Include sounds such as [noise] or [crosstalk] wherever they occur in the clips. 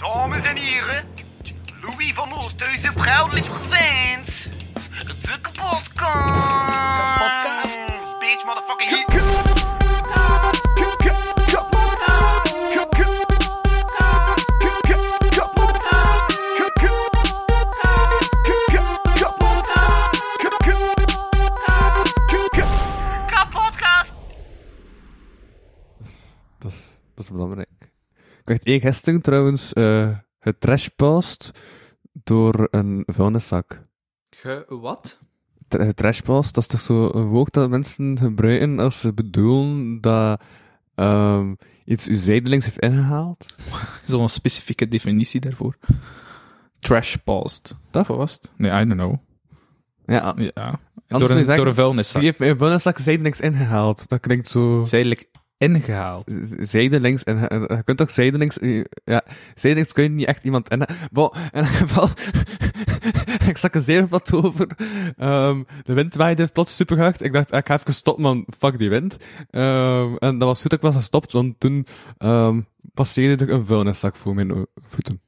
Dames en heren, Louis van Oosthuizen proudly presents de kapotkast. Kapotkast. Bitch, motherfucking werd één gisteren trouwens eh getrashpost door een vuilniszak. Ge, wat? Tra- Getrashpost, dat is toch zo een woord dat mensen gebruiken als ze bedoelen dat ehm, iets u zijdelings heeft ingehaald? [laughs] Zo'n specifieke definitie daarvoor. Trash paused. Dat was het? Nee, I don't know. Ja, Ja. Door je een, door een vuilniszak. die heeft een vuilniszak zijdelings ingehaald. Dat klinkt zo... Zijdelijk ingehaald. zijdelings en je kunt toch zijdelings ja zijdelings kun je niet echt iemand in bon, in ieder geval ik zag een zeer wat over Ehm, de wind waaide plots super hard ik dacht ah, ik ga even stoppen man fuck die wind Ehm, en dat was goed dat ik was gestopt want toen um, passeerde er een vuilniszak voor mijn voeten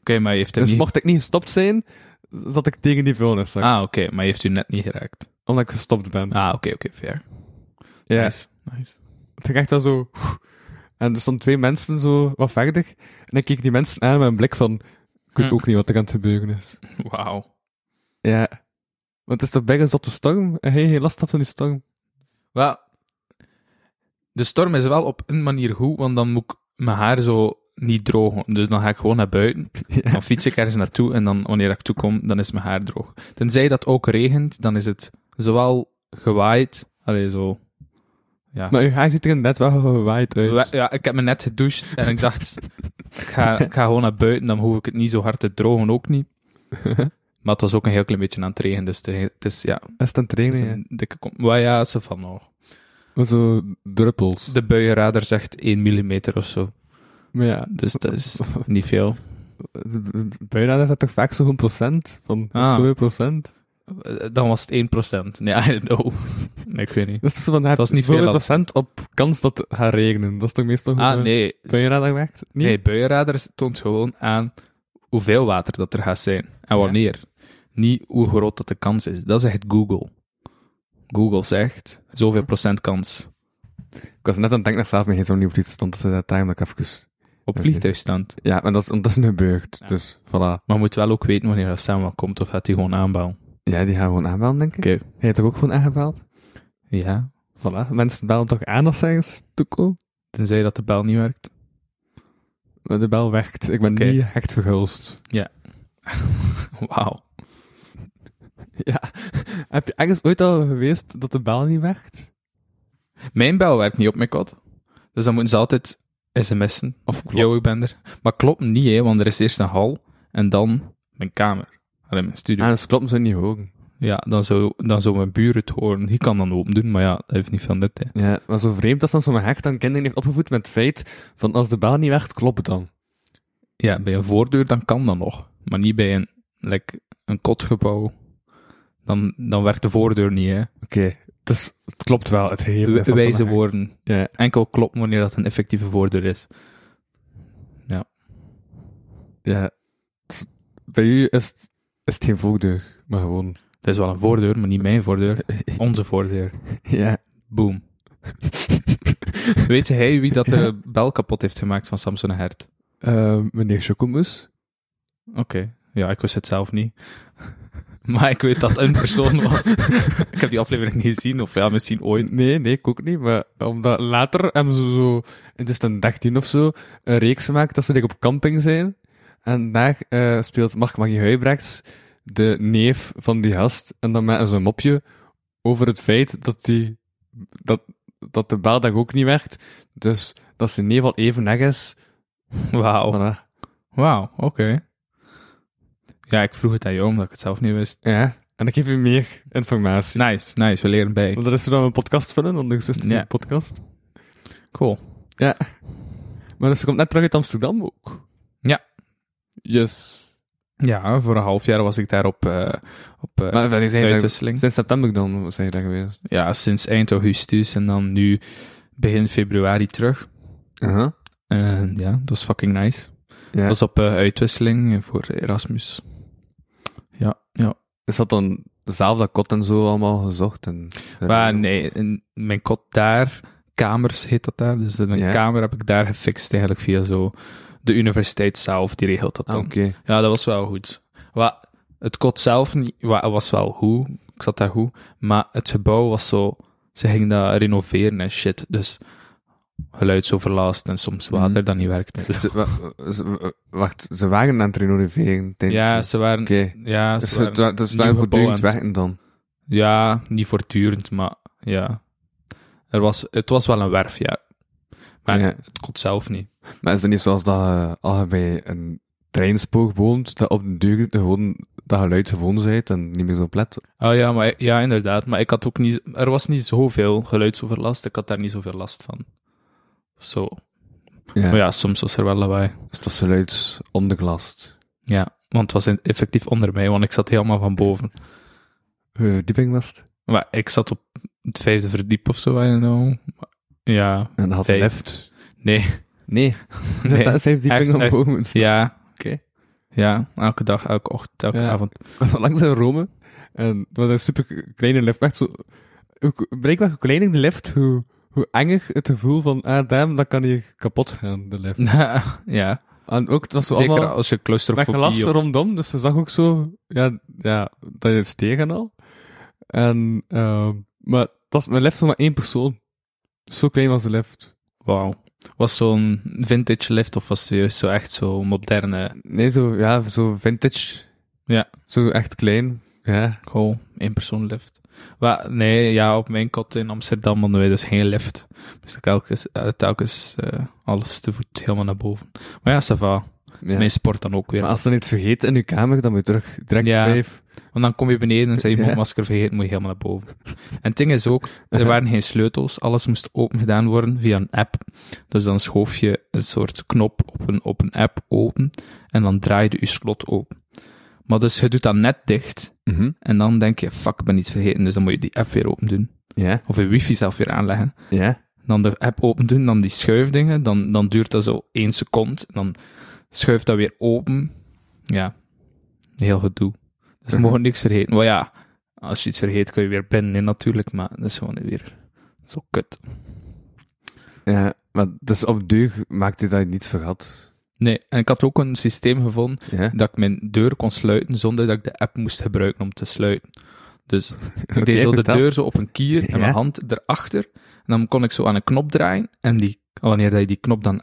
Oké, maar heeft dus niet... mocht ik niet gestopt zijn zat ik tegen die vuilniszak Ah, oké, maar je heeft u net niet geraakt. omdat ik gestopt ben Ah, oké, oké, fair. ja Nice, nice. Het ging echt zo... En er stonden twee mensen zo wat verder. En ik keek die mensen aan met een blik van... Ik weet ook niet wat er aan het gebeuren is. Wauw. Ja. Want het is toch bijna zotte storm? En hij heeft last had van die storm. Wel, de storm is wel op een manier goed, want dan moet ik mijn haar zo niet drogen. Dus dan ga ik gewoon naar buiten, [laughs] Ja. dan fiets ik ergens naartoe en dan wanneer ik toekom, dan is mijn haar droog. Tenzij dat ook regent, dan is het zowel gewaaid, allee, zo... Ja. Maar uw haar ziet er net wel gewaaid uit. Ja, ik heb me net gedoucht en ik dacht, ik ga, [laughs] ik ga gewoon naar buiten, dan hoef ik het niet zo hard te drogen, ook niet. [laughs] Maar het was ook een heel klein beetje aan het regenen, dus het het is, ja, Is het aan het regenen, een dikke kom. Maar ja, ze van nog. Zo druppels. De buienradar zegt 1 mm of zo, Maar ja. dus dat is [laughs] niet veel. Bijna is dat toch vaak zo'n procent? Van Ah. zoveel procent? Eh, Dan was het 1%. Nee, I don't know. [laughs] Nee, ik weet niet. Dat is zo van, Dat is niet veel, procent op kans dat het gaat regenen. Dat is toch meestal hoe Ah, de nee. buienradar werkt? Niet? Nee, buienradar toont gewoon aan hoeveel water dat er gaat zijn. En wanneer. Niet hoe groot dat de kans is. Dat zegt Google. Google zegt zoveel procent kans Ik was net aan het denken dat zelf mijn op iets stond. Dat ze dat time dat ik even... op vliegtuigstand. Ja, maar dat is ondertussen gebeurd. Ja. Dus, voilà. Maar je moet wel ook weten wanneer dat samen komt, of gaat hij gewoon aanbouwen. Ja, die gaan gewoon aanbellen, denk ik. Oké. Hij heeft toch ook gewoon aangebeld? Ja. Voilà. Mensen bellen toch aan als ze ergens toekomen? Tenzij dat de bel niet werkt. Maar de bel werkt. Ik ben Oké. niet echt vergulst. [laughs] Wauw. Ja. Heb je ergens ooit al geweest dat de bel niet werkt? Mijn bel werkt niet op mijn kot. Dus dan moeten ze altijd sms'en. Of klopt? Yo, ik ben er. Maar klopt niet, hè, want er is eerst een hal en dan mijn kamer. Alleen mijn studio. Ah, dus klopt ze niet horen. Ja, dan zou, dan zou mijn buur het horen. Die kan dan open doen, maar ja, dat heeft niet veel nut. Hè. Ja, maar zo vreemd dat dan zo'n hecht aan kinderen heeft opgevoed met het feit van als de bel niet werkt, klopt het dan. Ja, bij een voordeur dan kan dat nog. Maar niet bij een, like, een kotgebouw. Dan, dan werkt de voordeur niet, hè. Oké, dus het klopt wel. Het We, dat wijze woorden. Ja. Enkel klopt wanneer dat een effectieve voordeur is. Ja. Dus Bij u is het, is het geen voordeur, maar gewoon... Het is wel een voordeur, maar niet mijn voordeur. [laughs] Onze voordeur. Ja. Boom. Weet hij wie dat de bel kapot heeft gemaakt van Samson en Hert? Eh, meneer Chocomus. Oké. Ja, ik wist het zelf niet. [laughs] Maar ik weet dat een persoon was. [laughs] ik heb die aflevering niet gezien, of ja, misschien ooit. Nee, nee, ik ook niet. Maar omdat later hebben ze zo, in 2013 of zo, een reeks gemaakt dat ze like, op camping zijn. En daar eh, speelt Mark-Marie Huibrechts de neef van die gast. En dan met een mopje over het feit dat, die, dat, dat de bel daar ook niet werkt. Dus dat zijn neef al even weg is. Wauw. Voilà. Wauw, oké. Ja, ik vroeg het aan jou, omdat ik het zelf niet wist. Ja, en ik geef u meer informatie. Nice, nice, we leren bij. Want dat is er dan een podcast vullen, anders is het een podcast. Cool. Ja. Maar dus ze komt net terug uit Amsterdam ook. Ja. Yes. Ja, voor een half jaar was ik daar op, eh, op eh, Maar uitwisseling. sinds september dan zijn je daar geweest? Ja, sinds eind augustus en dan nu begin februari terug. Uh-huh. Eh, ja, dat was fucking nice. Ja. Dat was op eh, uitwisseling voor Erasmus. Ja, ja. Is dat dan zelf dat kot en zo allemaal gezocht? En, Maar nee, in mijn kot daar, kamers heet dat daar. Dus Ja. kamer heb ik daar gefixt eigenlijk via zo de universiteit zelf, die regelt dat Ah, dan. Oké. Ja, dat was wel goed. Wa, het kot zelf niet, wa, was wel goed. Ik zat daar goed. Maar het gebouw was zo... Ze gingen dat renoveren en shit. Dus geluidsoverlast en soms water Mhm. dat niet werkte. Dus- Ze- wa- ze- Wacht, ze waren aan het renoveren. ja, ze waren... Oké. Ja, Dus ze het waren wa- dus waren voortdurend werken dan. Ja, niet voortdurend, maar ja. Er was, het was wel een werf, ja. Maar Ja. het kot zelf niet. Maar is het niet zoals dat je, als je bij een treinspoor woont, dat op de duur gewoon dat geluid gewoon bent en niet meer zo plet? Oh ja, maar, ja, inderdaad. Maar ik had ook niet... Er was niet zoveel geluidsoverlast. Ik had daar niet zoveel last van. Zo. Ja. Maar ja, soms was er wel lawaai. Dus dat geluid ondergelast. Ja, want het was in- effectief onder mij, want ik zat helemaal van boven. Hoeveel verdieping was het? Maar ik zat op het vijfde verdiep of zo, I don't know. Ja, En had Vijf. een lift. nee. Nee. [laughs] Nee, dat is vijf verdiepingen echt, echt. omhoog. moeten staan. Ja, Oké. ja, elke dag, elke ochtend, elke Ja. avond. Ik [laughs] was al langs in Rome. En het was een super kleine lift. Echt zo... Blijkbaar hoe kleiner de lift, hoe, hoe enger het gevoel van, ah, damn, dat kan hier kapot gaan, de lift. [laughs] ja, En ook, het was zo zeker allemaal als je met claustrofobie... glas of- rondom, dus ze zag ook zo, ja, ja dat je steeg en al. En, ehm maar dat was mijn lift voor maar één persoon. Zo klein was de lift. Wauw. Was zo'n vintage lift of was het juist zo echt zo moderne... Nee, zo, ja, zo vintage. Ja. Zo echt klein. Ja. Cool, één persoon lift. Nee, ja, op mijn kot in Amsterdam hadden wij dus geen lift. Dus telkens, telkens eh, alles te voet helemaal naar boven. Maar ja, ça va. Ja. Mijn sport dan ook weer. Maar als je dan iets vergeet in je kamer, dan moet je terug direct Ja. blijven. Want dan kom je beneden en zei je Ja. mondmasker vergeten, moet je helemaal naar boven. En het ding is ook, er waren geen sleutels, alles moest open gedaan worden via een app. Dus dan schoof je een soort knop op een, op een app open en dan draaide je slot open. Maar dus je doet dat net dicht Mhm. en dan denk je, fuck, ik ben iets vergeten, dus dan moet je die app weer open doen. Ja. Of je wifi zelf weer aanleggen. Ja. Dan de app open doen, dan die schuifdingen, dan, dan duurt dat zo één seconde, dan schuift dat weer open. Ja, heel gedoe. Dus we Mhm. mogen niks vergeten. Maar ja, als je iets vergeet, kun je weer binnen in natuurlijk, maar dat is gewoon weer zo kut. Ja. Maar dus op duur maakte dat je niets vergat. Nee, en ik had ook een systeem gevonden Ja. dat ik mijn deur kon sluiten zonder dat ik de app moest gebruiken om te sluiten. Dus [laughs] ik deed zo de deur zo op een kier en Ja. mijn hand erachter. En dan kon ik zo aan een knop draaien. En die, wanneer dat je die knop dan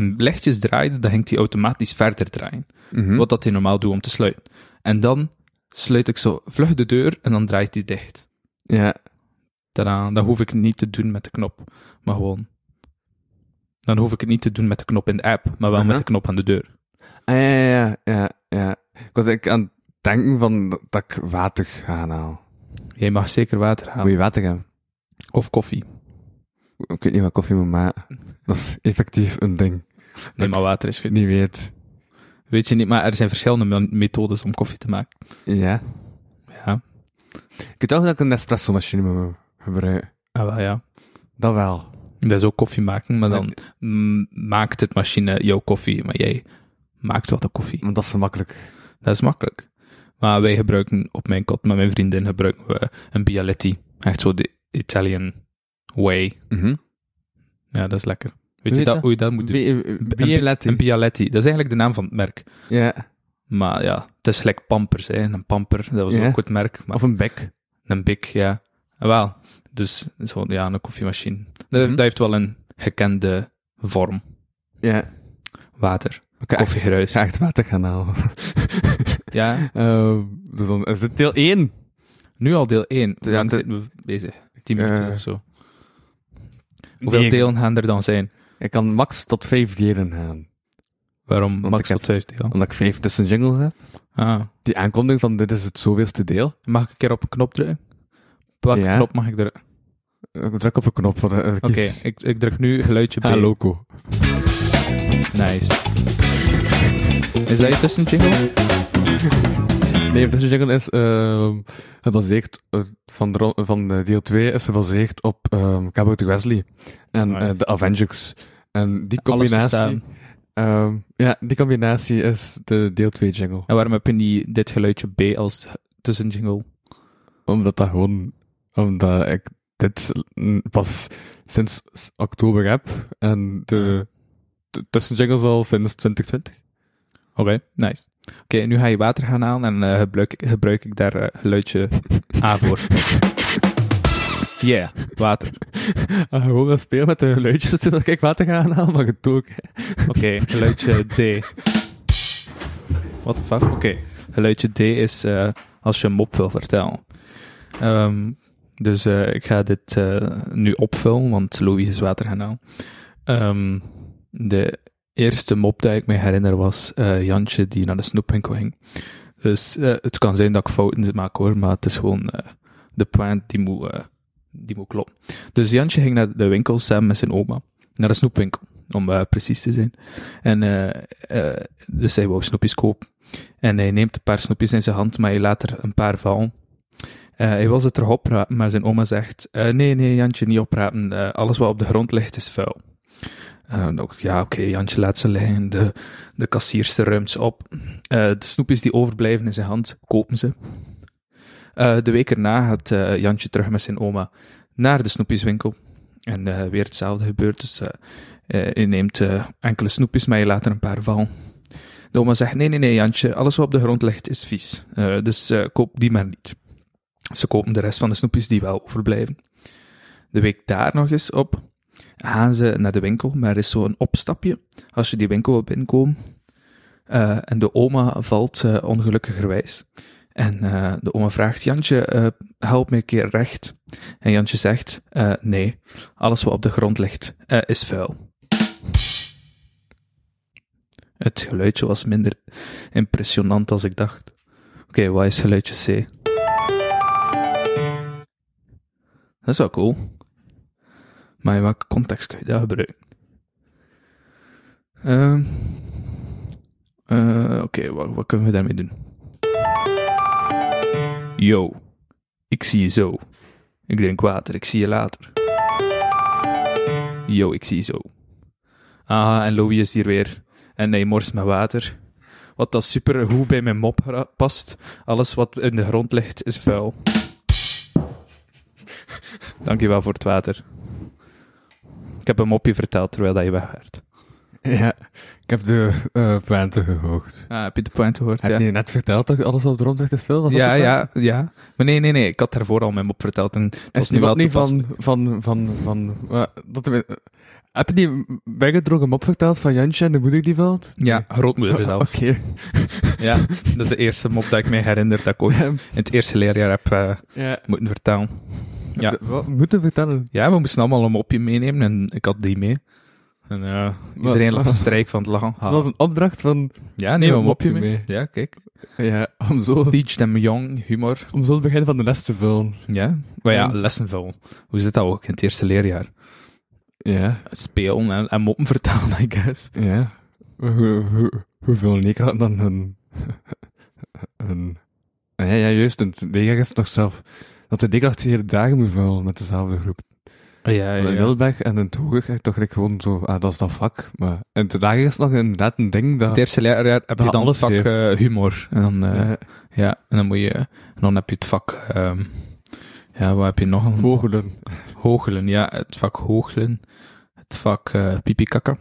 een lichtjes draaide, dan ging die automatisch verder draaien. Mhm. Wat dat hij normaal doet om te sluiten. En dan sluit ik zo vlug de deur en dan draait die dicht. Ja. Tadaa, dat hoef ik niet te doen met de knop, maar gewoon. Dan hoef ik het niet te doen met de knop in de app, maar wel met de knop aan de deur. Ah, ja, ja, ja, ja. Ik was aan het denken van dat- ik water ga halen. Jij mag zeker water Moet halen. je water hebben? Of koffie. Ik weet niet wat koffie moet maken. Dat is effectief een ding. Nee, maar water is goed. niet weet. Weet je niet, maar er zijn verschillende me- methodes om koffie te maken. Ja. Ja, Ik dacht dat ik een espresso-machine moet gebruiken. ah, wel ja. Dat wel. Dat is ook koffie maken, maar dan maakt het machine jouw koffie, maar jij maakt wel de koffie. Want dat is makkelijk. Dat is makkelijk. Maar wij gebruiken op mijn kot, met mijn vriendin, gebruiken we een Bialetti. Echt zo de Italian way. Mhm. Ja, dat is lekker. Weet Hoe je dat, hoe je dat moet doen? Een Bialetti. Een Bialetti. Dat is eigenlijk de naam van het merk. Ja. Maar ja, het is gelijk Pampers. Hè. Een Pamper, dat was Ja. ook het merk. Maar Of een bek. een Bic, ja. Ah, wel. Dus zo, ja, een koffiemachine. Dat, Mhm. dat heeft wel een gekende vorm. Ja. Water. Echt, Koffiegeruis. ga echt water gaan halen. Ja, [laughs] dus dan is het deel 1. nu al deel 1. Ja, de- zitten we bezig. 10 minuten Eh, of zo. Hoeveel Nee, delen gaan er dan zijn? Ik kan max tot 5 delen gaan. Waarom Want max tot 5 delen? Omdat ik 5 tussen jingles heb. Ah, Die aankondiging van dit is het zoveelste deel. mag ik een keer op een knop drukken? Op welke Ja. knop mag ik drukken? Ik druk op een knop. De, eh, Oké, ik, ik druk nu geluidje B. Ah, loco. Nice. Is dat je tussenjingle? [laughs] Nee, de jingle is ehm, gebaseerd eh, van, de, van de deel 2 is gebaseerd op ehm Cabot Wesley en eh, de Avengers. En die combinatie. Ehm, ja, die combinatie is de deel 2 jingle. En waarom heb je niet dit geluidje B als tussenjingle? Omdat dat gewoon, omdat ik dit pas sinds oktober heb en de, de tussenjingles al sinds 2020. Oké, nice. Oké, nu ga je water gaan halen en eh, gebruik, ik- gebruik ik daar eh, geluidje A voor. [laughs] Yeah, water. [laughs] Ah, gewoon gaan spelen met de geluidjes toen ik water ga aanhalen, maar het ook. Oké, [laughs] geluidje D. What the fuck? Oké, geluidje D is eh, als je een mop wil vertellen. Ehm, dus eh, ik ga dit eh, nu opvullen, want Louis is water gaan halen. Ehm, de eerste mop dat ik me herinner was eh, Jantje die naar de snoepwinkel ging. Dus eh, het kan zijn dat ik fouten maak hoor, maar het is gewoon eh, de point die moet, die moet kloppen. Dus Jantje ging naar de winkel samen met zijn oma. Naar de snoepwinkel, om precies te zijn. En dus hij wou snoepjes kopen. En hij neemt een paar snoepjes in zijn hand, maar hij laat er een paar vallen. Hij wil ze terug oprapen, maar zijn oma zegt: Nee, nee, Jantje, niet oprapen. Eh, alles wat op de grond ligt is vuil. Dan ook, ja, oké, Jantje laat ze liggen. De, de kassierster ruimt ze op. Eh, de snoepjes die overblijven in zijn hand, kopen ze. Eh, de week erna gaat eh, Jantje terug met zijn oma naar de snoepjeswinkel. En weer hetzelfde gebeurt. Dus eh, hij neemt enkele snoepjes, maar je laat er een paar vallen. De oma zegt, nee, nee, nee, Jantje, alles wat op de grond ligt is vies. Dus koop die maar niet. Ze kopen de rest van de snoepjes die wel overblijven. De week daar nog eens op gaan ze naar de winkel, maar er is zo'n opstapje als je die winkel wil binnenkomen. Eh, en de oma valt eh, ongelukkigerwijs. En eh, de oma vraagt, Jantje, help me een keer recht. En Jantje zegt, nee, alles wat op de grond ligt is vuil. Het geluidje was minder impressionant als ik dacht. Oké, wat is geluidje C? Dat is wel cool. Maar in welke context kun je dat gebruiken? Ehm eh, Oké, wat, wat kunnen we daarmee doen? Yo, ik zie je zo. Ik drink water, ik zie je later. Yo, ik zie je zo. Ah, en Louis is hier weer. En hij morst met water. Wat dat super goed bij mijn mop past. Alles wat in de grond ligt is vuil. Dankjewel voor het water. Ik heb een mopje verteld terwijl dat je weg werd. Ja, ik heb de eh pointe gehoord. Ah, heb je de point gehoord? Heb ja. je net verteld dat alles op de grond ligt is veel? Ja, ja, pointe? ja. Maar nee, nee, nee. Ik had daarvoor al mijn mop verteld. En het Is nu wel niet van, van, van, van, eh, dat, heb je die weggedrongen mop verteld van Jantje en de moeder die valt? Ja, grootmoeder zelf. [laughs] Oké. Ja, dat is de eerste mop dat ik me herinner dat ik [laughs] ooit in het eerste leerjaar heb eh, ja. moeten vertellen. Ja. Wat moeten vertellen? Ja, we moesten allemaal een mopje meenemen en ik had die mee. En eh, iedereen lag [laughs] strijk van het lachen. Het was een opdracht van, Ja, neem een een mopje mee. mee. Ja, kijk. ja, om zo, Teach them young, humor. om zo het begin van de les te vullen. Ja, maar ja, En- lessen vullen. Hoe zit dat ook in het eerste leerjaar? Ja, Spelen en, en moppen vertellen, I guess. ja. Hoe, hoe, hoeveel leek had dan een, een, ja, ja, juist, een leerjaar is nog zelf, dat de hele dagen moet vullen met dezelfde groep. Ja, ja, In ja. Middelberg en in echt toch gelijk gewoon zo, ah, dat is dat vak. Maar in het lager is nog inderdaad een ding dat... Het eerste leerjaar heb je dan het vak eh, humor. En dan, eh, ja, en dan moet je... En dan heb je het vak... ehm, ja, wat heb je nog? Een vogelen. Hoogelen, ja. Het vak hoogelen. Het vak pipikakka.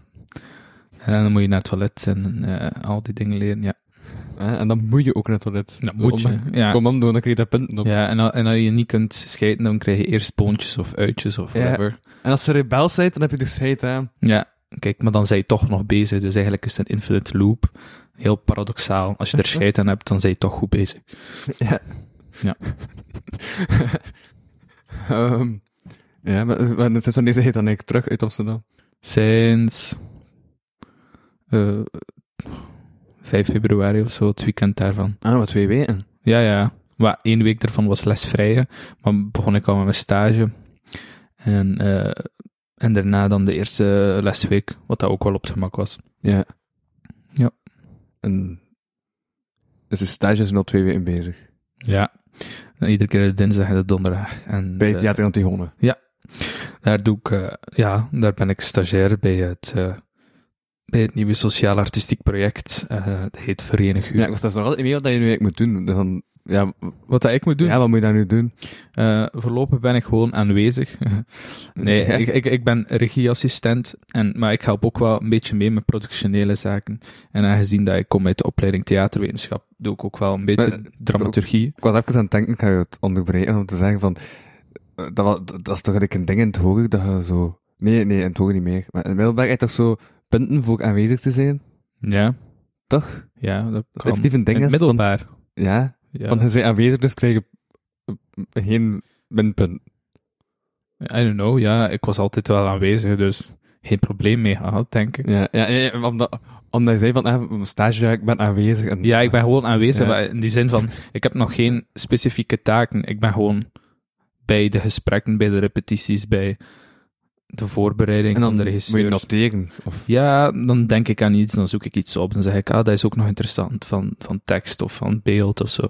En dan moet je naar het toilet en al die dingen leren, ja. En dan moet je ook naar het toilet. Dat moet je, ja. Commando, dan krijg je daar punten op. Ja, en, al- en als je niet kunt scheiden, dan krijg je eerst poontjes of uitjes of Ja. whatever. En als je rebel bent, dan heb je de scheid aan. Ja, kijk, maar dan zijn je toch nog bezig. Dus eigenlijk is het een infinite loop. Heel paradoxaal. Als je er [laughs] scheid aan hebt, dan zijn je toch goed bezig. Ja. Ja. [laughs] Ehm, ja, maar, is wanneer je dan eigenlijk terug uit Amsterdam? Sinds eh 5 februari of zo, het weekend daarvan. Ah, wat twee weken. Ja, ja. Maar één week daarvan was lesvrije. Maar begon ik al met mijn stage. En, eh, en daarna dan de eerste lesweek, wat dat ook wel op het gemak was. Ja. Ja. En... Dus de stage is al twee weken bezig. Ja. En iedere keer de dinsdag en de donderdag. En Bij het Theater Antigone. Daar doe ik, eh, ja, daar ben ik stagiair bij het, eh, bij het nieuwe sociaal-artistiek project. eh dat heet Verenig U. Ja, ik was daar nog altijd niet mee wat je nu eigenlijk moet doen. Dan, ja, Wat dat ik moet doen? ja, wat moet je daar nu doen? Eh, voorlopig ben ik gewoon aanwezig. [laughs] nee, Ja. ik, ik, ik ben regieassistent, en, maar ik help ook wel een beetje mee met productionele zaken. En aangezien dat ik kom uit de opleiding theaterwetenschap, doe ik ook wel een beetje Maar, dramaturgie. Ik was even aan het denken, ik ga je het onderbreken om te zeggen van, eh, dat, dat, dat is toch eigenlijk een ding in het hoger dat je zo, nee, nee, in het hoger niet meer, maar in het middelbaar heb je toch zo punten voor aanwezig te zijn, Ja, toch? ja, dat kan. effectief een ding In het is, middelbaar. Ja, Ja. want je bent aanwezig, dus krijg je eh, geen minpunt. I don't know, ja, ik was altijd wel aanwezig, dus geen probleem mee gehad, denk ik. Ja, ja, omdat, omdat je zei van, mijn stage, ja, ik ben aanwezig. En, Ja, ik ben gewoon aanwezig, Ja. in die zin van, ik heb nog geen specifieke taken. Ik ben gewoon bij de gesprekken, bij de repetities, bij de voorbereiding en dan van de moet je regisseur. noteren. Of, Ja, dan denk ik aan iets, dan zoek ik iets op. Dan zeg ik, ah, dat is ook nog interessant, van, van tekst of van beeld of zo.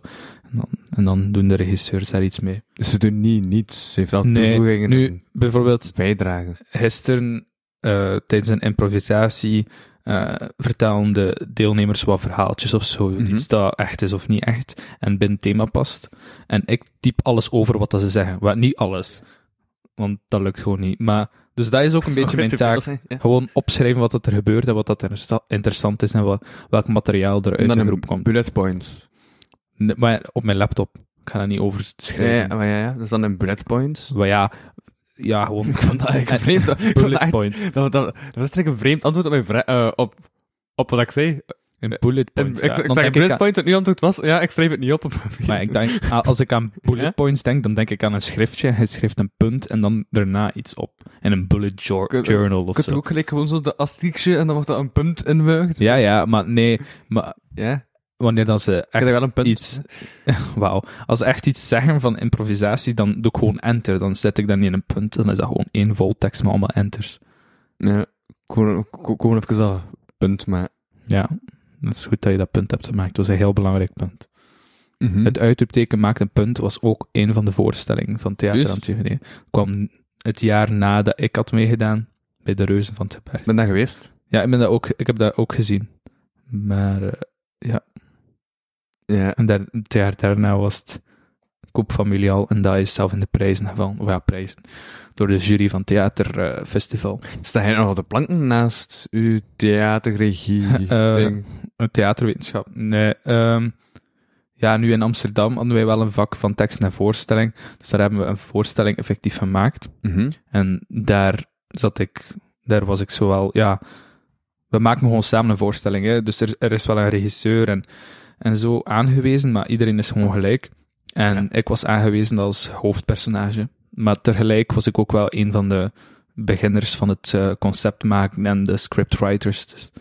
En dan, en dan doen de regisseurs daar iets mee. dus ze doen niet niets, ze heeft wel Nee, nu, bijvoorbeeld, bijdragen. gisteren, eh, tijdens een improvisatie, vertellen de deelnemers wat verhaaltjes of zo. Mhm. Iets dat echt is of niet echt. En binnen het thema past. En ik typ alles over wat dat ze zeggen. Maar niet alles. Want dat lukt gewoon niet. Maar, dus dat is ook een beetje mijn taak. Ja. Gewoon opschrijven wat dat er gebeurt en wat dat er interessant is en wat, welk materiaal er uit dan de een groep komt. bullet points. Nee, Maar op mijn laptop. Ik ga dat niet Ja, overschrijven. ja, maar ja, ja, dus dan een bullet points. Maar ja, ja, gewoon... Ik vond dat eigenlijk vreemd. [laughs] Ik vond dat Bullet echt- point. Dat, dat, dat was eigenlijk een vreemd antwoord op, mijn vra- eh, op, op wat ik zei. Een bullet En point. ik, ja. ik zeg bullet aan- point, en uw antwoord was, ja, ik schrijf het niet op. op [laughs] Maar ik denk, ah, als ik aan bullet Ja? points denk, dan denk ik aan een schriftje. Hij schrijft een punt en dan daarna iets op. En een bullet jour- Kun- journal of zo. ook gelijk gewoon zo de asterixje en dan wordt er een punt inbuigd. Ja, ja, maar nee. Maar Ja, wanneer dan ze echt wel een punt. iets... [laughs] Wauw. Als ze echt iets zeggen van improvisatie, dan doe ik gewoon enter. Dan zet ik dat niet in een punt. Dan is dat gewoon één vol tekst met allemaal enters. Ja, gewoon, gewoon even dat punt, maar... Ja, dat is goed dat je dat punt hebt gemaakt. Dat was een heel belangrijk punt. Mhm. Het uitroepteken maakt een punt was ook een van de voorstellingen van Theater. Antigone. kwam het jaar nadat ik had meegedaan bij de Reuzen van Teberg. ben daar geweest. Ja, ik, ben dat ook, ik heb dat ook gezien. Maar eh, Ja. en daar, het jaar daarna was het Koep Familiaal en dat is zelf in de prijzen gevallen. Of ja, prijzen. Door de jury van Theaterfestival. [laughs] Sta jij nog op de planken naast uw theaterregie? [laughs] Een theaterwetenschap. Nee, ehm, ja, nu in Amsterdam hadden wij wel een vak van tekst en voorstelling. Dus daar hebben we een voorstelling effectief gemaakt. Mhm. En daar zat ik, daar was ik zowel, ja, we maken gewoon samen een voorstelling, hè. dus er, er is wel een regisseur en, en zo aangewezen, maar iedereen is gewoon gelijk. En ik was aangewezen als hoofdpersonage, maar tegelijk was ik ook wel een van de beginners van het eh, concept maken en de scriptwriters. Dus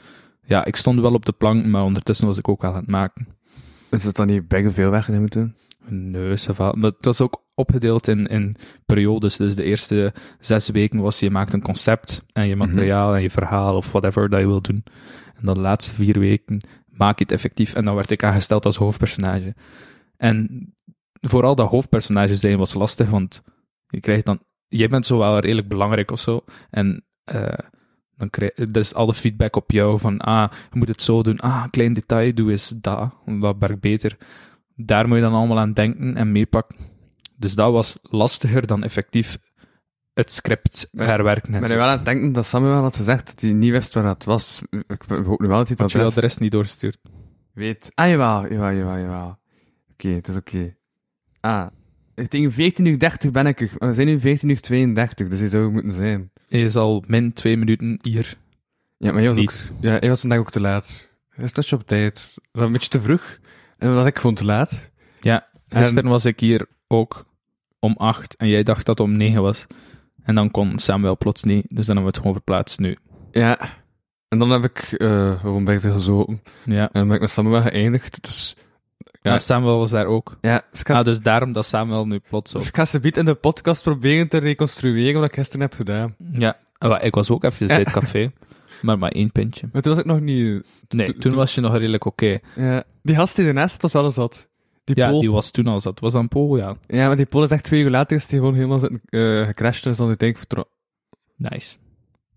ja, ik stond wel op de plank, maar ondertussen was ik ook wel aan het maken. Is het dan niet bij veel werk dat je moet doen? Nee, ça va. Maar het was ook opgedeeld in, in periodes. Dus de eerste zes weken was je maakt een concept en je materiaal en je verhaal of whatever dat je wil doen. En dan de laatste vier weken maak je het effectief. En dan werd ik aangesteld als hoofdpersonage. En vooral dat hoofdpersonage zijn was lastig, want je krijgt dan... Jij bent zo wel redelijk belangrijk of zo. En eh, dan krijg dus alle feedback op jou van, ah, je moet het zo doen. Ah, klein detail, doe eens dat. Dat werkt beter daar moet je dan allemaal aan denken en meepakken. Dus dat was lastiger dan effectief het script Maar- herwerken. en Ik ben wel aan het denken dat Samuel had gezegd dat hij niet wist waar dat was. Ik hoop nu wel dat hij dat je de rest niet doorgestuurd. weet. Ah, jawel, jawel, jawel, jawel. Oké, het is oké. Ah, tegen 14.30 uur ben ik er. We zijn nu 14.32 uur, dus hij zou moeten zijn. Je is al min twee minuten hier. Ja, maar hij was, Niet. ook, ja, hij was vandaag ook te laat. Hij is toch op tijd. Dat was een beetje te vroeg. En was ik gewoon te laat. Ja, gisteren was ik hier ook om acht en jij dacht dat het om negen was. En dan kon Samuel plots niet, dus dan hebben we het gewoon verplaatst nu. Ja. En dan heb ik eh, gewoon bij veel gezopen. Ja, En dan ben ik met Samuel geëindigd. Dus Ja. maar Samuel was daar ook. ja, dus ga, Ah, dus daarom dat Samuel nu plots dus ook. ik ga ze in de podcast proberen te reconstrueren wat ik gisteren heb gedaan. Ja, maar ik was ook even bij het café, [laughs] maar maar één pintje. Maar toen was ik nog niet... Nee, Toen- was je nog redelijk oké. Ja, die gast die ernaast was wel eens zat. Die Ja, die was toen al zat. Was dan Pool, ja. Ja, maar die Pool is echt twee uur later is die gewoon helemaal zitten, eh, gecrashed en is dan uiteindelijk vertrokken. Nice.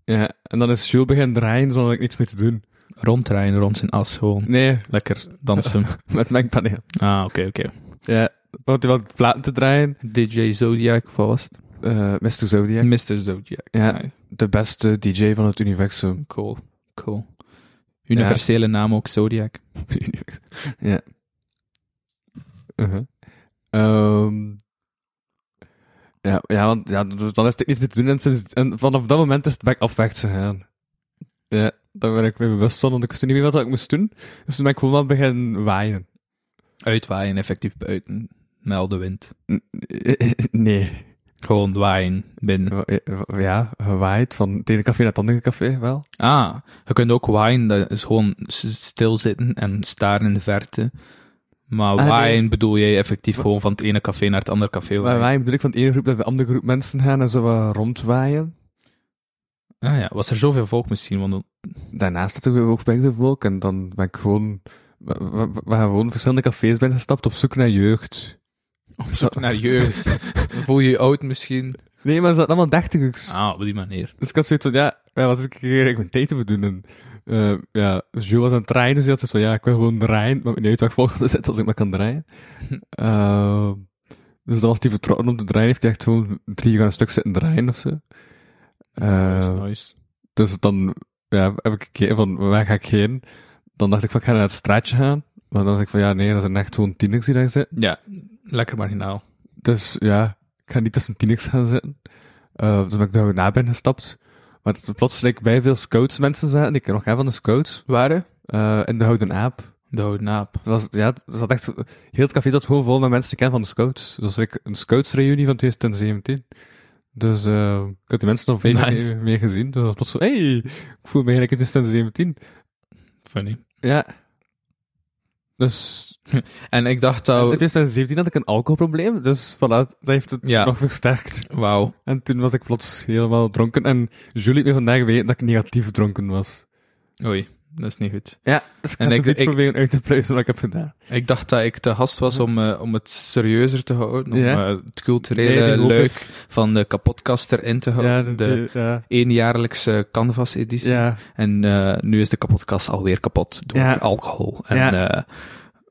Ja, en dan is Jules beginnen draaien zonder ik niets meer te doen. Ronddraaien rond zijn as, gewoon. Nee, Lekker dansen. [laughs] met mengpaneel. ah, oké, oké. Ja, want hij wat platen te draaien. DJ Zodiac, of wat was het? eh Mr. Zodiac. Mr. Zodiac. Ja. Nice. De beste DJ van het universum. Cool, cool. Universele naam ook, Zodiac. [laughs] ja. Uh-huh. Ehm, ja, ja, want ja, dan is het niets meer te doen. En, sinds, en vanaf dat moment is het back afwaarts gegaan. Ja, daar ben ik me bewust van, want ik wist niet meer wat ik moest doen. Dus toen ben ik gewoon wel beginnen waaien. Uitwaaien, effectief buiten. Met al de wind. [laughs] Nee. Gewoon waaien binnen. Ja, gewaaid van het ene café naar het andere café, wel. Ah, je kunt ook waaien, dat is gewoon stilzitten en staren in de verte. Maar Ah, waaien nee. bedoel je effectief gewoon van het ene café naar het andere café waaien. waaien bedoel ik van het ene groep naar de andere groep mensen gaan en zo wat rondwaaien. Ah ja, was er zoveel volk misschien? Want Daarnaast natuurlijk ook bij veel volk en dan ben ik gewoon... We, we, we gaan gewoon verschillende cafés binnengestapt op zoek naar jeugd. op zoek naar jeugd. Dan [laughs] voel je je oud misschien. Nee, maar ze hadden allemaal dertigers. Ah, op die manier. Dus ik had zoiets van, ja, wat ik hier eigenlijk mijn tijd te verdoen? En, eh, ja, Jules was aan het draaien, dus hij had van, ja, ik wil gewoon draaien, maar niet uit waar ik volgende zit als ik maar kan draaien. [laughs] Eh, dus was hij vertrokken om te draaien, heeft hij echt gewoon drie uur aan een stuk zitten draaien of zo. Eh, Nice, nice. dus dan ja, heb ik gekeken van, waar ga ik heen? Dan dacht ik van, ik ga naar het straatje gaan. Maar dan dacht ik van, ja, nee, dat zijn echt gewoon tieners die daar zitten. Ja, lekker marginaal. Dus ja, ik ga niet tussen tieners gaan zitten. Eh, dus ben ik daar na ben gestapt. Maar het is plotseling bij veel scouts mensen zaten, die ik nog heb van de scouts, Waren? eh, in de Houden Aap. De oude naap. Dat was, ja, dat zat echt, heel het café zat gewoon vol met mensen die ik ken van de scouts. Dat was een scoutsreunie van 2017. Dus eh ik had die mensen nog veel Nice. [laughs] meer, gezien. Dus dat was plots zo, hey, ik voel me eigenlijk in 2017. Funny. Ja. Dus [laughs] En ik dacht in dat... 2017 had ik een alcoholprobleem, dus voilà, dat heeft het Ja. nog versterkt. Wauw. En toen was ik plots helemaal dronken. En Julie heeft me vandaag weten dat ik negatief dronken was. Oei, dat is niet goed. Ja, dus ik En ik- ik, proberen uit te pluizen wat ik heb gedaan. Ik dacht dat ik te gast was om, eh, om het serieuzer te houden. Om Ja. eh, het culturele Nee, leuk van de kapotkaster in te houden. Ja, de de, ja, eenjaarlijkse Canvas-editie. En eh, nu is de kapotkast alweer kapot door alcohol en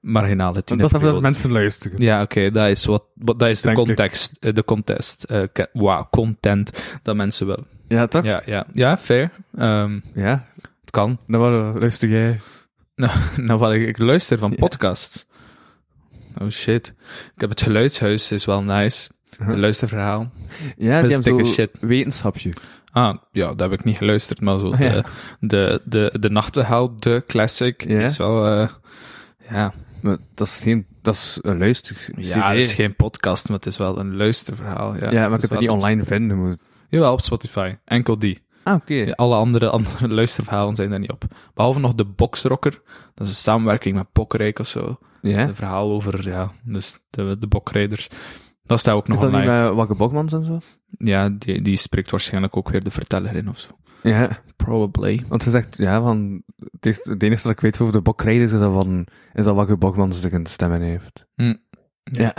marginale want dat is dat mensen luisteren. Ja, oké, dat is wat, wat dat is de context, de contest, wauw, content dat mensen willen. Ja, toch? Ja, ja, ja, fair. Ehm, Ja. Kan. Nou, wat luister jij? [laughs] Nou, wat ik, ik luister van Ja. podcast. Oh shit. Ik heb het geluidshuis, is wel nice. De Huh. luisterverhaal. Ja, Dat is zo shit. wetenschapje. Ah, ja, dat heb ik niet geluisterd, maar zo [laughs] ja. de, de, de, de Nachtegaal, de classic, Ja. is wel, eh, ja, Maar dat is geen, dat is een luister. ja, het is geen podcast, maar het is wel een luisterverhaal. Ja, Ja, maar ik kan het niet online vinden. Moet... Jawel, op Spotify. Enkel die. Ah, oké. Alle andere, [laughs] andere luisterverhalen zijn daar niet op. Behalve nog de Boxrocker. Dat is een samenwerking met Pokrijk of zo. Ja? Een verhaal over, ja, dus de, de bokrijders. Dat staat ook Is nog dat niet online. met Wakke Bokmans en zo? Ja, die, die spreekt waarschijnlijk ook weer de verteller in of zo. Ja. Probably. Want ze zegt, ja, van, het, is, het enige dat ik weet over de bokrijders is dat, van, is dat Wakke Bokmans zich een stemmen heeft. Hm. Ja.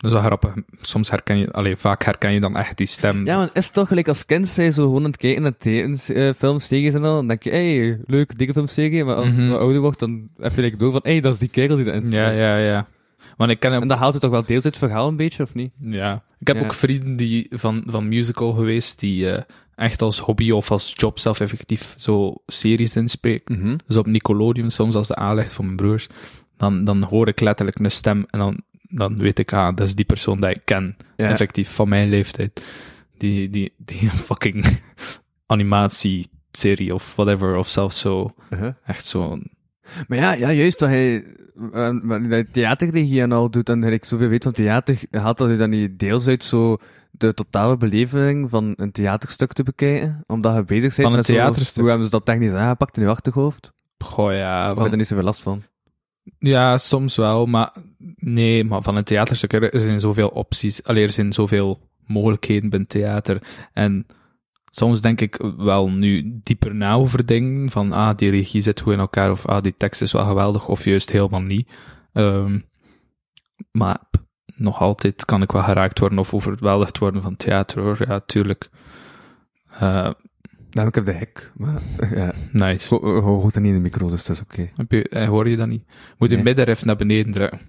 Dat is wel grappig. Soms herken je, alleen vaak herken je dan echt die stem. Ja, maar is het toch gelijk als kind, zij zo gewoon aan het kijken naar tekenfilms, series en al, dan denk je, hey, leuk, dikke filmserie, maar als Mhm. je ouder wordt, dan heb je like door van, hey, dat is die kerel die erin ja, ja. ja. Want ik ken hem En dat haalt het toch wel deels uit het verhaal een beetje, of niet? Ja, ik heb Ja. ook vrienden die van, van musical geweest die eh, echt als hobby of als job zelf effectief zo series inspreken. Mhm. Dus op Nickelodeon, soms als de aanleg van mijn broers, dan, dan hoor ik letterlijk een stem en dan, dan weet ik, ah, dat is die persoon die ik ken, Ja. effectief, van mijn leeftijd. Die, die, die [laughs] fucking animatieserie of whatever, of zelfs zo, Uh-huh. echt zo... Maar ja, ja, juist wat hij, uh, wat hij theaterregie en al doet, en ik zoveel weet van theater, haalt dat hij dan niet deels uit zo de totale beleving van een theaterstuk te bekijken? Omdat je bezig bent Van een met zo- theaterstuk? hoe hebben ze dat technisch aangepakt in je achterhoofd? Goh, ja, Of heb je van, er niet zoveel last van? Ja, soms wel, maar nee, maar van een theaterstuk, er zijn zoveel opties, alleen er zijn zoveel mogelijkheden binnen theater. En soms denk ik wel nu dieper na over dingen, van ah, die regie zit goed in elkaar, of ah, die tekst is wel geweldig, of juist helemaal niet. Ehm, maar nog altijd kan ik wel geraakt worden of overweldigd worden van theater, hoor. Ja, tuurlijk. Eh, Nou, ik heb de hek, maar [laughs] ja, Nice. go- go- hoort er niet in de micro, dus dat is oké. Je, eh, hoor je dat niet? Moet je Nee. middenrif naar beneden drukken.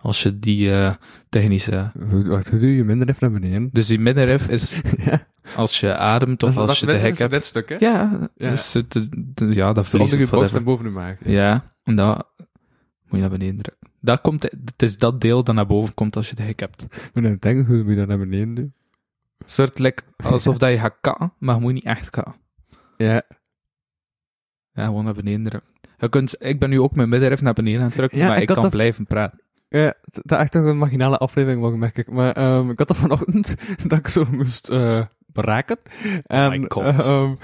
Als je die eh, technische... Hoe, wacht, hoe doe je minder even naar beneden? Dus die middenrif is [laughs] ja, als je ademt of als je de hek hebt. dit stuk, hè? Ja, Ja. Dus het, is- de- ja, dat verlies onder je of borst whatever. en boven de maag. Ja, en dat moet je naar beneden drukken. Dat komt, het is dat deel dat naar boven komt als je de hek hebt. Moet je denken, hoe moet je dat naar beneden doen? Soort like, alsof dat je gaat katten, maar je moet niet echt katten. Ja, Ja, gewoon naar beneden drukken. Je kunt, ik ben nu ook mijn middenrif naar beneden aan het drukken, Ja, maar ik kan dat- blijven praten. ja dat is echt een marginale aflevering, wat merk ik. Maar ehm, ik had dat vanochtend, [laughs] dat ik zo moest eh braken. En, God. ehm,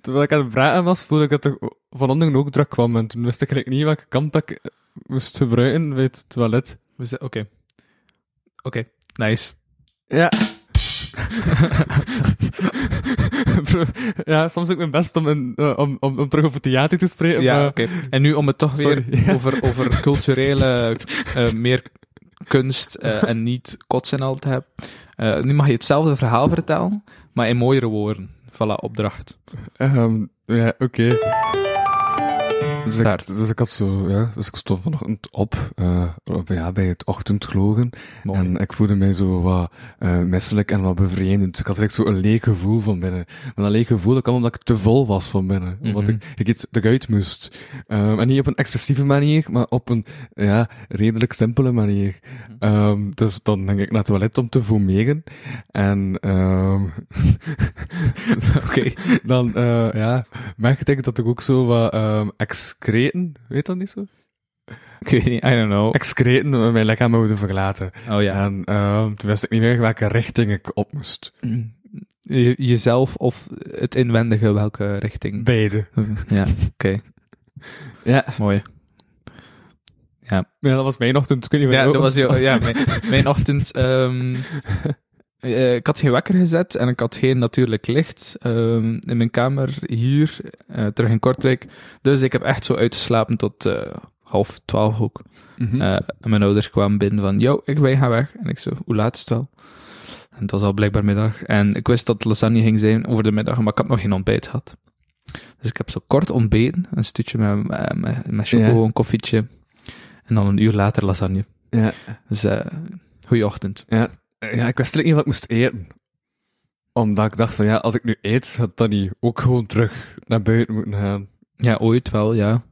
terwijl ik aan het braken was, voelde ik dat er van onderen ook druk kwam. En toen wist ik eigenlijk niet welke kant dat ik eh, moest gebruiken bij het toilet. Oké. Oké, nice. Ja. [laughs] ja, soms ook mijn best om, in, eh, om, om, om terug over theater te spreken. Ja, maar, oké. En nu om het toch weer ja. [laughs] over, over culturele, eh, meer kunst eh, en niet kotsen al te hebben. Nu mag je hetzelfde verhaal vertellen, maar in mooiere woorden. Voilà, opdracht. Ehm, ja, oké. Dus ik, dus ik had zo, ja, dus ik stond vanochtend op, op, ja, bij het ochtendglogen. Mooi. En ik voelde mij zo wat eh misselijk en wat bevreemdend. Ik had direct zo een leeg gevoel van binnen. Maar dat leeg gevoel dat kwam omdat ik te vol was van binnen. Omdat Mhm. ik, ik iets eruit moest. Ehm, en niet op een expressieve manier, maar op een ja, redelijk simpele manier. Ehm, dus dan ging ik naar het toilet om te fumeren. En ehm [laughs] Oké. dan uh, ja, merkte ik dat ik ook zo wat um, excreten, weet dat niet zo? Ik weet niet, I don't know. Excreten mijn lichaam moeten verlaten. Oh ja. En um, toen wist ik niet meer welke richting ik op moest. Je- jezelf of het inwendige, welke richting? Beide. Ja, oké. Ja. Mooi. ja, dat was mijn ochtend. Weet niet Ja, dat was, [laughs] ja mijn, mijn ochtend. ehm, eh, ik had geen wekker gezet en ik had geen natuurlijk licht ehm, in mijn kamer hier, eh, terug in Kortrijk. Dus ik heb echt zo uitgeslapen tot eh, half twaalf ook. Mhm. En mijn ouders kwamen binnen van, yo, ik wij gaan weg. En ik zo, hoe laat is het wel? En het was al blijkbaar middag. En ik wist dat lasagne ging zijn over de middag, maar ik had nog geen ontbijt gehad. Dus ik heb zo kort ontbeten, een stukje met, met, met, choco, een koffietje. En dan een uur later lasagne. ja. Dus, goeie ochtend. Ja, ja, ik wist niet wat ik moest eten. Omdat ik dacht van ja, als ik nu eet, had dan niet ook gewoon terug naar buiten moeten gaan. Ja, ooit wel, ja.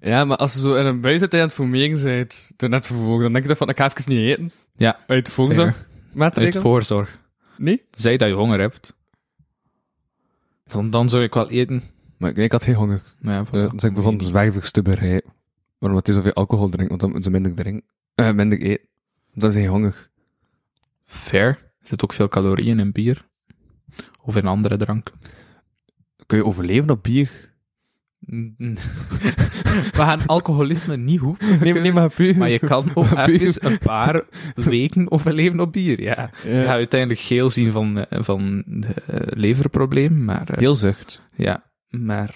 Ja, maar als je zo in een bui zit en je aan het fumeren bent, toen net vervolgens, dan denk je van, ik ga even niet eten. Ja. Uit voorzorg. Uit voorzorg. Nee? Zij dat je honger hebt. Dan, dan zou ik wel eten. Maar ik, nee, ik had geen honger. Ja, voilà. Eh, dus ik begon zwijgig te bereiden. Waarom het is zoveel alcohol drinken, want dan moeten ze minder drinken. Eh, minder eten. Dan zijn je honger. Fair. Er zit ook veel calorieën in bier. Of in andere dranken. Kun je overleven op bier? [laughs] We gaan alcoholisme niet goed. Nee, nee maar puur. Maar je kan [laughs] ook even een paar weken overleven op bier, ja. Je gaat uiteindelijk geel zien van, eh, van eh, leverprobleem, maar eh, Heel zucht. ja, maar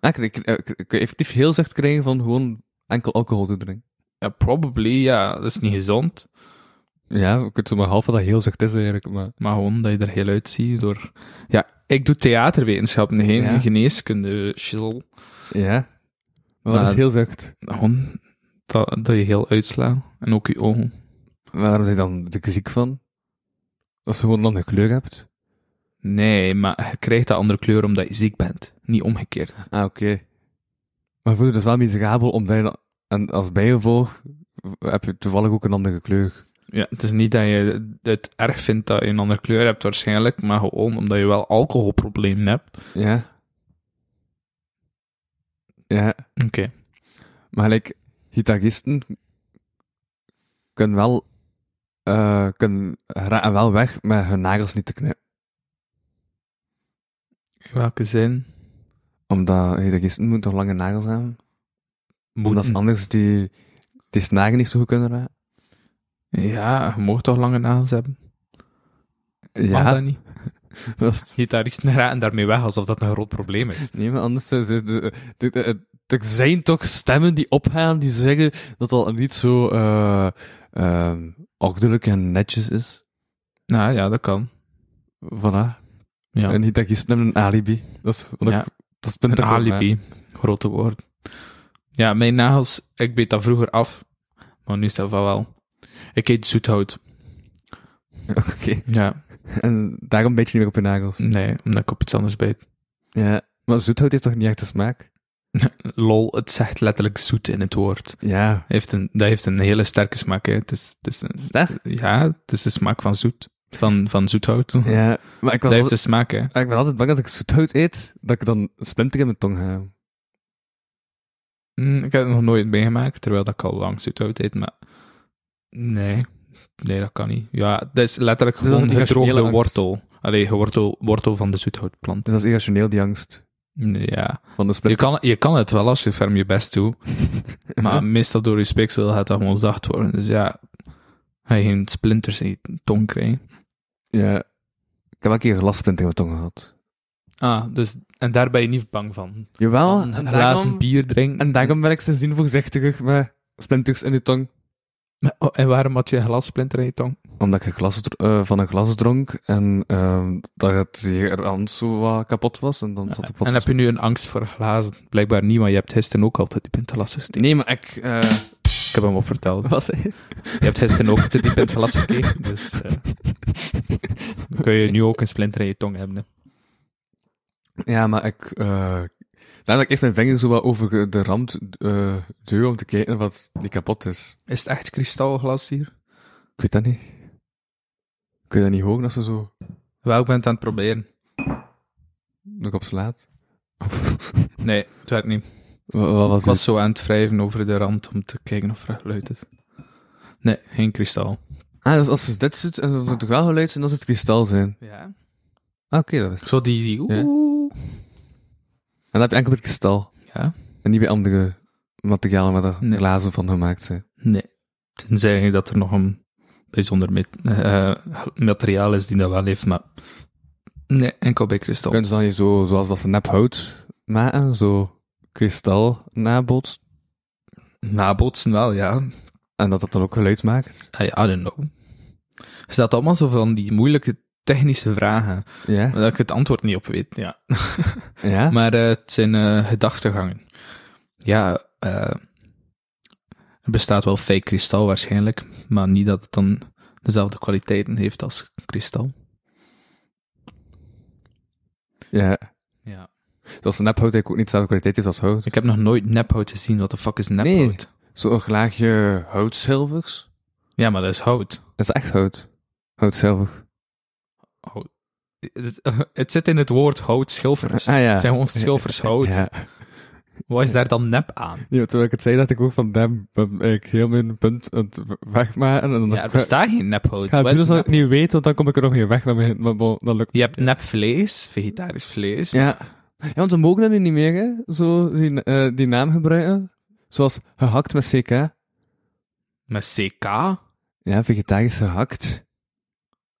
Ah, ik, kun effectief heel zucht krijgen van gewoon enkel alcohol te drinken. ja, probably, ja, dat is niet gezond, Ja, ik weet zo maar half wat dat heel zucht is eigenlijk, maar... maar gewoon dat je er heel uitziet door... Ja, ik doe theaterwetenschappen, geen Ja. geneeskunde, shizzle. Ja. Maar wat Maar- is heel zucht? Gewoon dat, dat je heel uitslaat. En ook je ogen. Waarom ben je dan ziek van? Als je gewoon een andere kleur hebt? Nee, maar je krijgt dat andere kleur omdat je ziek bent. Niet omgekeerd. Ah, oké. Maar voel je dus wel miserabel, omdat je... En als bijgevolg heb je toevallig ook een andere kleur. Ja, het is niet dat je het erg vindt dat je een andere kleur hebt waarschijnlijk, maar gewoon omdat je wel alcoholproblemen hebt. Ja. Ja. Oké. Maar gelijk, gitaristen kunnen wel... eh kunnen wel weg met hun nagels niet te knippen. In welke zin? Omdat gitaristen moeten toch lange nagels hebben? Omdat Moeten. ze anders die, die snagen niet zo goed kunnen raken. Ja, je mag toch lange nagels hebben? Mag Ja, dat niet? [laughs] dat is- Gitaristen raken daarmee weg alsof dat een groot probleem is. nee, maar anders de- de- er zijn toch stemmen die opgaan die zeggen dat dat niet zo eh ordelijk en netjes is. Nou ja, dat kan. Voilà. Ja. En niet hebben een alibi. Dat is, wat Ja. ik, dat is Een alibi. Grote woord. Ja, mijn nagels, ik beet dat vroeger af. Maar nu van wel. Ik eet zoethout. [laughs] Oké. Ja, En daarom beet je niet meer op je nagels. nee, omdat ik op iets anders beet. Ja. Maar zoethout heeft toch niet echt de smaak? [laughs] Lol, het zegt letterlijk zoet in het woord. Ja. Heeft een, dat heeft een hele sterke smaak. Hè. Het is, het is een, ja, het is de smaak van zoet. Van, van zoethout. Dat Ja. Maar ik, was heeft de smaak, hè. ik ben altijd bang als ik zoethout eet, dat ik dan splinter in mijn tong heb. Mm, ik heb het nog nooit meegemaakt, terwijl dat ik al lang zoethout eet, maar... Nee. Nee, dat kan niet. Ja, dat is letterlijk Dus gewoon een gedroogde wortel. Allee, wortel, wortel van de zoethoutplant. Dus dat is irrationeel, die angst. Ja. Van de Je kan, je kan het wel als je ferm je best doet, [laughs] maar meestal door je speeksel gaat dat gewoon zacht worden. Dus ja, ga je geen splinters in je tong krijgen. Ja. Ik heb wel een keer een glassplinter in mijn tong gehad. Ah, dus... En daar ben je niet bang van. Jawel. Van een glazen bier drinken. en daarom ben ik sindsdien voorzichtiger met splinters in je tong. Maar- oh, en waarom had je een glassplinter in je tong? Omdat ik glas, eh, van een glas dronk en ehm, dat het hier aan zo wat kapot was. En dan zat En heb je nu een angst voor glazen? Blijkbaar niet, maar je hebt gisteren ook altijd glas gesteken. Nee, maar ik... eh Ik heb hem op verteld. [laughs] je? Hebt gisteren ook te diep in het glas gekeken, dus... eh, [laughs] dan kun je nu ook een splinter in je tong hebben. Hè. Ja, maar ik... Daarna dat ik eerst mijn vinger zo wat over de rand eh duw om te kijken wat die kapot is. Is het echt kristalglas hier? Ik weet dat niet. Kun je dat niet horen als ze zo Wel, ik ben het aan het proberen. nog op slaat? [laughs] Nee, het werkt niet. Wat, wat was Ik was zo aan het wrijven over de rand om te kijken of er geluid is. Nee, geen kristal. Ah, dus als ze dit doet en dan zou het toch wel geluid zijn als het kristal zijn. Ja. Ah, oké, dat is het. Zo die... die Ja. Dan heb je enkel bij kristal. Ja. En niet bij andere materialen waar er Nee. glazen van gemaakt zijn. Nee. Tenzij dat er nog een bijzonder met- eh, materiaal is die dat wel heeft, maar... Nee, enkel bij kristal. Kunnen ze dan hier zo, zoals dat ze nep hout maken, zo kristal nabootst, Nabootsen wel, ja. en dat dat dan ook geluid maakt? I, I don't know. Er staat allemaal zo van die moeilijke technische vragen, Ja? waar ik het antwoord niet op weet, ja. [laughs] Ja? Maar eh, het zijn eh, gedachtegangen. Ja, eh, er bestaat wel fake kristal waarschijnlijk, maar niet dat het dan dezelfde kwaliteiten heeft als kristal. ja. Ja. Zoals nephout eigenlijk ook niet dezelfde kwaliteit heeft als hout. Ik heb nog nooit nephout gezien. Wat de fuck is nephout? Zo'n laagje houtzilvers. Ja, maar dat is hout. Dat is echt hout. Houtzilver. Het, [laughs] het zit in het woord hout, schilfers. Ah ja. Het zijn gewoon schilfers hout. Ja. Wat is daar dan nep aan? ja. Toen ik het zei, dat ik ook van ben ik heel mijn punt aan het wegmaken. En dan Ja, er bestaat geen nephout. doen is alsof ik nep- het niet weet, want dan kom ik er nog niet weg met mijn, dan lukt Je hebt nepvlees, vegetarisch vlees. Ja. ja, want we mogen dat nu niet meer, hè. Zo, die, eh, die naam gebruiken. Zoals gehakt met CK. Met CK. Ja, vegetarisch gehakt.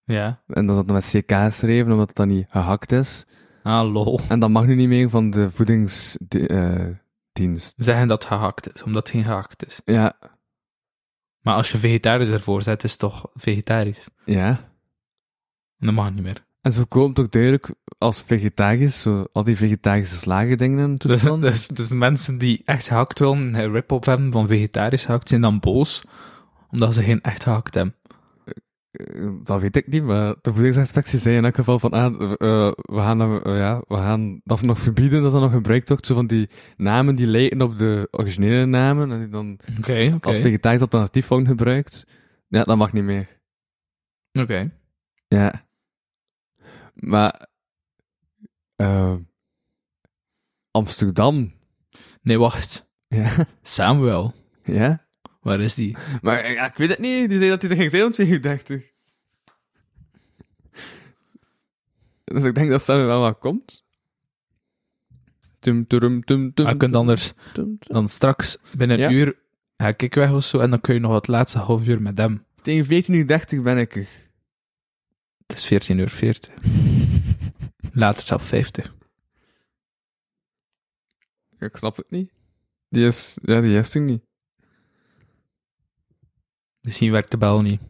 Ja. En dat dat met CK geschreven, omdat het dan niet gehakt is. Ah, lol. En dat mag nu niet meer van de voedingsdienst. Zeggen dat het gehakt is, omdat het geen gehakt is. ja, Maar als je vegetarisch ervoor zet, is het toch vegetarisch. ja. En dat mag niet meer. En zo komt ook duidelijk als vegetarisch, zo al die vegetarische slagen dingen en [laughs] Dus, dus, dus mensen die echt gehakt willen, een rip-op hebben van vegetarisch gehakt, zijn dan boos, omdat ze geen echt gehakt hebben. Eh, Dat weet ik niet, maar de voedingsinspectie zei in elk geval van, ah, eh, we gaan dat, eh, ja, we gaan dat nog verbieden dat dat nog gebruikt wordt, zo van die namen die lijken op de originele namen, en die dan Oké, oké. als vegetarisch alternatief worden gebruikt. Ja, dat mag niet meer. Oké. Ja. Maar, eh, Amsterdam, Nee, wacht. ja, Samuel. ja. Waar is die? Maar ja, ik weet het niet, die zei dat hij er ging zijn om 32. Dus ik denk dat Sam wel wat komt. Tum, tum, tum, tum. Ah, je kunt anders dan straks binnen een uur ga ik weg of zo en dan kun je nog het laatste half uur met hem. Tegen 14.30 ben ik er. Het is 14 uur 40. [laughs] Later zelf 50. Ik snap het niet. Die is, ja, die is er niet. Misschien werkt de bel niet.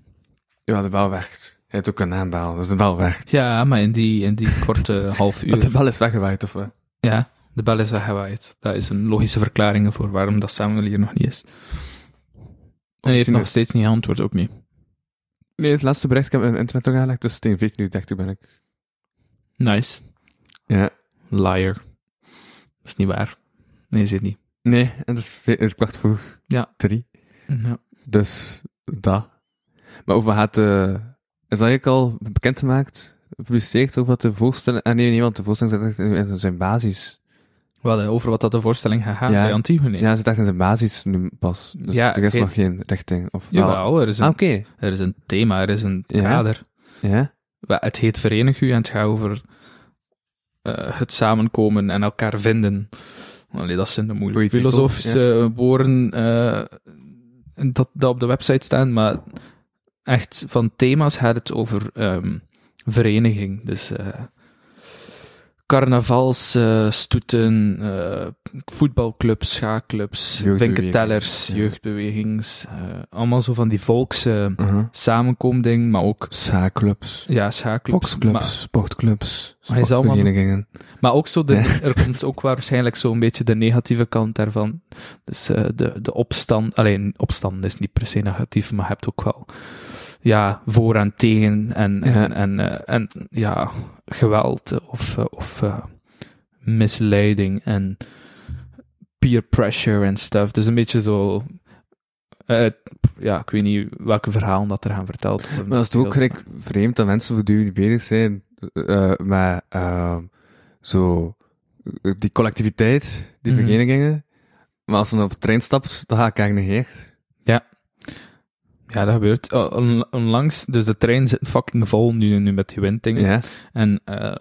Ja, de bel werkt. Hij heeft ook een naambel, dus de bel werkt. Ja, maar in die, in die korte [laughs] half Maar de uur. bel is weggewaaid, of wat? Ja, de bel is weggewaaid. Dat is een logische verklaring voor waarom dat Samuel hier nog niet is. En hij heeft nog steeds niet geantwoord, ook niet. Nee, het laatste bericht, ik heb mijn internet ook aangelegd, dus tegen 14 uur 30 ben ik. Nice. Ja. Liar. Dat is niet waar. Nee, het niet. Nee, en het is, het is kwart voor Ja. drie. Ja. Dus, dat. Maar over gaat de... Is dat eigenlijk al bekendgemaakt, gepubliceerd, over wat de voorstelling... Ah, nee, nee, want de voorstelling zit echt in zijn basis. Wel, eh, over wat dat de voorstelling gaat gaan Ja. bij Antigone. Ja, hij zit echt in zijn basis nu pas. Dus Ja, er is nog geen richting. Of wel? Jawel, er is, een, Ah, er is een thema, er is een Ja. kader. Ja? Het heet Verenig u en het gaat over eh, het samenkomen en elkaar vinden. Allee, dat zijn de moeilijke filosofische woorden eh, dat, dat op de website staan, maar echt van thema's gaat het over ehm, vereniging. Dus eh carnavalsstoeten, eh voetbalclubs, schaakclubs, vinkentellers, jeugdbewegings, eh, allemaal zo van die volkse Uh-huh. samenkomding, maar ook Schaakclubs. ja, schaakclubs. Boxclubs, Maar, sportclubs, Maar hij is allemaal- sportverenigingen. maar ook zo, de, Ja. er komt ook waarschijnlijk zo'n beetje de negatieve kant daarvan. Dus eh, de, de opstand, alleen opstand is niet per se negatief, maar je hebt ook wel ja, voor en tegen en, Ja. en, en, eh, en ja, geweld of, eh, of eh, misleiding en peer pressure en stuff. Dus een beetje zo. ja, ik weet niet welke verhalen dat er gaan verteld worden. Maar dat is toch ook gelijk vreemd dat mensen voortdurend bezig zijn met eh, zo die collectiviteit, die Mhm. verenigingen. Maar als ze op de trein stapt, dan ga ik eigenlijk negeerd. Ja, dat gebeurt. Oh, on- onlangs, dus de trein zit fucking vol nu, nu met die windingen. Ja. En eh,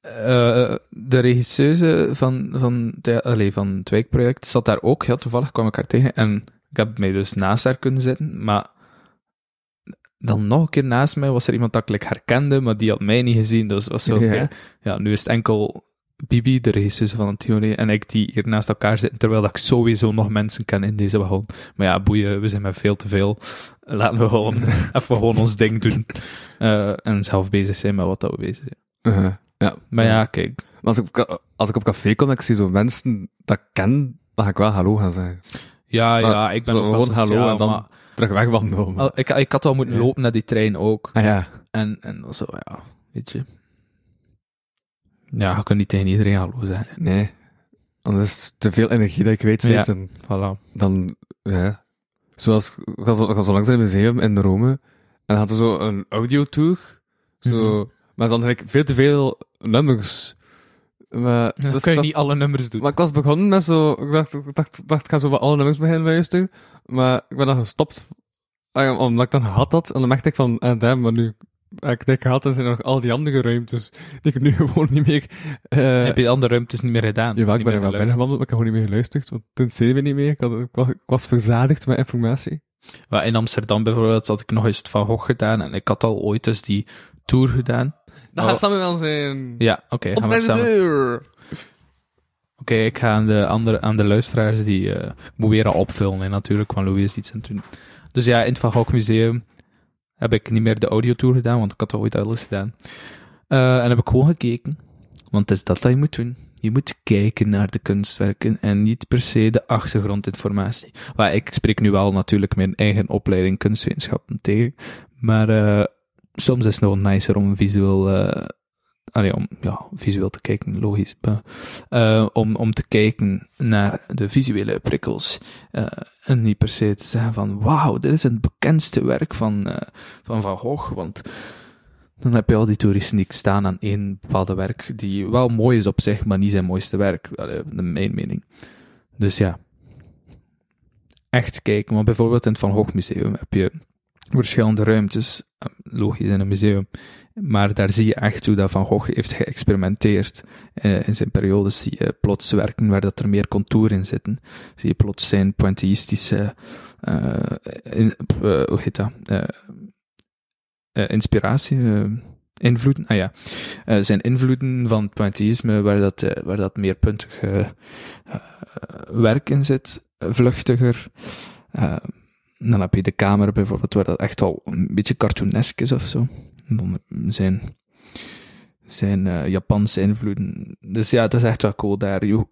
eh, de regisseuse van, van, de, van het wijkproject zat daar ook. Heel toevallig kwam ik haar tegen. En ik heb mij dus naast haar kunnen zitten. Maar dan nog een keer naast mij was er iemand dat ik herkende, maar die had mij niet gezien. Dus was zo, Ja. ja, nu is het enkel Bibi, de regisseuse van Antigone, en ik die hier naast elkaar zitten, terwijl dat ik sowieso nog mensen ken in deze wagon. Maar ja, boeien, we zijn met veel te veel. Laten we gewoon [laughs] even gewoon ons ding doen. Eh, en zelf bezig zijn met wat dat we bezig zijn. Uh-huh. ja. Maar ja, kijk. Maar als ik, op als ik op café kom en ik zie zo mensen dat ik ken, dan ga ik wel hallo gaan zeggen. Ja, Maar ja, ik ben ook gewoon hallo en dan- maar Terug wegwandelen. al- ik, ik had wel moeten lopen naar die trein ook. Ah ja. En, en zo, ja, weet je. Ja, je kunt niet tegen iedereen hallo zeggen. Nee. Anders is het te veel energie dat ik weet Ja. zit. En Voilà. dan, ja. Zoals, ik ga zo, ik langs in het museum in Rome. En dan had er zo een audiotour. Zo, Mhm. maar dan eigenlijk veel te veel nummers. Maar, [laughs] Dan dus kun je ik niet alle nummers doen. Maar ik was begonnen met zo, ik dacht, ik dacht, ik dacht ik ga zo wat alle nummers beginnen luisteren. Maar ik ben dan gestopt, ja, omdat ik dan gehad had. En dan merkte ik van, eh, damn, maar nu heb ik gehad, en zijn er nog al die andere ruimtes die ik nu [laughs] gewoon niet meer... eh Heb je de andere ruimtes niet meer gedaan? Jawel, ik ben er wel bijna gewandeld, maar ik heb gewoon niet meer geluisterd, want toen zeiden we niet meer. Ik, had, ik, was, ik was verzadigd met informatie. Maar in Amsterdam bijvoorbeeld had ik nog eens het Van Gogh gedaan en ik had al ooit eens die tour gedaan. Dat Oh. gaat samen wel zijn. Ja, oké. Op gaan we samen. deur. Oké, ik ga aan de, andere, aan de luisteraars die... eh, ik moet weer al opvullen, hè, natuurlijk, want Louis is iets aan het doen. Dus ja, in het Van Gogh Museum heb ik niet meer de audiotour gedaan, want ik had dat ooit alles gedaan. Eh, en heb ik gewoon gekeken. Want het is dat dat je moet doen. Je moet kijken naar de kunstwerken en niet per se de achtergrondinformatie. Maar ik spreek nu wel natuurlijk mijn eigen opleiding kunstwetenschappen tegen. Maar eh, soms is het nog nicer om visueel, eh, allee, om ja, visueel te kijken, logisch. eh, om, om te kijken naar de visuele prikkels. eh, en niet per se te zeggen van, wauw, dit is het bekendste werk van, eh, van Van Gogh. Want dan heb je al die toeristen die staan aan één bepaalde werk, die wel mooi is op zich, maar niet zijn mooiste werk, Allee, mijn mening. Dus ja, echt kijken. Want bijvoorbeeld in het Van Gogh Museum heb je verschillende ruimtes, logisch in een museum, maar daar zie je echt hoe dat Van Gogh heeft geëxperimenteerd. Eh, in zijn periodes zie je plots werken waar dat er meer contour in zitten. Zie je plots zijn pointillistische, eh, eh, hoe heet dat? Inspiratie, invloeden. Ah ja, zijn invloeden van het waar dat, eh, waar dat meer puntig werk in zit, vluchtiger. dan heb je de kamer bijvoorbeeld, waar dat echt al een beetje cartoonesk is of zo. Zijn, zijn eh, Japanse invloeden. Dus ja, het is echt wel cool daar. Je-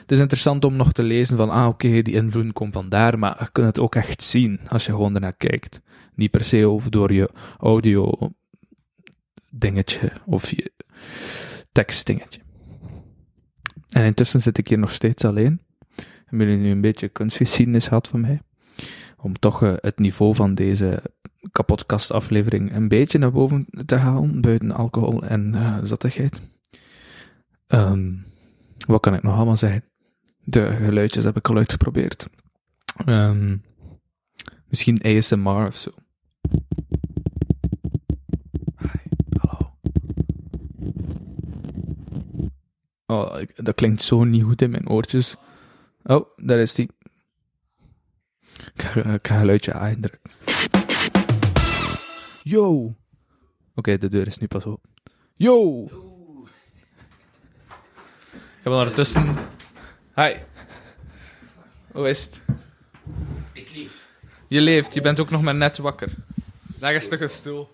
het is interessant om nog te lezen van, ah oké, die invloeden komen van daar, maar je kunt het ook echt zien als je gewoon ernaar kijkt. Niet per se over door je audio dingetje of je tekstdingetje. En intussen zit ik hier nog steeds alleen. Hebben jullie nu een beetje kunstgeschiedenis gehad van mij? Om toch eh, het niveau van deze kapotkastaflevering een beetje naar boven te halen, buiten alcohol en eh, zattigheid. Ehm, wat kan ik nog allemaal zeggen? De geluidjes heb ik al uitgeprobeerd. Ehm, misschien ASMR of zo. Hi, hallo. Oh, dat klinkt zo niet goed in mijn oortjes. Oh, daar is die. Ik ga, een geluidje aandrukken. Yo! Oké, de deur is nu pas open. Yo! Ik heb ondertussen... Hi. Hoe is het? Ik lief. Je leeft, je bent ook nog maar net wakker. Toch een stoel.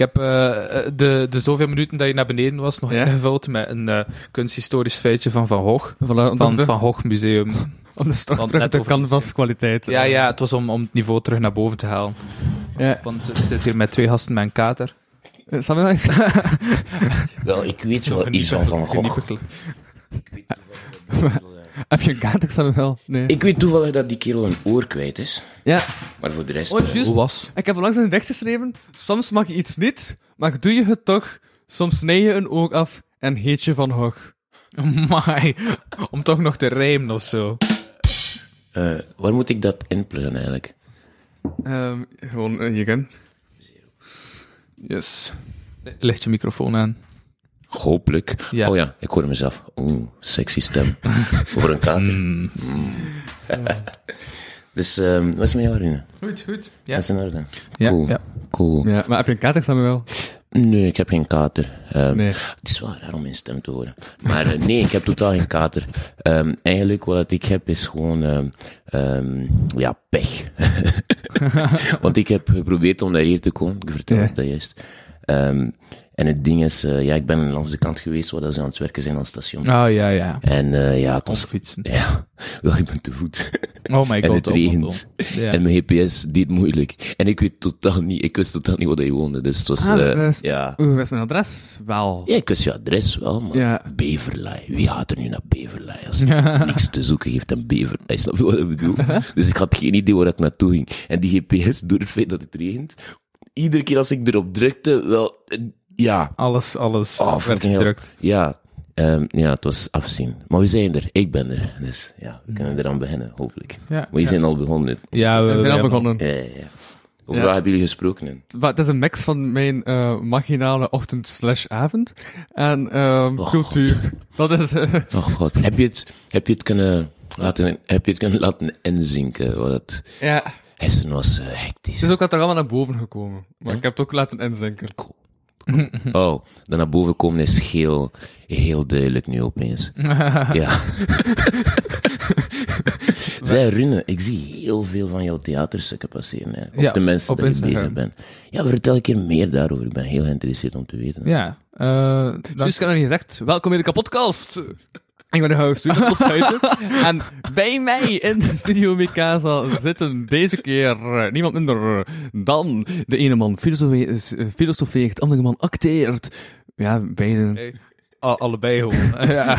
Ik heb eh, eh, de, de zoveel minuten dat je naar beneden was nog Ja? ingevuld met een eh, kunsthistorisch feitje van Van Gogh. Voilà, om, Van de, Van Gogh Museum. [laughs] om de want terug de over- canvas kwaliteit. Ja, ja, het was om, om het niveau terug naar boven te halen. ja. Want we zitten hier met twee gasten met een kater. Is- [laughs] Wel, ik weet wel iets van Van Gogh. Ik weet toevallig [laughs] heb je een kater, Samuel? Nee. Ik weet toevallig dat die kerel een oor kwijt is. Ja. Maar voor de rest... Oh, eh, juist. Hoe was? Ik heb onlangs een gedicht geschreven. Soms mag je iets niet, maar doe je het toch. Soms snij je een oog af en heet je van hoog. [laughs] My, om toch nog te rijmen of zo. eh, waar moet ik dat inpluggen eigenlijk? Ehm, gewoon uh, hierin. Yes. Ligt je microfoon aan. Hopelijk. Ja. Oh ja, ik hoor mezelf. Oeh, sexy stem. [laughs] Voor een kater. Mm. Dus, ehm wat is met jou, Rune? Goed, goed. Ja, Dat is in orde. ja, Cool. ja. Cool. Ja, maar heb je een kater, Samuel? Nee, ik heb geen kater. Ehm, Nee. Het is wel raar om mijn stem te horen. Maar eh, nee, ik heb totaal geen kater. Ehm, eigenlijk wat ik heb is gewoon, ja, pech. [laughs] Want ik heb geprobeerd om naar hier te komen. Ik vertel Ja. het dat juist. En het ding is, eh, ja, ik ben langs de kant geweest waar dat ze aan het werken zijn aan het station. Oh, ja, ja. En eh, ja, het was... fietsen. [laughs] Ja, wel, ik ben te voet. Oh my god. en het regent. Ja. En mijn GPS deed moeilijk. En ik weet totaal niet, ik wist totaal niet waar hij woonde. Dus het was, Ah, eh, is- ja. Wat is mijn adres? Wel. Ja, ik wist je adres wel, maar Ja. Beverlei. Wie gaat er nu naar Beverlei als je [laughs] niks te zoeken heeft in Beverlei? Snap je wat ik bedoel? [laughs] dus ik had geen idee waar ik naartoe ging. En die GPS, door het feit dat het regent, iedere keer als ik erop drukte, wel, ja, Alles, alles Oh, werd gedrukt. ja. ehm, ja, het was afzien. Maar we zijn er. Ik ben er. Dus ja, we kunnen eraan beginnen, hopelijk. Ja, Maar je zijn al begonnen. ja we, We zijn al begonnen. Ja, ja, ja. Over wat hebben jullie gesproken? Maar Het is een mix van mijn eh marginale ochtend slash avond en Oh, cultuur. [laughs] Dat is... eh, [laughs] Oh god. heb je het, heb je het kunnen laten, heb je het kunnen laten inzinken? Wat het, ja. gisteren was eh, Het hectisch. is ook wat er allemaal naar boven gekomen. Maar ik heb het ook laten inzinken. Cool. [laughs] Oh, dan naar boven komen is heel, heel duidelijk nu opeens. [laughs] ja. [laughs] Zij Rune, ik zie heel veel van jouw theaterstukken passeren. Hè. Of Ja, de mensen je Instagram. bezig bent. Ja, vertel een keer meer daarover. Ik ben heel geïnteresseerd om te weten. Ja. eh, dan- Dus ik heb nog niet gezegd, welkom in de kapotkast. Ik ben de host, [laughs] en bij mij in de studio Mikasa zitten deze keer eh, niemand minder dan de ene man filosofe- eh, filosofeert, de andere man acteert. Ja, beiden, Hey. Al- allebei gewoon. ja.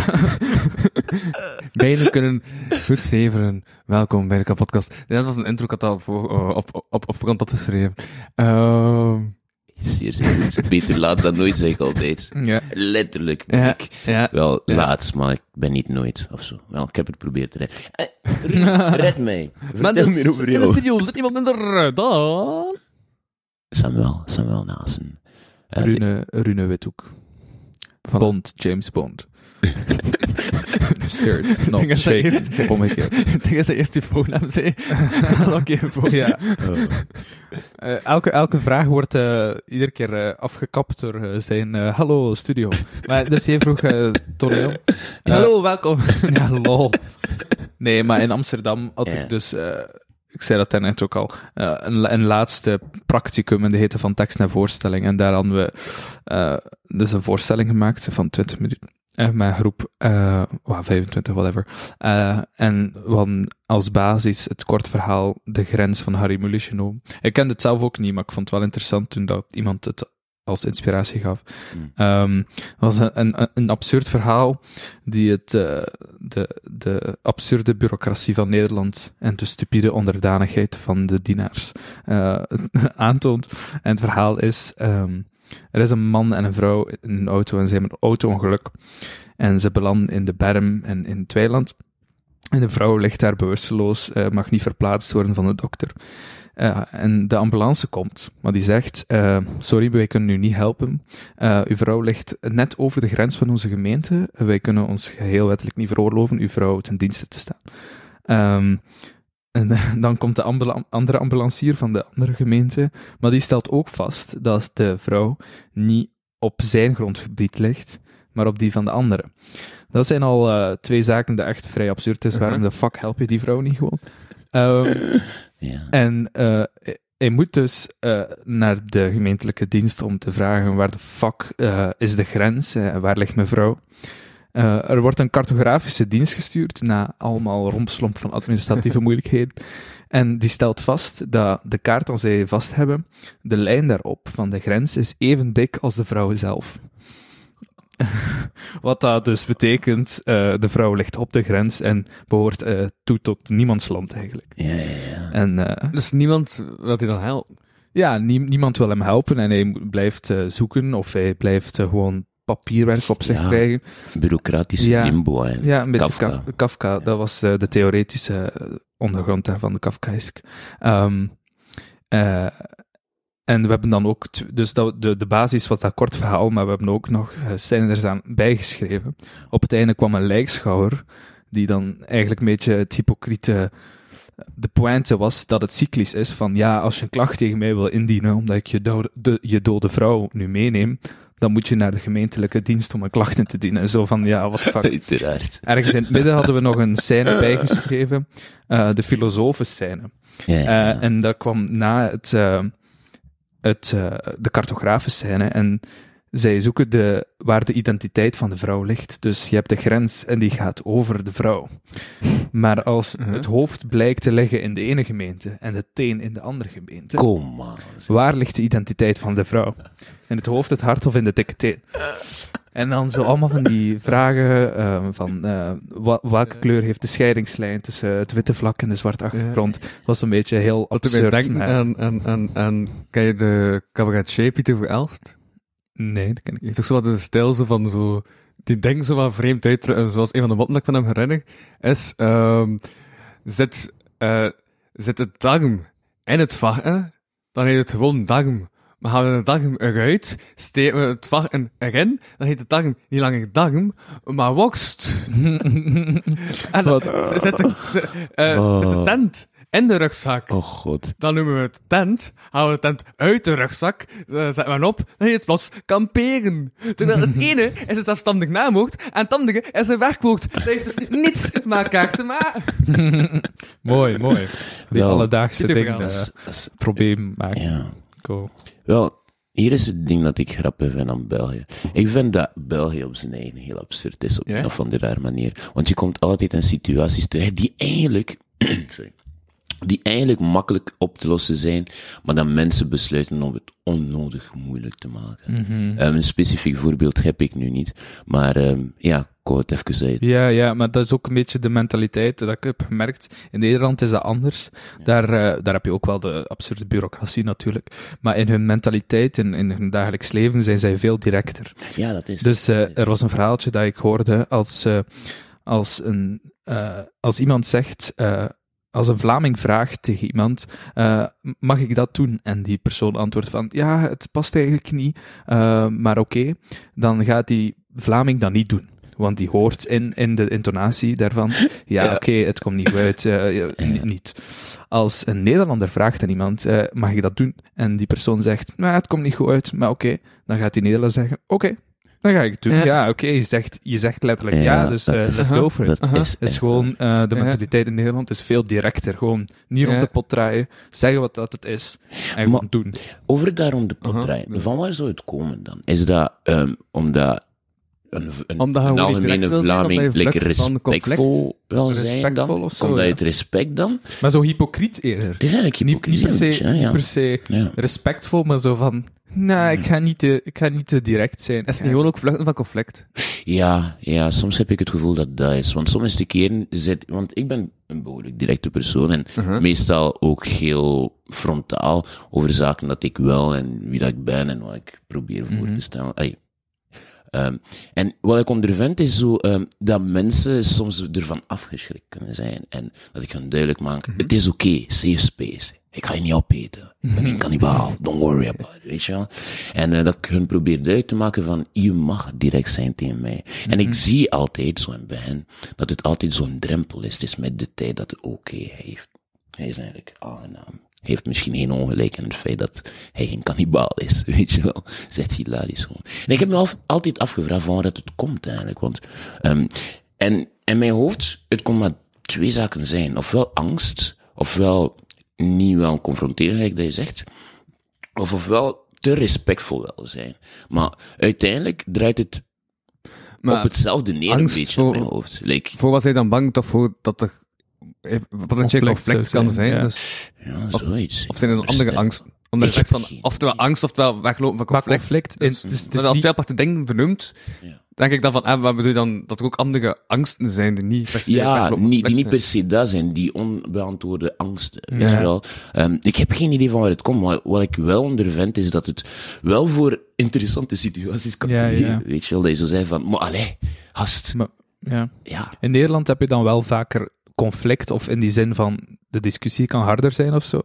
[laughs] beiden kunnen goed zeveren. Welkom bij de kapotkast. Dit was een intro, ik had voor, eh, op, op, op, op voorhand opgeschreven. Ehm Zeer. Beter laat dan nooit, zeg ik altijd. ja. Letterlijk ben ja, ik. ja. Wel, Ja. laatst, maar ik ben niet nooit, of zo. Wel, ik heb het geprobeerd te redden. Eh, red [laughs] mij. Maar dus, meer over in de studio zit niemand minder dan... Samuel, Samuel Naassen. Eh, Rune, Rune Withoek. Bond, James Bond. Stirred, denk not dat dat shaken. eerst-. [laughs] Ik denk dat ze eerst je voornaam zei. Oké, voor. Ja. [laughs] Elke, elke vraag wordt eh, iedere keer eh, afgekapt door eh, zijn eh, hallo studio. Maar dus jij vroeg uh, toneel. [laughs] Hallo, welkom. ja, lol. Nee, maar in Amsterdam had ik dus... eh, ik zei dat daarnet ook al, eh, een, een laatste practicum en die heette van tekst naar voorstelling. En daar hadden we eh, dus een voorstelling gemaakt van 20 minuten. Eh, een groep, eh, well, 25, whatever. Eh, en we hadden als basis het kort verhaal De Grens van Harry Mulisch genomen. Ik kende het zelf ook niet, maar ik vond het wel interessant toen dat iemand het als inspiratie gaf. Hmm. Ehm, het was een, een, een absurd verhaal die het, eh, de, de absurde bureaucratie van Nederland en de stupide onderdanigheid van de dienaars eh, [laughs] aantoont. En het verhaal is, ehm, er is een man en een vrouw in een auto en ze hebben een auto-ongeluk. En ze belanden in de berm en in het weiland. En de vrouw ligt daar bewusteloos, eh, mag niet verplaatst worden van de dokter. Eh, en de ambulance komt, maar die zegt: eh, Sorry, wij kunnen u niet helpen. Uw vrouw ligt net over de grens van onze gemeente. Wij kunnen ons geheel wettelijk niet veroorloven uw vrouw ten dienste te staan. Ehm, en dan komt de ambula- andere ambulancier van de andere gemeente, maar die stelt ook vast dat de vrouw niet op zijn grondgebied ligt, maar op die van de andere. Dat zijn al eh, twee zaken die echt vrij absurd is. Waarom de fuck help je die vrouw niet gewoon? Ehm, [laughs] Ja. en eh, hij moet dus eh, naar de gemeentelijke dienst om te vragen waar de fuck eh, is de grens eh, en waar ligt mijn vrouw. Eh, er wordt een cartografische dienst gestuurd na allemaal rompslomp van administratieve [laughs] moeilijkheden. En die stelt vast dat de kaart als zij vast hebben, de lijn daarop van de grens is even dik als de vrouw zelf. [laughs] Wat dat dus betekent, eh, de vrouw ligt op de grens en behoort eh, toe tot niemandsland eigenlijk. Ja, ja, ja. En Dus niemand wil die dan helpen. ja, nie- niemand wil hem helpen en hij blijft zoeken of hij blijft gewoon papierwerk op zich Ja. krijgen. Bureaucratische Ja. limbo. Hè. Ja, een Kafka. Kafka. Kafka dat was eh, de theoretische eh, ondergrond daarvan, de Kafkaïsk. Ehm eh, en we hebben dan ook, dus dat, de, de basis was dat kort verhaal, maar we hebben ook nog scènes aan bijgeschreven. Op het einde kwam een lijkschouwer, die dan eigenlijk een beetje het hypocriete. De pointe was dat het cyclisch is van ja, als je een klacht tegen mij wil indienen omdat ik je, dode, de, je dode vrouw nu meeneem, dan moet je naar de gemeentelijke dienst om een klacht in te dienen. En zo van ja, wat fuck. [laughs] Uiteraard. Ergens in het midden hadden we nog een scène bijgeschreven, eh, de filosofenscène. Ja, ja, ja. Eh, en dat kwam na het, eh, het, eh, de cartografenscène. En zij zoeken de, waar de identiteit van de vrouw ligt. Dus je hebt de grens en die gaat over de vrouw. Maar als Mhm. het hoofd blijkt te liggen in de ene gemeente en de teen in de andere gemeente, Kom maar. waar ligt de identiteit van de vrouw? In het hoofd, het hart of in de dikke teen? En dan zo allemaal van die vragen eh, van eh, wa- welke kleur heeft de scheidingslijn tussen het witte vlak en de zwarte achtergrond? was een beetje heel Wat absurd. denken maar- aan, aan, aan, aan, ken je de cabaretier Pieter voor Elst? Nee, dat ken ik Die heeft toch zo wat een stijl zo van zo, die denkt zo wat vreemd uit, eh, zoals een van de moppen dat ik van hem herinner, is, ehm zit, eh zit het darm in het varken, dan heet het gewoon darm. Maar halen we de darm eruit, steken we het varken erin, dan heet de darm niet langer darm, maar worst. [laughs] En de, ze- eh, Oh. zet de tent in de rugzak. Oh god. Dan noemen we het tent, halen we de tent uit de rugzak, eh, zetten we hem op, dan heet het plots kamperen. Terwijl het [laughs] ene is een zelfstandig naamwoord, en het andere is een werkwoord. Dat heeft dus niets met elkaar te maken. [laughs] mooi, mooi. Die Wel, alledaagse dingen eh, is- probleem maken. ja. Cool. Wel, hier is het ding dat ik grappig vind aan België. Ik vind dat België op zijn eigen heel absurd is op een of andere rare manier. Want je komt altijd in situaties terecht die eigenlijk, [clears throat] sorry, die eigenlijk makkelijk op te lossen zijn, maar dat mensen besluiten om het onnodig moeilijk te maken. Mhm. Ehm, een specifiek voorbeeld heb ik nu niet, maar ehm, ja, wou het even uit. Ja, ja, maar dat is ook een beetje de mentaliteit dat ik heb gemerkt. In Nederland is dat anders. Daar, eh, daar heb je ook wel de absurde bureaucratie natuurlijk. Maar in hun mentaliteit, in, in hun dagelijks leven, zijn zij veel directer. Ja, dat is Dus eh, er was een verhaaltje dat ik hoorde als, eh, als, een, als iemand zegt, als een Vlaming vraagt tegen iemand, mag ik dat doen? En die persoon antwoordt van, ja, het past eigenlijk niet, maar oké. Dan gaat die Vlaming dat niet doen. Want die hoort in, in de intonatie daarvan, [laughs] ja, Ja. oké, het komt niet goed uit, eh, ja, [laughs] ni- niet. Als een Nederlander vraagt aan iemand, eh, mag ik dat doen? En die persoon zegt, nou, het komt niet goed uit, maar oké. Dan gaat die Nederlander zeggen, oké. Dan ga ik het doen. Ja. Ja, oké, je, zegt, je zegt letterlijk ja, dus eh is- let's go for it. Is, Het is gewoon, eh, de mentaliteit in Nederland is veel directer. Gewoon niet rond de pot draaien, zeggen wat dat het is en gewoon doen. Over daar om de pot Aha. draaien. Van waar zou het komen dan? Is dat ehm, omdat een, een, Omdat een algemene Vlaming like, respectvol wil zijn dan? of zo, omdat ja. je het respect dan? Maar zo hypocriet eerder. Het is eigenlijk Niet, niet, per se, niet ja. per se Ja. respectvol, maar zo van, nou, ik ga niet te, ik ga niet te direct zijn. Is het niet gewoon ook vluchten van conflict? Ja, ja, soms heb ik het gevoel dat dat is. Want soms de keren zit... Want ik ben een behoorlijk directe persoon en meestal ook heel frontaal over zaken dat ik wil en wie dat ik ben en wat ik probeer voor Mhm. te stellen. Ehm, en wat ik ondervind is zo ehm, dat mensen soms ervan afgeschrikt kunnen zijn. En dat ik hun duidelijk maak, het is oké, safe space. Ik ga je niet opeten. Ik ben geen kannibaal. Don't worry about it, weet je wel. En eh, dat ik hun probeer duidelijk te maken van, je mag direct zijn tegen mij. En ik zie altijd, zo in Ben, dat het altijd zo'n drempel is. Het is met de tijd dat het oké heeft. Hij is eigenlijk aangenaam. Heeft misschien geen ongelijk in het feit dat hij geen kannibaal is, [laughs] weet je wel. Zegt hilarisch gewoon. En ik heb me altijd afgevraagd van waar dat het komt eigenlijk. Want, ehm, en in mijn hoofd, het kon maar twee zaken zijn. Ofwel angst, ofwel niet wel confronteren, gelijk dat je zegt. Of ofwel te respectvol wel zijn. Maar uiteindelijk draait het Maar op hetzelfde neer een beetje in mijn hoofd. Like, voor was hij dan bang toch voor dat er eh, potentieel Conflict kan zijn, zijn? ja. Dus, ja, zoiets. of zijn er dan andere angsten? Omdat je zegt van, oftewel angst, oftewel weglopen van conflict. conflict, Dus, het is- het is als twee aparte dingen benoemd, Ja. denk ik dan van, ah, wat bedoel je dan, dat er ook andere angsten zijn die niet per se Ja, weglopen niet, die niet per se dat zijn, die onbeantwoorde angsten. Weet je wel? Ehm, ik heb geen idee van waar het komt, maar wat ik wel ondervind is dat het wel voor interessante situaties kan Ja. Weet je wel, dat je zo zei van, maar allee, Maar, ja. ja. In Nederland heb je dan wel vaker conflict, of in die zin van de discussie kan harder zijn of zo.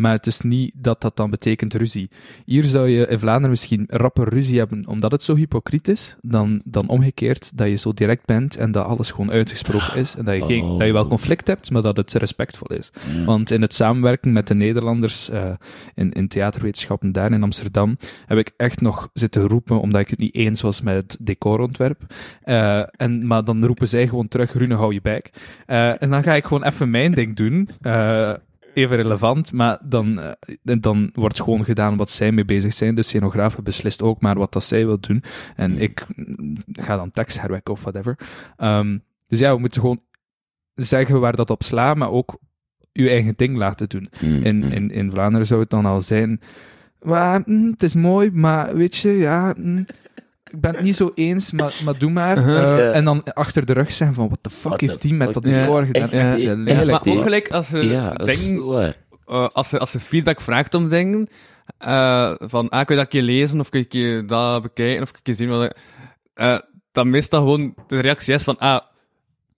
Maar het is niet dat dat dan betekent ruzie. Hier zou je in Vlaanderen misschien rapper ruzie hebben, omdat het zo hypocriet is, dan, dan omgekeerd dat je zo direct bent en dat alles gewoon uitgesproken is. En dat je, geen, Oh. dat je wel conflict hebt, maar dat het respectvol is. Want in het samenwerken met de Nederlanders eh, in, in theaterwetenschappen daar in Amsterdam heb ik echt nog zitten roepen, omdat ik het niet eens was met het decorontwerp. Eh, en, maar dan roepen zij gewoon terug, Rune, hou je bek. Eh, en dan ga ik gewoon even mijn ding doen. Even relevant, maar dan, eh, dan wordt gewoon gedaan wat zij mee bezig zijn. De scenograaf beslist ook maar wat dat zij wil doen. En ik mm, ga dan tekst herwerken of whatever. Ehm, dus ja, we moeten gewoon zeggen waar dat op slaat, maar ook uw eigen ding laten doen. Mm, In, mm. in, in Vlaanderen zou het dan al zijn. "Wa, mm, het is mooi, maar weet je, ja. mm, ik ben het niet zo eens, maar, maar doe maar. Uh-huh. Eh. En dan achter de rug zijn van, what the fuck What heeft die met dat decor gedaan? echt, Echt, ja. Maar ook gelijk als je ja, eh, als, ze, als ze feedback vraagt om dingen, eh, van, ah, kun je dat een keer lezen, of kun je dat bekijken, of kun je zien wat, eh, dan meestal gewoon de reactie is van, ah,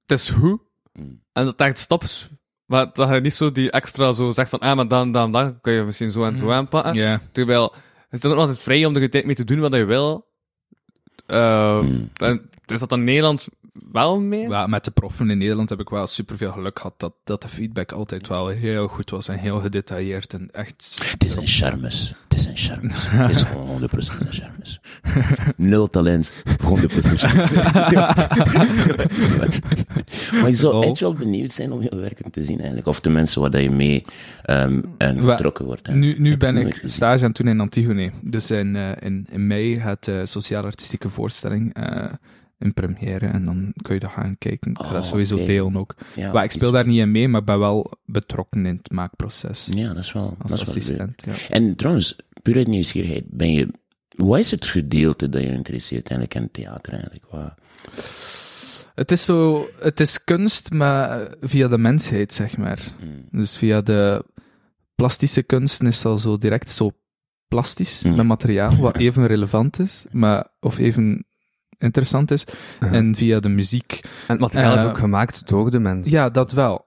het is goed, Mm. en dat echt stopt. Maar dat je niet zo die extra zo zegt van, ah, maar dan, dan, dan, kun je misschien zo en zo aanpakken. Ja. Terwijl, het is ook nog altijd vrij om er je tijd mee te doen wat je wil. Eh, Mm. en is dat dan Nederland wel mee? Ja, met de proffen in Nederland heb ik wel superveel geluk gehad dat, dat de feedback altijd wel heel goed was en heel gedetailleerd en echt... Het is een charmes. Het is een charmes. Het is gewoon 100% een charmes. [laughs] Nul talent, 100% charmes. [laughs] maar ik zou Oh. echt wel benieuwd zijn om je werken te zien eigenlijk. Of de mensen waar dat je mee ehm en betrokken wordt. Nu, nu Heb ben ik stage aan het doen in Antigone. Dus in, eh, in, in mei gaat de sociaal-artistieke voorstelling eh, in première en dan kun je dat gaan kijken. Dat Oh, sowieso delen ook. Ja, maar ik speel daar niet in mee, maar ben wel betrokken in het maakproces. Ja, dat is wel, als dat is wel assistent. Ja. En trouwens, puur uit nieuwsgierigheid, ben je... Wat is het gedeelte dat je interesseert eigenlijk in theater eigenlijk? Wat, Het is zo, het is kunst, maar via de mensheid, zeg maar. mm, Dus via de plastische kunsten is al zo direct zo plastisch Mhm. met materiaal, wat even relevant is, maar, of even interessant is. En via de muziek, En het materiaal is Eh, ook gemaakt door de mensen. ja, dat wel.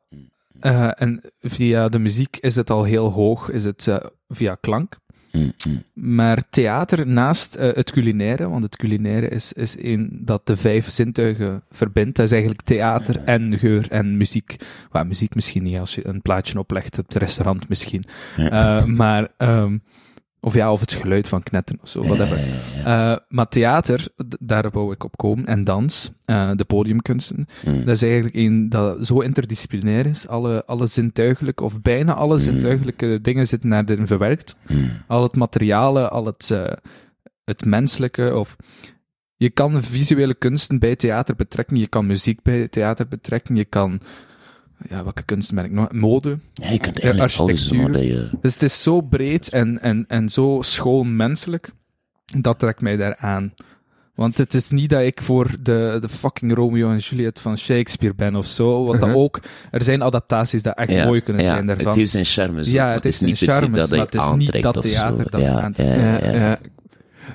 Eh, en via de muziek is het al heel hoog, is het eh, via klank. mm, mm. Maar theater naast eh, het culinaire, want het culinaire is, is een dat de vijf zintuigen verbindt. Dat is eigenlijk theater en geur en muziek. Well, muziek misschien niet, als je een plaatje oplegt op het restaurant misschien. Ja. Eh, maar ehm, Of ja, of het geluid van knetten of zo, whatever. Eh, maar theater, daar wou ik op komen. En dans, eh, de podiumkunsten. Mm. Dat is eigenlijk een dat zo interdisciplinair is. Alle, alle zintuigelijke, of bijna alle zintuigelijke dingen zitten daarin verwerkt. Mm. Al het materiale, al het, eh, het menselijke. Of je kan visuele kunsten bij theater betrekken. Je kan muziek bij theater betrekken. Je kan. Ja, welke ik nog? Mode. Ja, je kunt alles wat architectuur. je... Dus het is zo breed en, en, en zo schoon menselijk. Dat trekt mij daar aan. Want het is niet dat ik voor de, de fucking Romeo en Juliet van Shakespeare ben of zo. Dat Mhm. ook. Er zijn adaptaties dat echt Ja, mooi kunnen ja, zijn daarvan. Het heeft zijn charmes. Ja, het is is niet hij maar het is niet dat theater dat ja, aantrekt.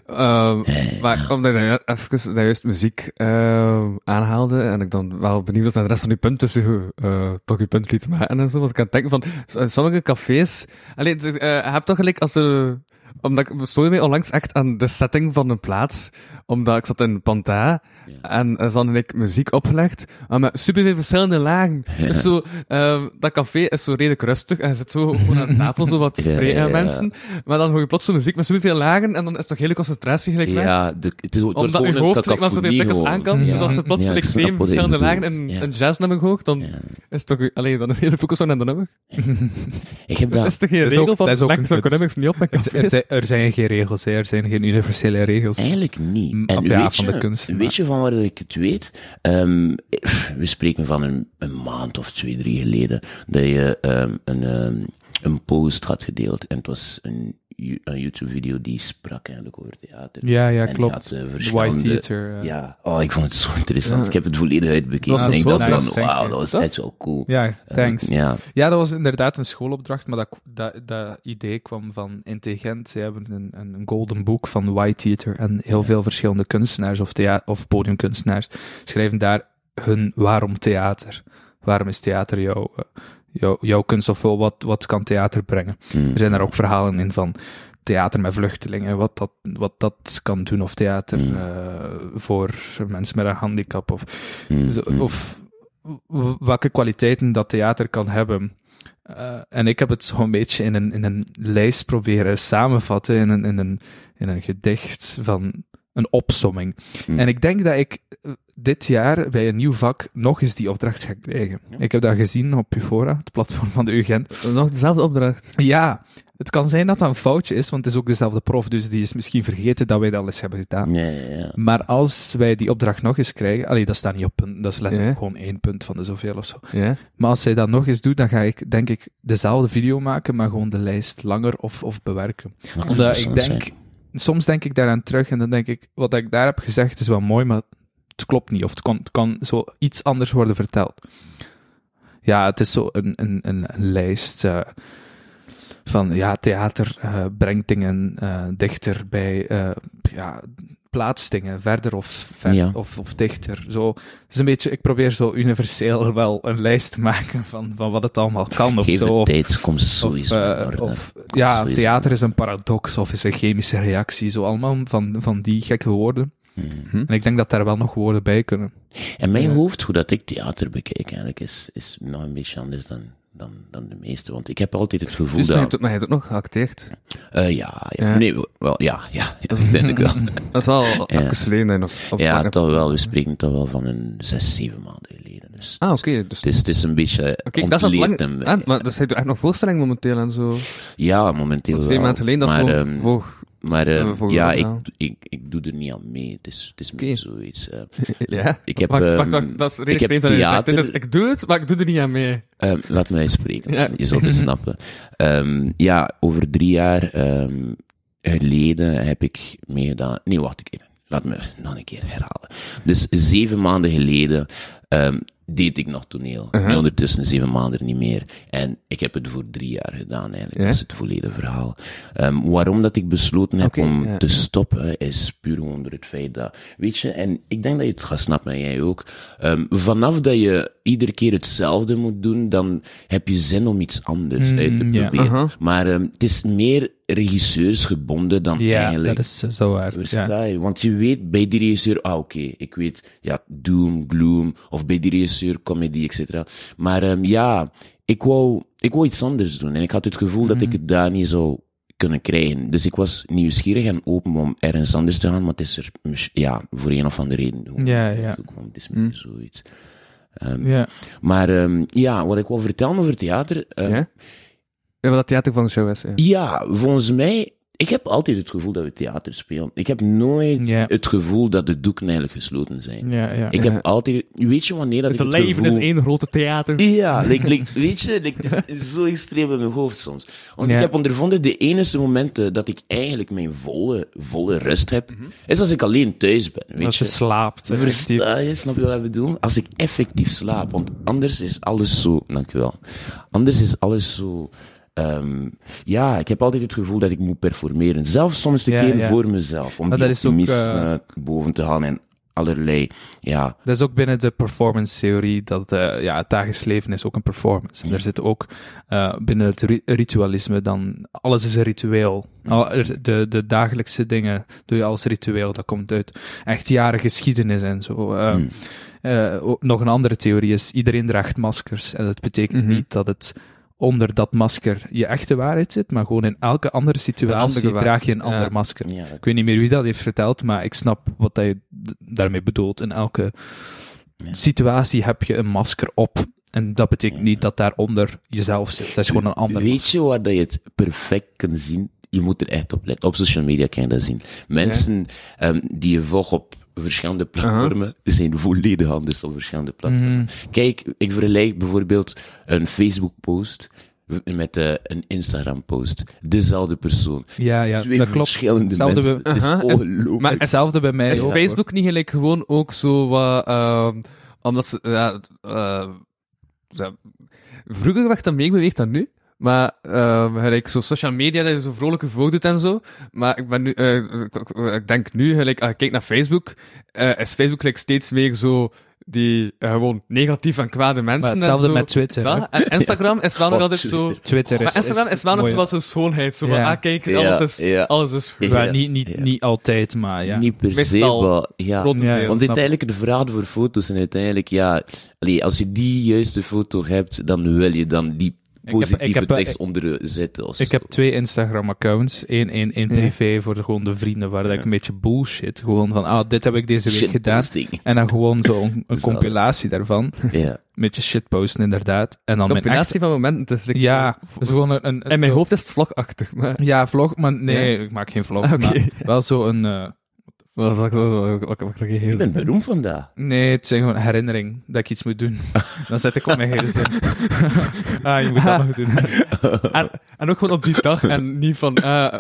Ehm, maar omdat je even dat juist muziek eh, aanhaalde, en ik dan wel benieuwd was naar de rest van uw punt, tussen eh, toch je punt liet maken en zo, want ik kan denken van, sommige cafés, alleen, eh, je hebt toch gelijk als er, omdat ik stoorde mij onlangs echt aan de setting van een plaats, omdat ik zat in Panta, en er is dan ik muziek opgelegd, maar met superveel verschillende lagen. Dus zo, eh, dat café is zo redelijk rustig, en je zit zo gewoon aan tafel, zo wat te [laughs] spreken ja, aan ja. mensen, maar dan hoor je plots zo muziek met superveel lagen, en dan is toch hele concentratie gelijk weg. Ja, de, het, Omdat je hoofd gelijk maar zoveel plekken aan kan. Ja. Dus als er plots like zeven verschillende lagen Ja. een jazznummer hoog, dan Ja. is toch, allee, dan is de hele focus aan de nummer. Ik heb [laughs] Dat dat... is toch geen regel van zo niet op met Er, er cafés. zijn, er zijn geen regels, er zijn geen universele regels. Eigenlijk niet. En ja, weet, van je, de kunsten, weet je van waar ik het weet? Ehm, we spreken van een, een maand of twee, drie geleden, dat je ehm, een, ehm, een post had gedeeld. En het was een, een YouTube-video die sprak eigenlijk over theater. Ja, ja, En klopt. had, eh, The White Theater. eh. Ja, oh, ik vond het zo interessant. Ja. Ik heb het volledig uitbekeken. Dat was en ik dacht van, wauw, dat was Ja? echt wel cool. Ja, thanks. Eh, ja. Ja, dat was inderdaad een schoolopdracht, maar dat, dat, dat idee kwam van Intelligent. Ze hebben een, een, een golden book van White Theater en heel veel verschillende kunstenaars of, thea of podiumkunstenaars schrijven daar hun waarom theater. Waarom is theater jouw, eh, jouw, kunst of wel wat, wat kan theater brengen? Mm. Er zijn daar ook verhalen in van theater met vluchtelingen, wat dat, wat dat kan doen, of theater Mm. eh, voor mensen met een handicap, of Mm, zo- mm. of welke kwaliteiten dat theater kan hebben. Eh, en ik heb het zo'n beetje in een, in een lijst proberen samenvatten, in een, in een, in een gedicht van een opsomming. Hmm. En ik denk dat ik eh, dit jaar bij een nieuw vak nog eens die opdracht ga krijgen. Ik heb dat gezien op Ufora, het platform van de UGent. Nog dezelfde opdracht. Ja, het kan zijn dat dat een foutje is, want het is ook dezelfde prof, dus die is misschien vergeten dat wij dat al eens hebben gedaan. Ja, ja, ja. Maar als wij die opdracht nog eens krijgen, allee, dat staat niet op punt, dat is letterlijk Ja. gewoon één punt van de zoveel of zo. Ja. Maar als zij dat nog eens doet, dan ga ik, denk ik, dezelfde video maken, maar gewoon de lijst langer of, of bewerken. Omdat ik denk, zijn. Soms denk ik daaraan terug en dan denk ik, wat ik daar heb gezegd is wel mooi, maar het klopt niet. Of het kan, kan zo iets anders worden verteld. Ja, het is zo een, een, een, lijst eh, van, ja, theater eh, brengt dingen eh, dichter bij, ja, plaatst dingen verder of, ver, Ja. of, of dichter. Zo, het is een beetje, ik probeer zo universeel wel een lijst te maken van, van wat het allemaal kan of Geef zo. tijd, komt sowieso eh, of ja, sowieso theater is een paradox of is een chemische reactie. Zo allemaal van, van die gekke woorden. orde. Mm. En ik denk dat daar wel nog woorden bij kunnen. En mijn Ja. hoofd, hoe dat ik theater bekijk, eigenlijk, is, is nog een beetje anders dan, dan, dan de meeste. Want ik heb altijd het gevoel Dus maar je dat... hebt, maar je hebt ook nog geacteerd. Eh, ja, ja, Ja. Nee, wel, ja, ja, dat denk ik wel. [laughs] Dat is wel Ja. even geleden dat op Ja, toch wel. We spreken toch wel van een zes, zeven maanden geleden. Dus Ah, oké. dus... het, is, het is een beetje Oké, ik dacht dat lang... ontleed Ah, maar dus hij doet echt nog voorstellingen momenteel en zo. Ja, momenteel Want twee wel. maanden geleden, dat is maar, ehm, voor... Maar eh, ja, ik, ik, ik doe er niet aan mee. Het is, het is meer zoiets. eh. [laughs] Ja? Ik heb, wacht, wacht, ehm, wacht, dat is redelijk vreemd theater- ik doe het, maar ik doe er niet aan mee. Eh, laat mij spreken. [laughs] Ja. Je zult het [laughs] snappen. Ehm, ja, over drie jaar geleden heb ik meegedaan. Nee, wacht een keer. Laat me nog een keer herhalen. Dus zeven maanden geleden deed ik nog toneel. Uh-huh. Nu ondertussen zeven maanden niet meer. En ik heb het voor drie jaar gedaan eigenlijk. Dat is het volledige verhaal. Ehm, waarom dat ik besloten heb om te stoppen, is puur door het feit dat, weet je, en ik denk dat je het gaat snappen, en jij ook. Ehm, vanaf dat je iedere keer hetzelfde moet doen, dan heb je zin om iets anders Mm, uit te proberen. Aha. Maar ehm, het is meer regisseursgebonden dan Ja, eigenlijk. dat is eh, zo waar. Versta Ja. Want je weet bij die regisseur, ah oké, ik weet, ja, doom, gloom, of bij die regisseur comedy, et cetera. Maar ehm, ja, ik wou, ik wou iets anders doen. En ik had het gevoel dat ik het daar niet zou kunnen krijgen. Dus ik was nieuwsgierig en open om ergens anders te gaan, maar het is er, ja, voor een of andere reden. gewoon Ja, ja. Het is meer zoiets. Ja. Maar ehm, ja, wat ik wil vertellen over theater. Ja? Ja, wat dat theater van de show is. Ja. ja, volgens mij, ik heb altijd het gevoel dat we theater spelen. Ik heb nooit het gevoel dat de doeken eigenlijk gesloten zijn. Ja, ja. Ik heb altijd, weet je wanneer dat Het ik het leven gevoel... is één grote theater. Ja, like, like, weet je, like, het is zo extreem in mijn hoofd soms. Want ik heb ondervonden, de enige momenten dat ik eigenlijk mijn volle, volle rust heb, is als ik alleen thuis ben, weet Als je je. slaapt. Versta je, snap je wat ik bedoel? Als ik effectief slaap, want anders is alles zo, dankjewel. Anders is alles zo, ehm, ja, ik heb altijd het gevoel dat ik moet performeren. Zelfs soms te Ja, keren ja. voor mezelf, om Maar die dat is ook, optimisme boven te gaan en allerlei, ja, Dat is ook binnen de performance-theorie dat eh, ja, het dagelijks leven is ook een performance. En er zit ook eh, binnen het ri- ritualisme dan... Alles is een ritueel. Al, de, de dagelijkse dingen doe je als ritueel. Dat komt uit echt jaren geschiedenis en zo. Eh, Hmm. eh, nog een andere theorie is, iedereen draagt maskers. En dat betekent Mhm. niet dat het onder dat masker je echte waarheid zit, maar gewoon in elke andere situatie andere draag je een Ja. ander masker. ja, Ik weet niet meer wie dat heeft verteld, maar ik snap wat hij daarmee bedoelt. In elke Ja. situatie heb je een masker op. En dat betekent niet dat daaronder jezelf zit. Dat is gewoon een ander Weet je waar dat je het perfect kunt zien? Je moet er echt op letten. Op social media kan je dat zien. Mensen ehm, die je volgt op verschillende platformen, zijn volledig anders op verschillende platformen. Mhm. Kijk, ik vergelijk bijvoorbeeld een Facebook-post met eh, een Instagram-post. Dezelfde persoon. Ja, ja, Twee dat klopt. verschillende Hetzelfde mensen. is ongelooflijk. Maar Hetzelfde bij mij. Is ook, Facebook niet gelijk gewoon ook zo wat... ehm, omdat ze... eh, ze- vroeger werd dat meebeweegd dan nu. Maar ehm gelijk zo social media, dat je zo vrolijke doet en zo. Maar ik ben nu... eh, ik, denk nu, gelijk, als ik kijk naar Facebook, eh, is Facebook gelijk steeds meer zo die eh, gewoon negatief en kwade mensen. Maar en hetzelfde zo. met Twitter. Dat. En Instagram [laughs] is wel nog Oh, altijd zo... Twitter. Maar is, Instagram is wel nog zo wat zo schoonheid. Zo van, Ja. ah kijk, Ja, alles is, ja. alles is goed. Ja, Ja, niet, niet, ja. niet altijd, maar ja. Niet per se, maar ja. Want uiteindelijk, de verhalen voor foto's zijn uiteindelijk, ja, allee, als je die juiste foto hebt, dan wil je dan die Ik heb- positieve ik heb, eh, tekst onder zetten. Of Ik heb twee Instagram-accounts. Eén één, één Ja. privé voor de, gewoon de vrienden, waar dat ik een beetje bullshit. Gewoon van, ah, dit heb ik deze week Shit gedaan. posting. En dan gewoon zo een, [laughs] een compilatie daarvan. Ja. Een beetje shitposten, inderdaad. En dan mijn combinatie echte... van momenten. Like- Ja, dus gewoon een... een, In mijn hoofd is het vlogachtig, maar... Ja, vlog, maar nee, ik maak geen vlog. [laughs] Maar wel zo een... eh, Wat wat- wat- wat- wat- wat- Ik ben beroemd vandaag. nee, het zijn gewoon herinnering dat ik iets moet doen. [laughs] Dan zet ik op mijn gsm. [laughs] ah, je moet dat nog doen. [laughs] En, en ook gewoon op die dag en niet van... eh,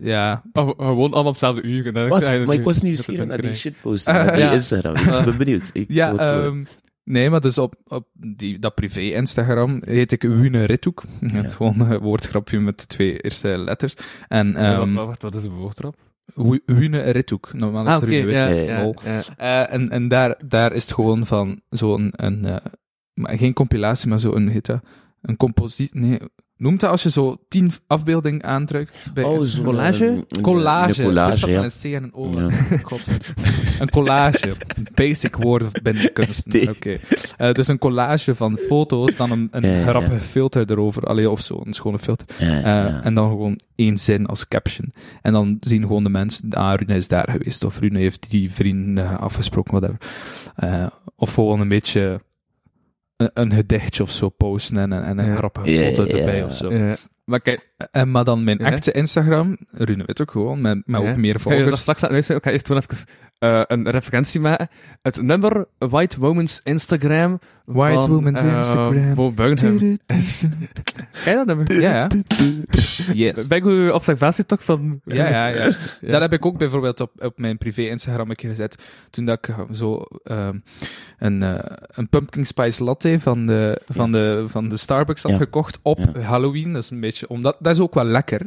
ja, gewoon allemaal op hetzelfde uur. En Wat? Maar ik was nieuwsgierig dat- naar die shitpost. Ah, naar die ja. Instagram. Ik ben benieuwd. Ik ja ehm, nee, maar dus op, op die, dat privé-Instagram heet ik Wune Rithoek. Het gewoon een woordgrapje met de twee eerste letters. En Ja, ehm wat, wat, wat is de woord erop? Wu- Wune Rithoek. Normaal is Ah, Rune ja. Eh, en en daar, daar is het gewoon van zo'n... Een, eh, maar geen compilatie, maar zo'n... dat? Een compositie... Nee, noemt dat als je zo tien afbeeldingen aandrukt? Bij Oh, het- zo'n, collage? een- collage. Een collage, ja. een C en een O. Ja. [laughs] God. Een collage. Basic woord binnen kunsten. Oké. Eh, dus een collage van foto's, dan een, een Ja, ja, ja. grappige filter erover. Allee, of zo, een schone filter. Ja, Eh, ja. En dan gewoon één zin als caption. En dan zien gewoon de mensen, ah, Rune is daar geweest. Of Rune heeft die vriend eh, afgesproken, whatever. Eh, of gewoon een beetje een, een gedichtje of zo posten en, en, en een Ja. grappige Ja, foto ja, erbij ja. of zo. Ja. Maar kijk, En, maar dan mijn Ja. echte Instagram, Rune weet ook gewoon, met, met ja. ook meer Ga je dat volgers. straks aan uitvinden? Ik ga eerst gewoon even eh, een referentie maken. Het nummer White Woman's Instagram. White van, Woman's eh, Instagram. Bo Burnham. [laughs] Ken je dat nummer? Ja, ja. Yes. Ben ik goede observatie toch van... Ja, ja, ja. [laughs] Ja. Dat heb ik ook bijvoorbeeld op, op mijn privé Instagram een keer gezet. Toen dat ik eh, zo ehm, een, een pumpkin spice latte van de, van de, van de Starbucks had Ja. gekocht op Ja. Halloween. Dat is een beetje, omdat, dat is ook wel lekker,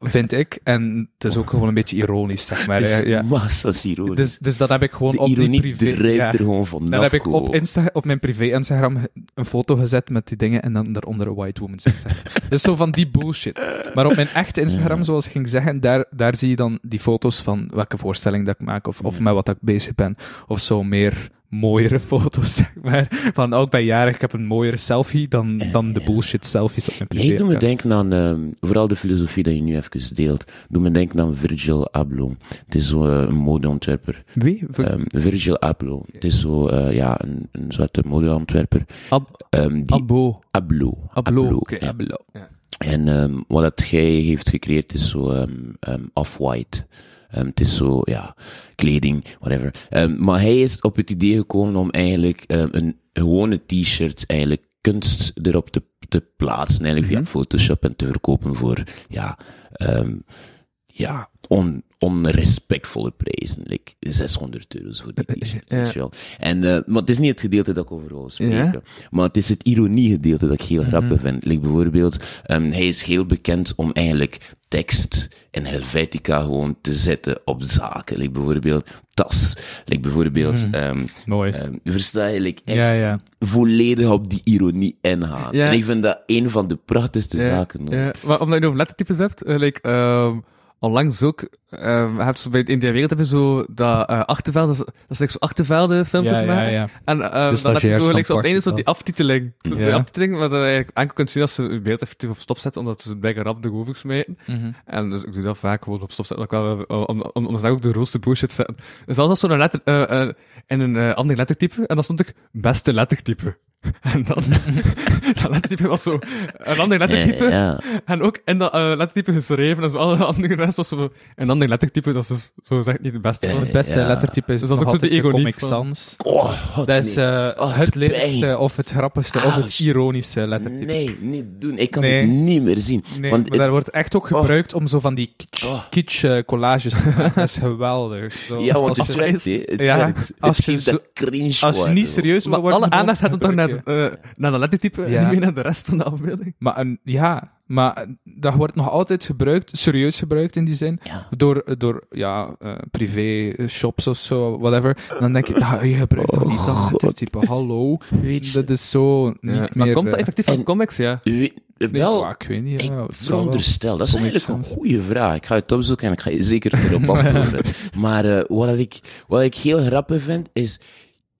vind ik. En het is ook gewoon een beetje ironisch, zeg maar. Het. Ja. massas ironisch. Dus, dus dat heb ik gewoon de op die privé... ja. er gewoon vanaf. Dan heb ik op. Insta, op mijn privé-Instagram een foto gezet met die dingen en dan daaronder een white woman's Instagram. dus zo van die bullshit. Maar op mijn echte Instagram, zoals ik ging zeggen, daar, daar zie je dan die foto's van welke voorstelling dat ik maak of, of met wat ik bezig ben. Of zo meer mooiere foto's, [laughs] zeg maar. Van, ook bij jarig, ik heb een mooiere selfie dan, dan de bullshit selfies op mijn privé. Jij doet me denken aan, ehm, vooral de filosofie dat je nu even deelt, doe me denken aan Virgil Abloh. Het is zo eh, een modeontwerper. Wie? Ehm, Virgil Abloh. Het is zo, eh, ja, een, een soort modeontwerper. Ab Ehm, die, Abo. Abloh. Abloh, oké. ja. Ablo. En wat dat hij heeft gecreëerd is zo off-white. Het is zo, ja, kleding, whatever. Ehm, maar hij is op het idee gekomen om eigenlijk ehm, een gewone t-shirt, eigenlijk kunst erop te, te plaatsen, eigenlijk via Photoshop en te verkopen voor, ja, ehm, ja, on, onrespectvolle prijzen. Like 600 euro's voor die t-shirt, Ja. wel. En, eh, maar het is niet het gedeelte dat ik over wil spreken. Ja. Maar het is het ironiegedeelte dat ik heel grappig vind. Like bijvoorbeeld, ehm, hij is heel bekend om eigenlijk tekst en Helvetica gewoon te zetten op zaken. Like bijvoorbeeld tas. Like bijvoorbeeld, ehm, Mooi. ehm, versta je, like echt ja, ja. volledig op die ironie ingaan. En ik vind dat een van de prachtigste zaken. Ja, maar omdat je nu over lettertypes hebt, eh, like, onlangs ook, ehm heb je bij het India Wereld heb je zo dat uh, achterveld, dat is, like zo achtervelden filmpjes Ja, ja, maken. ja. En eh, dan heb je zo, like, zo op het einde zo die aftiteling. Zo Ja. Die aftiteling, wat je eigenlijk enkel kunt zien als ze je beeld effectief op stop zetten, omdat ze blijkbaar rap de hoofd smijten. Mhm. En dus ik doe dat vaak gewoon op stop zetten, omdat ik wel, om, om, om, ze daar ook de roodste bullshit zetten. Dus als dat zo'n letter, eh eh in een eh, ander lettertype, en dan stond ik beste lettertype. [laughs] En dan, dat lettertype was zo een ander lettertype. Ja, ja. En ook in dat uh, lettertype geschreven, en zo alle andere rest was zo een ander lettertype, dat is dus, zo zeg ik niet het beste. Ja. Het beste Ja. lettertype is Dus dat is ook zo de Comic Sans. Oh, God, Dat is nee. eh, Oh, het lelijkste of het grappigste of het ironische lettertype. Nee, niet doen. Ik kan Nee. het niet meer zien. Nee, Want maar daar wordt echt ook gebruikt om zo van die kitsch, Oh. kitsch, eh, collages te maken. Dat is geweldig. Zo, ja, want als het je- werkt. Het Ja, werkt. als Het je zo- cringe als je niet serieus Maar alle aandacht gaat dan toch naar, gebruik het, eh, naar dat lettertype en niet meer naar de rest van de afbeelding. Maar een, ja, maar dat wordt nog altijd gebruikt, serieus gebruikt in die zin, Ja. door, door ja, eh, privé shops of zo, whatever. En dan denk je, ah, je gebruikt dat niet dan lettertype. Hallo, Weet je, dat is zo niet Ja, maar komt dat eh, effectief van comics, ja? weet- nee, wel, ik weet niet. Ik ja, veronderstel, dat is Comic eigenlijk een goede vraag. Ik ga het opzoeken en ik ga je zeker erop [laughs] antwoorden. maar eh, wat, ik, wat ik heel grappig vind, is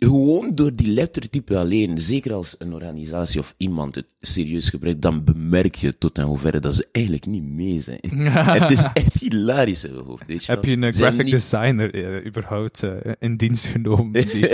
gewoon door die lettertype alleen, zeker als een organisatie of iemand het serieus gebruikt, dan bemerk je tot en hoeverre dat ze eigenlijk niet mee zijn. [laughs] het is echt hilarisch in mijn hoofd, weet je Heb je een graphic niet- designer eh, überhaupt eh, in dienst genomen? [laughs] Die...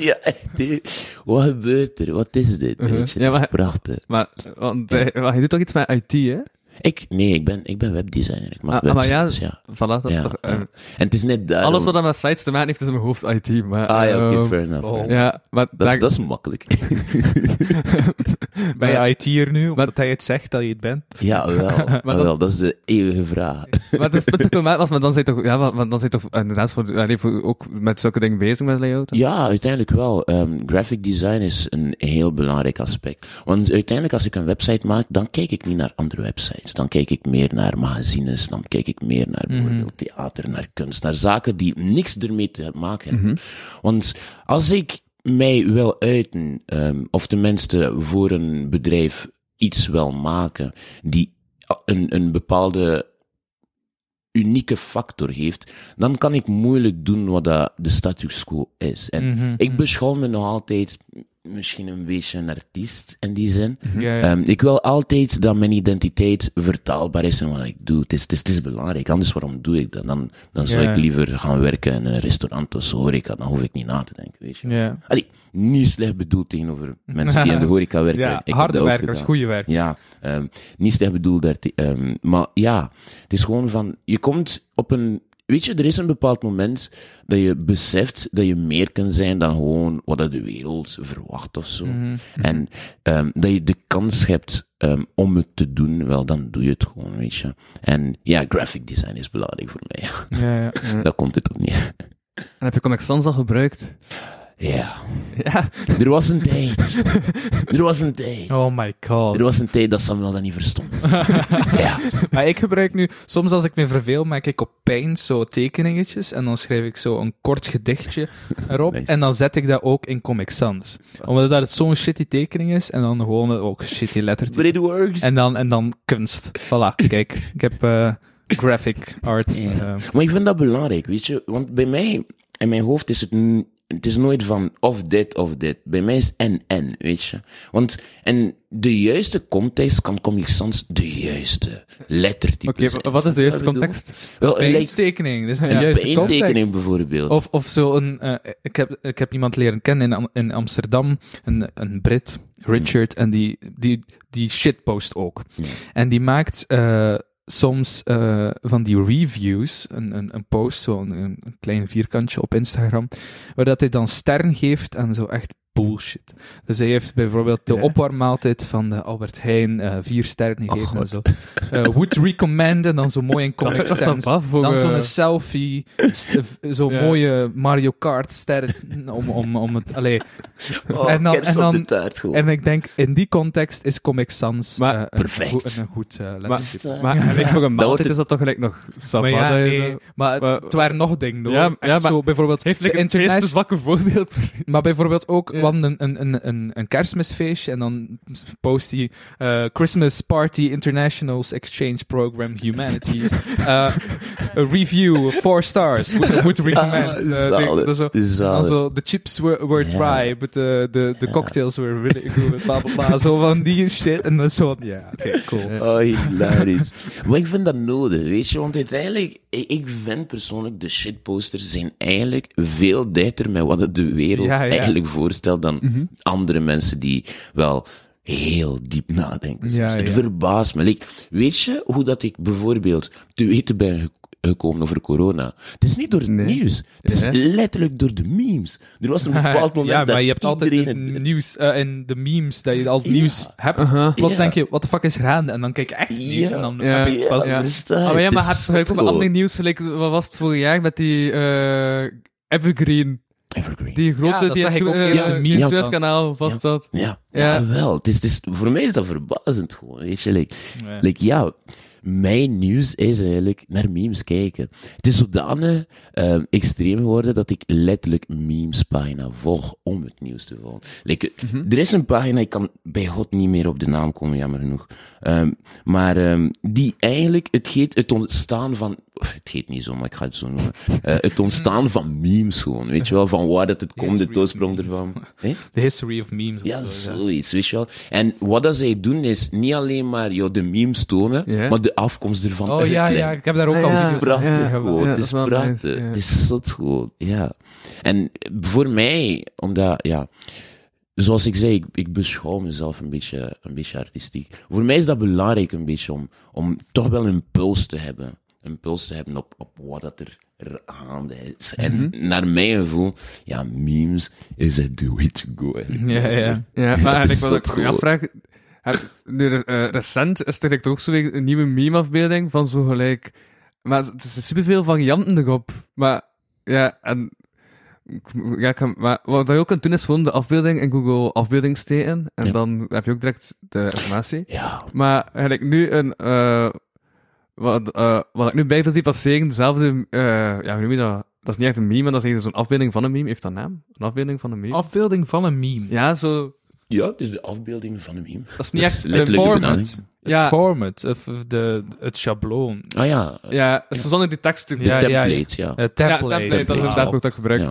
ja, echt. Wat gebeurt er? Wat is dit? Weet je? Ja, Dat is maar- prachtig. Maar, want, eh, maar je doet toch iets met IT, hè? Ik, nee, ik ben, ik ben webdesigner. Ik maak Ah, maar ja, websites, ja. Voilà, dat Ja, toch... ja. eh, En het is net daarom... Alles wat dan met sites te maken heeft, is in mijn hoofd IT, maar... Ah ja, oké, fair enough. oh. fair enough. Ja, maar Dat, is, dat is makkelijk. [laughs] Ben je IT'er nu, omdat hij het zegt dat je het bent? ja, [laughs] wel. Maar Maar dat- wel, dat is de eeuwige vraag. Maar het is moment [laughs] was, maar dan zijn toch, ja, maar, maar dan zijn toch inderdaad voor, allee, voor ook met zulke dingen bezig met layout. Ja, uiteindelijk wel. Ehm, graphic design is een heel belangrijk aspect. Want uiteindelijk, als ik een website maak, dan kijk ik niet naar andere websites. Dan kijk ik meer naar magazines, dan kijk ik meer naar bijvoorbeeld theater, naar kunst, naar zaken die niks ermee te maken hebben. Want als ik mij wil uiten, ehm, of tenminste voor een bedrijf iets wil maken, die een, een bepaalde unieke factor heeft, dan kan ik moeilijk doen wat dat de status quo is. En Mhm. ik beschouw me nog altijd misschien een beetje een artiest in die zin. Ja, ja. Ehm, ik wil altijd dat mijn identiteit vertaalbaar is in wat ik doe. Het is, het is, het is belangrijk, anders waarom doe ik dat? Dan, dan zou Ja. ik liever gaan werken in een restaurant of zo, horeca, dan hoef ik niet na te denken, weet je. Allee, niet slecht bedoeld tegenover mensen die in de [laughs] horeca werken. ja Ik harde werkers, goede werk. Ja, ehm, niet slecht bedoeld. daar ehm, maar ja, het is gewoon van, je komt op een, weet je, er is een bepaald moment dat je beseft dat je meer kan zijn dan gewoon wat de wereld verwacht of zo. Mhm. En ehm, dat je de kans hebt ehm, om het te doen, wel, dan doe je het gewoon, weet je. En ja, graphic design is belangrijk voor mij. Ja, ja. [laughs] Daar komt het op neer. En heb je Comic Sans al gebruikt? Ja, Ja. [laughs] er was een tijd. Er was een tijd. Oh my god. Er was een tijd dat Samuel dat niet verstond. [laughs] ja. Maar ik gebruik nu, soms als ik me verveel, maak ik op Paint zo tekeningetjes en dan schrijf ik zo een kort gedichtje erop Nice. en dan zet ik dat ook in Comic Sans. Omdat dat het zo'n shitty tekening is en dan gewoon ook shitty But lettertype. it works. En dan, en dan kunst. Voilà, kijk, ik heb eh, graphic art. Ja. eh, Maar ik vind dat belangrijk, weet je. Want bij mij, in mijn hoofd is het... het is nooit van of dit of dit. Bij mij is en en, weet je. Want, en de juiste context kan Comic Sans de juiste lettertype Oké, wat is de juiste je context? Wel, een dat is de een juiste context. bijvoorbeeld. Of, of zo een, eh, ik, heb, ik heb iemand leren kennen in, in Amsterdam, een, een Brit, Richard, en die, die, die shitpost ook. En die maakt eh, soms eh, van die reviews, een, een, een post, zo'n een, een klein vierkantje op Instagram, waar dat hij dan sterren geeft aan zo echt bullshit. Dus hij heeft bijvoorbeeld de Ja. opwarmmaaltijd van de Albert Heijn eh, vier sterren Oh, gegeven en God. zo. Eh, would recommend, en dan zo mooi in [laughs] Comic Dat Sans. Dan eh, zo'n selfie, st- zo'n Ja. mooie Mario Kart ster om, om, om het, allee. oh, en dan- en dan- de taart. En ik denk, in die context is Comic Sans Maar- eh, een, Perfect. goed- een goed eh Maar, lettertype. maar gelijk voor een maaltijd het- is dat toch gelijk nog Maar ja, dat je nee, maar maar- het waren nog dingen, hoor. Ja, ja, maar- zo, bijvoorbeeld, heeft de een internet- meest zwakke voorbeeld, maar bijvoorbeeld ook, Hadden een, een, een, een, kerstmisfeestje en dan post hij eh, Christmas Party Internationals Exchange Program Humanities. [laughs] eh, a review, four stars, would, [laughs] would recommend. Ah, Eh, zo. Dan zo, the chips were, were dry, but the, the, the cocktails were really good, bla bla bla. Zo van die shit. En dan zo, ja, [laughs] oké, cool. Oh, hilarisch. maar ik vind dat nodig, weet je, want uiteindelijk, ik, vind persoonlijk, de shitposters zijn eigenlijk veel dichter met wat het de wereld Ja, ja. eigenlijk voorstelt dan andere mensen die wel heel diep nadenken. Ja. Het ja. verbaast me. Like, weet je hoe dat ik bijvoorbeeld te weten ben gek- gekomen over corona? Het is niet door het Nee. nieuws. Het is Ja. letterlijk door de memes. Er was een [laughs] bepaald moment ja, dat maar je hebt altijd het- nieuws eh, en de memes dat je al Ja. nieuws hebt. Uh-huh. Plots denk je, wat de fuck is gaande? En dan kijk je echt nieuws Ja. en dan Ja. heb je pas... Ah, maar ja, maar het gelijk ook gewoon. nieuws, gelijk, wat was het vorig jaar met die eh, Evergreen, Evergreen. die grote, Ja, die eh, in in memes het kanaal vast zat. Ja, Ja. ja. wel. Het is, het is, voor mij is dat verbazend gewoon, weet je. Like, Ja. like, ja, mijn nieuws is eigenlijk naar memes kijken. Het is zodanig ehm, extreem geworden dat ik letterlijk memes pagina volg om het nieuws te volgen. Like, Er is een pagina, ik kan bij God niet meer op de naam komen, jammer genoeg. Ehm, maar ehm, die eigenlijk, het geeft het ontstaan van, het heet niet zo, maar ik ga het zo noemen. Eh, het ontstaan van memes gewoon, weet je wel, van waar dat het komt, de oorsprong ervan. [laughs] Hè? The history of memes. Ja, zo, zoiets, weet je wel. En wat dat zij doen is niet alleen maar joh, de memes tonen, Ja. maar de afkomst ervan Oh ja, ja, ik heb daar ook Ah, al ja. video's van Prachtig Ja, gewoon. ja, het dat is prachtig. nice, ja. Het is zot gewoon, ja. En voor mij, omdat, ja, zoals ik zei, ik, ik beschouw mezelf een beetje, een beetje artistiek. Voor mij is dat belangrijk een beetje om, om toch wel een puls te hebben. Een puls te hebben op, op wat dat er, er gaande is. En naar mijn gevoel, ja, memes is het the way to go. Ja, ja. Ja, maar [laughs] ik wil ook afvragen, heb, nu, eh, recent is er toch zo een nieuwe meme-afbeelding van zo gelijk, maar er is superveel varianten erop, maar ja, en ja, ik kan- maar wat je ook kunt doen is gewoon de afbeelding in Google afbeelding steken en Ja. dan heb je ook direct de informatie. Ja, Maar eigenlijk nu een, eh wat, eh, wat ik nu bij zie passeren, dezelfde, eh ja, hoe noem je dat? Dat is niet echt een meme, maar dat is eigenlijk zo'n afbeelding van een meme. Heeft dat een naam? Een afbeelding van een meme? Afbeelding van een meme. Ja, zo. ja, het is de afbeelding van een meme. Dat is niet Dat echt is letterlijk de format. Benaming. Ja. Het format, of de, het schabloon. Ah ja, Ja, het is zonder die tekst. de Ja, ja, template, ja. Het Ja, template. template, dat is inderdaad ook dat ik gebruik. Ja.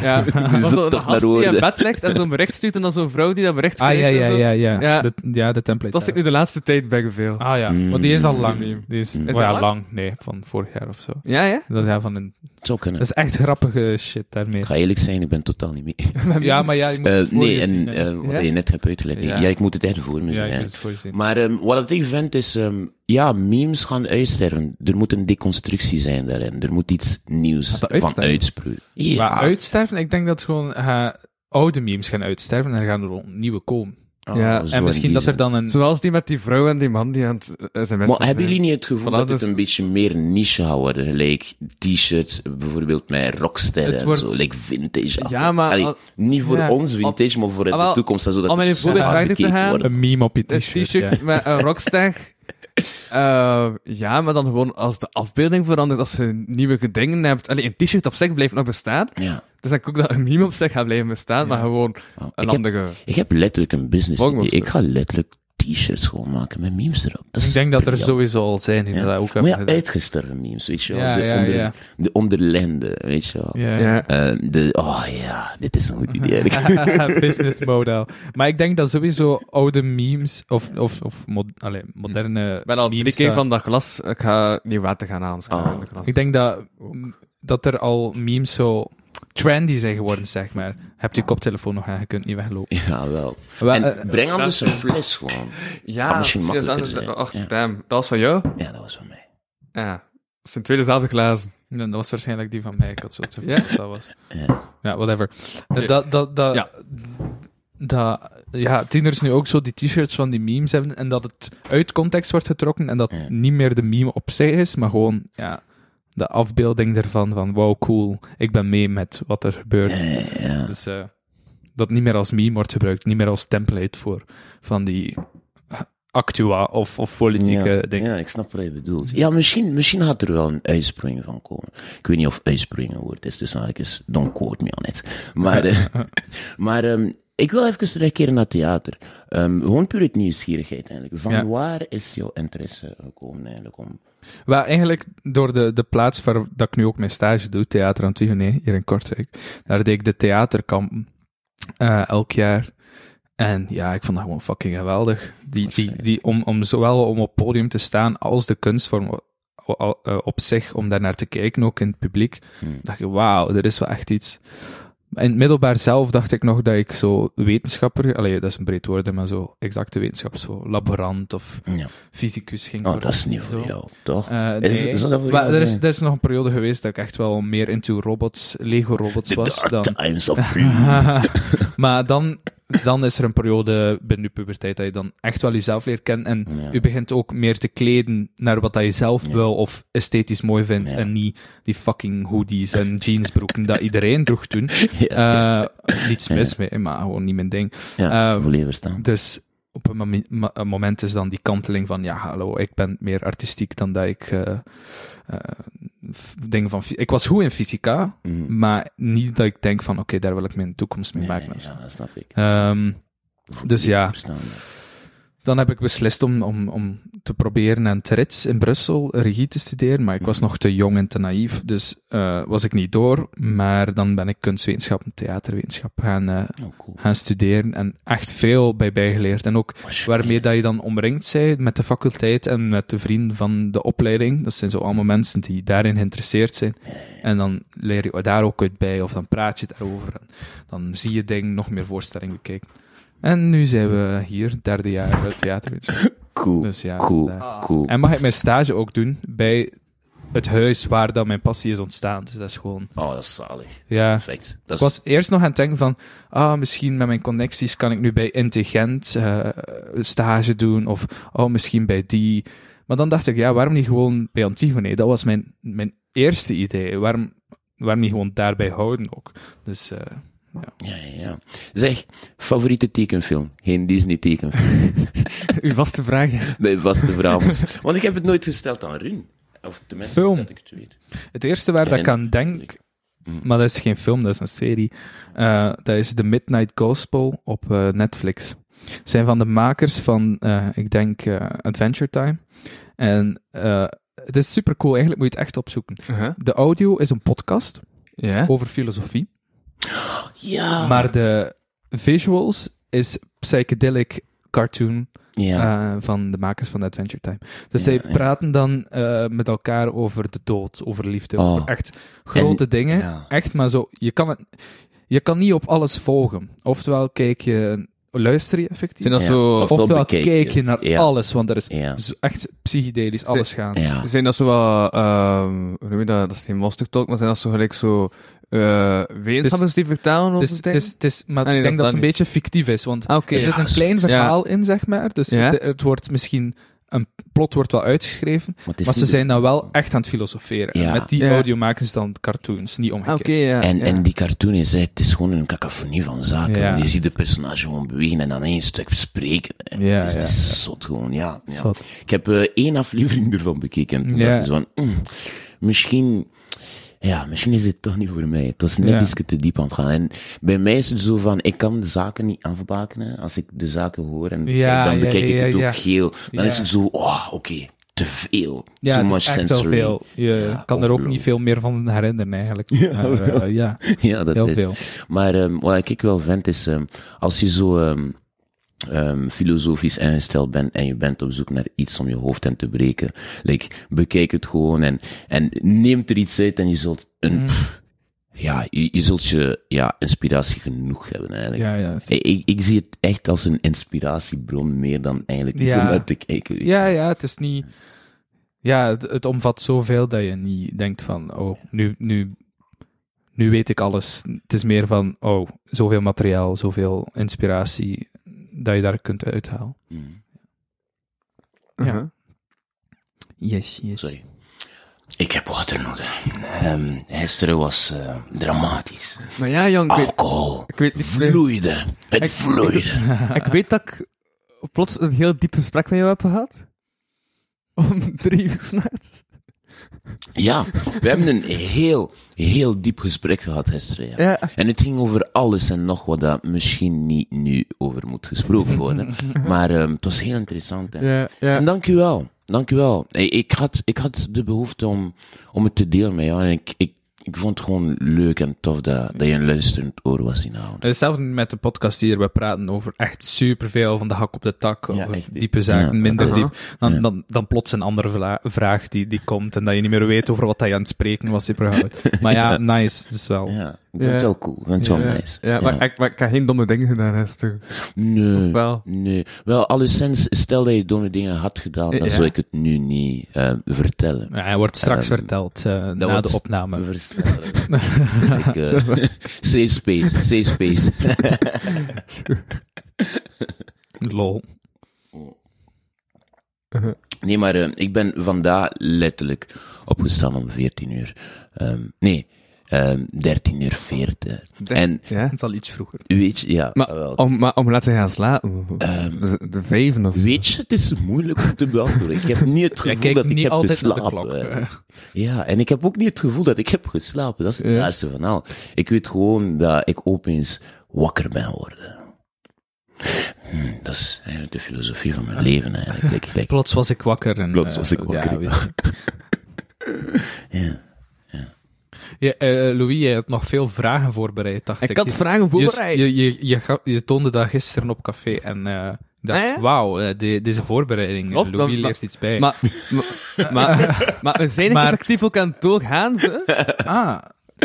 Ja, Je dat zoekt zo, een toch gast die in bed ligt en zo'n bericht stuurt en dan zo'n vrouw die dat bericht Ah, ja, krijgt ja, en zo. ja, ja. Ja. De, ja, de template. Dat zit nu de laatste tijd bij veel. Ah ja, Mm. maar die is al lang. Mm. Die is, Is oh ja, lang? lang? Nee, van vorig jaar of zo. Ja, ja? Dat, ja, van een, Het zou kunnen. dat is echt grappige shit daarmee. Ik ga eerlijk zijn, ik ben totaal niet mee. [laughs] Ja, maar ja, je moet Eh, het nee, en eh, wat Ja? je net hebt uitgelegd. Ja. Ja. ik moet het echt voor me ja, zien. je hè. moet het voor je zien. Maar ehm, wat ik vind is, ehm, ja, memes gaan uitsterven. Er moet een deconstructie zijn daarin. Er moet iets nieuws van uitsterven? uitsproeien. Ja, Maar uitsterven, ik denk dat gewoon eh, oude memes gaan uitsterven en er gaan er nieuwe komen. Ah, Ja, en misschien dat er dan een... Zoals die met die vrouw en die man die aan het zijn Maar hebben jullie niet het gevoel Voilà, dat dus- het een beetje meer niche gaat worden? Gelijk t-shirts, bijvoorbeeld met rocksterren Het en wordt- zo. Like vintage. Ja, maar Allee, al- niet voor Ja. ons vintage, maar voor Ah, de wel, toekomst. Zodat om in een voorbeeld te gaan, wordt. Een meme op je Een t-shirt. t-shirt ja. met een rockster. [laughs] Eh, ja, maar dan gewoon als de afbeelding verandert, als je nieuwe dingen hebt. Allee, een t-shirt op zich blijft nog bestaan. Ja. Dus dan ook dat een meme op zich gaat blijven bestaan, maar gewoon Ah, een ik, heb, andere. ik heb letterlijk een business idee. op Ik ga letterlijk t-shirts gewoon maken met memes erop. Dat Ik denk dat er sowieso al zijn die Ja. dat ook Maar ja, uitgestorven memes, weet je wel. Ja, de, ja, onder, ja. de onderlijnde, weet je wel. Ja. Ja. Eh, de, oh ja, dit is een goed idee. eigenlijk. [laughs] [laughs] Business model. Maar ik denk dat sowieso oude memes, of, of, of mod, allee, moderne Ik ben al drie memes... keer van dat glas. Ik ga niet water gaan. Oh. de glas. Ik denk dat, dat er al memes zo trendy zijn geworden, zeg maar. Heb je koptelefoon nog aan, je kunt niet weglopen. ja, wel. Wel, En eh, breng anders een fles gewoon. Ja, Kan misschien makkelijker dat- zijn. Ach, Ja. damn. Dat was van jou? Ja, dat was van mij. Ja. Dat zijn twee dezelfde glazen. Dat was waarschijnlijk die van mij. Ik had zo te Ja? dat was. Ja. Ja, whatever. Eh, Dat, dat, dat, Ja. dat, ja, tieners nu ook zo die t-shirts van die memes hebben en dat het uit context wordt getrokken en dat Ja. niet meer de meme op zich is, maar gewoon, ja, de afbeelding ervan van, wow, cool, ik ben mee met wat er gebeurt. Ja, ja. Dus eh, dat niet meer als meme wordt gebruikt, niet meer als template voor van die actua of, of politieke ja, dingen. Ja, ik snap wat je bedoelt. Ja, misschien, misschien gaat er wel een uitsprong van komen. Ik weet niet of uitspringen een woord is, dus eigenlijk don't quote me on it. Maar, [laughs] eh, maar ehm, ik wil even terugkeren naar het theater. Ehm, gewoon puur uit nieuwsgierigheid eigenlijk. Van waar is jouw interesse gekomen eigenlijk om... Wel, eigenlijk door de, de plaats waar dat ik nu ook mijn stage doe, Theater Antigone, hier in Kortrijk. Daar deed ik de theaterkamp eh, elk jaar. En ja, ik vond dat gewoon fucking geweldig. Die, die, die, om, om zowel om op podium te staan als de kunstvorm eh, op zich, om daar naar te kijken, ook in het publiek. Hmm. dacht je, wauw, er is wel echt iets. In het middelbaar zelf dacht ik nog dat ik zo wetenschapper, allee, dat is een breed woord, maar zo exacte wetenschap, zo laborant of Ja. fysicus ging Oh, worden. dat is niet voor Zo. jou, toch? Eh, Is- nee. zou dat voor Maar jou er, is, er is nog een periode geweest dat ik echt wel meer into robots, Lego robots The was. dark Dan. times of [laughs] [laughs] maar dan, dan is er een periode binnen je puberteit dat je dan echt wel jezelf leert kennen en Ja. je begint ook meer te kleden naar wat dat je zelf Ja. wil of esthetisch mooi vindt Ja. en niet die fucking hoodies en [laughs] jeansbroeken dat iedereen droeg toen. [laughs] Eh, niets mis mee, maar gewoon niet mijn ding. ja, volledig verstaan. Dus op een, moment is dan die kanteling van, ja, hallo, ik ben meer artistiek dan dat ik f- dingen van... Ik was goed in fysica, Mhm. maar niet dat ik denk van, oké, daar wil ik mijn toekomst mee Nee, maken. ja, dat snap ik. Ehm, dus ja. Verstaan. Dan heb ik beslist om, om, om te proberen aan het RITS in Brussel regie te studeren, maar ik was nog te jong en te naïef, dus eh, was ik niet door. Maar dan ben ik kunstwetenschap en theaterwetenschap gaan, eh, Oh, cool. gaan studeren en echt veel bij bijgeleerd. En ook waarmee dat je dan omringd bent met de faculteit en met de vrienden van de opleiding. Dat zijn zo allemaal mensen die daarin geïnteresseerd zijn. En dan leer je daar ook uit bij, of dan praat je daarover. En dan zie je dingen, nog meer voorstellingen bekijken. En nu zijn we hier, derde jaar uit theaterwetenschap. [laughs] Cool, Dus ja, cool, daar. cool. En mag ik mijn stage ook doen bij het huis waar dat mijn passie is ontstaan. Dus dat is gewoon... Oh, dat is zalig. Ja. Perfect. Dat Ik was eerst nog aan het denken van, ah, misschien met mijn connecties kan ik nu bij Intelligent eh stage doen, of oh, misschien bij die. Maar dan dacht ik, ja, waarom niet gewoon bij Antigone? Dat was mijn, mijn eerste idee. Waarom, waarom niet gewoon daarbij houden ook? Dus, eh, ja. ja, ja. Zeg, favoriete tekenfilm? Geen Disney tekenfilm. [laughs] Uw vaste vraag. Mijn vaste vraag. [laughs] Want ik heb het nooit gesteld aan Run. Of tenminste, Film. dat ik het weet. Het eerste waar dat ik aan denk, Mm. maar dat is geen film, dat is een serie, eh, dat is The Midnight Gospel op eh, Netflix. Het zijn van de makers van, eh, ik denk, eh, Adventure Time. En eh, het is super cool, eigenlijk moet je het echt opzoeken. Uh-huh. De audio is een podcast Ja. over filosofie, Ja. maar de visuals is psychedelic cartoon Ja. eh, van de makers van Adventure Time. Dus Ja, zij ja. praten dan eh, met elkaar over de dood, over liefde, Oh. over echt grote dingen. ja. Echt, maar zo, je kan, het, je kan niet op alles volgen. Oftewel kijk je, luister je effectief, Zijn dat Ja. zo... Of- oftewel kijk je naar Ja. alles, want er is ja. echt psychedelisch alles gaan. Ja. Zijn dat zo wat, ehm, hoe noem je dat? Dat is geen monster talk, maar zijn dat zo gelijk zo, eh wetenschappers die vertellen Het over is, is, het is, maar Ah, nee, ik denk dat dat is het een dat beetje fictief is, want Ah, oké. er zit Ja, een is- klein verhaal in, zeg maar. Dus Ja. het, het wordt misschien, een plot wordt wel uitgeschreven, Maar, is ze zijn dan wel echt aan het filosoferen. Met die Ja. audio maken ze dan cartoons, niet omgekeerd. En, ja. en die cartoon is, het is gewoon een cacophonie van zaken. Ja. Je ziet de personage gewoon bewegen en dan één stuk spreken. Ja, dus het ja, is zot gewoon, ja. ja. Zot. Ik heb eh, één aflevering ervan bekeken. En ik zo van, mm, misschien... ja, misschien is dit toch niet voor mij. Het was net Ja. iets te diep aan het gaan. En bij mij is het zo van, ik kan de zaken niet afbakenen. Als ik de zaken hoor en Ja, dan bekijk ik het ook geel. Dan is het zo, oh, oké, te veel. Too much sensory. veel. Je Ja, kan er ook niet veel meer van herinneren, eigenlijk. Ja, Maar, eh, ja, [laughs] Ja, dat heel is. veel. Maar ehm, wat ik wel vind is, ehm, als je zo ehm, ehm, filosofisch ingesteld bent en je bent op zoek naar iets om je hoofd in te breken, like, bekijk het gewoon en, en neem er iets uit en je zult een, pff, ja, je, je zult je, ja, inspiratie genoeg hebben eigenlijk. Ja, ja. Ik, ik, ik zie het echt als een inspiratiebron meer dan eigenlijk iets Ja. om te kijken. Ja, ja, het is niet... Ja, het, het omvat zoveel dat je niet denkt van, oh, nu, nu, nu weet ik alles. Het is meer van, oh, zoveel materiaal, zoveel inspiratie, dat je daar kunt uithalen. Mm, Ja. Uh-huh. Yes, yes. Sorry. Ik heb water nodig. Ehm gisteren was eh, dramatisch. Maar ja, Jan, ik weet, Alcohol ik weet niet... vloeide. Het Ik- vloeide. Ik weet dat ik plots een heel diep gesprek met jou heb gehad. Om drie uur s'nachts. Ja, we hebben een heel, heel diep gesprek gehad gisteren. Ja. Ja. En het ging over alles en nog wat dat misschien niet nu over moet gesproken worden. [laughs] maar ehm, het was heel interessant. Hè. Ja. En dank u wel. Dank u wel. Ik, ik, had, ik had de behoefte om, om het te delen met jou. En ik, ik, ik vond het gewoon leuk en tof dat, dat je een luisterend oor was in houden. Hetzelfde met de podcast hier. We praten over echt superveel van de hak op de tak. Ja, over echt diep. diepe zaken, Ja, minder diep. Dan, Ja. dan, dan plots een andere vraag die, die komt en dat je niet meer weet over wat hij aan het spreken was. [laughs] Maar ja, nice. Is wel... Ja, ik vind het wel cool. Ik vind het wel ja, nice. ja, maar, Ik, maar ik heb geen domme dingen gedaan, Hester. Nee. Wel. Nee. Wel, alleszins, stel dat je domme dingen had gedaan, dan Ja. zou ik het nu niet eh, vertellen. Ja, hij wordt straks Ehm, verteld eh, na wordt de opname. [laughs] Ik, eh, [laughs] safe space, safe space. [laughs] Lol. Nee, maar eh, ik ben vandaag letterlijk opgestaan om 14 uur. Ehm, nee, ehm 13 uur 40. En Ja? Het is al iets vroeger. weet je, ja, Maar wel. om, maar om laten gaan slapen. Ehm, de, vijven of Weet je, het is moeilijk om te beantwoorden. Ik heb niet het [laughs] gevoel dat ik niet heb geslapen. klok. eh. [laughs] eh. Ja, en ik heb ook niet het gevoel dat ik heb geslapen. Dat is het Ja. raarste van al. Ik weet gewoon dat ik opeens wakker ben geworden. Hm, dat is eigenlijk de filosofie van mijn leven eigenlijk. [laughs] Like, like, Plots was ik wakker. En, Plots eh, was ik wakker. Ja. Ja, eh, Louis, je had nog veel vragen voorbereid, dacht ik. Ik had vragen voorbereid. Je, je, je, je, toonde dat gisteren op café en ik dacht, Ah, ja? wauw, eh, de- deze voorbereiding, Klopt, Louis maar- leert iets bij. Maar, maar, [laughs] maar, maar we zijn effectief ook aan het doorgaan, ze. ah,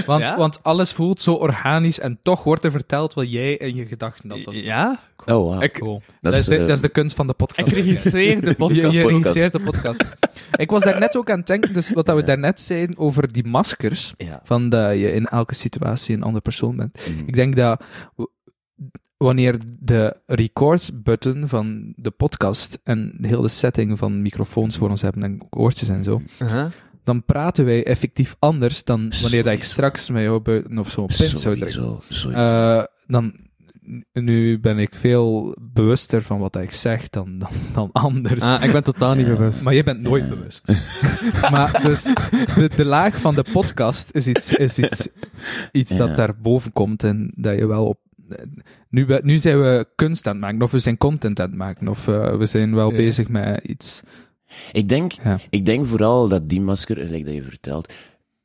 want, Ja? want alles voelt zo organisch en toch wordt er verteld wat jij in je gedachten had. Ja? Oh, wow. Ik, cool. Dat Dat, is eh, dat is de kunst van de podcast. ik registreer de [laughs] Je, podcast. je regisseert de podcast. ik was daar net ook aan het denken, dus wat dat we Ja. daarnet zeiden over die maskers, Ja. van dat je in elke situatie een andere persoon bent. Mhm. Ik denk dat wanneer de record-button van de podcast en de hele setting van microfoons voor ons hebben en oortjes en zo, Uh-huh. Dan praten wij effectief anders dan wanneer dat ik straks met jou buiten of zo een pint zou drinken. Sowieso, sowieso. Eh, dan, nu ben ik veel bewuster van wat ik zeg dan, dan, dan anders. Ah, ik ben totaal niet Ja. bewust. Maar je bent nooit Ja. bewust. [laughs] maar dus, de, de laag van de podcast is iets, is iets, iets Ja. dat daar boven komt en dat je wel op. Nu, be- nu zijn we kunst aan het maken, of we zijn content aan het maken, of eh, we zijn wel Ja. bezig met iets. Ik denk, Ja. ik denk vooral dat die masker, gelijk dat je vertelt,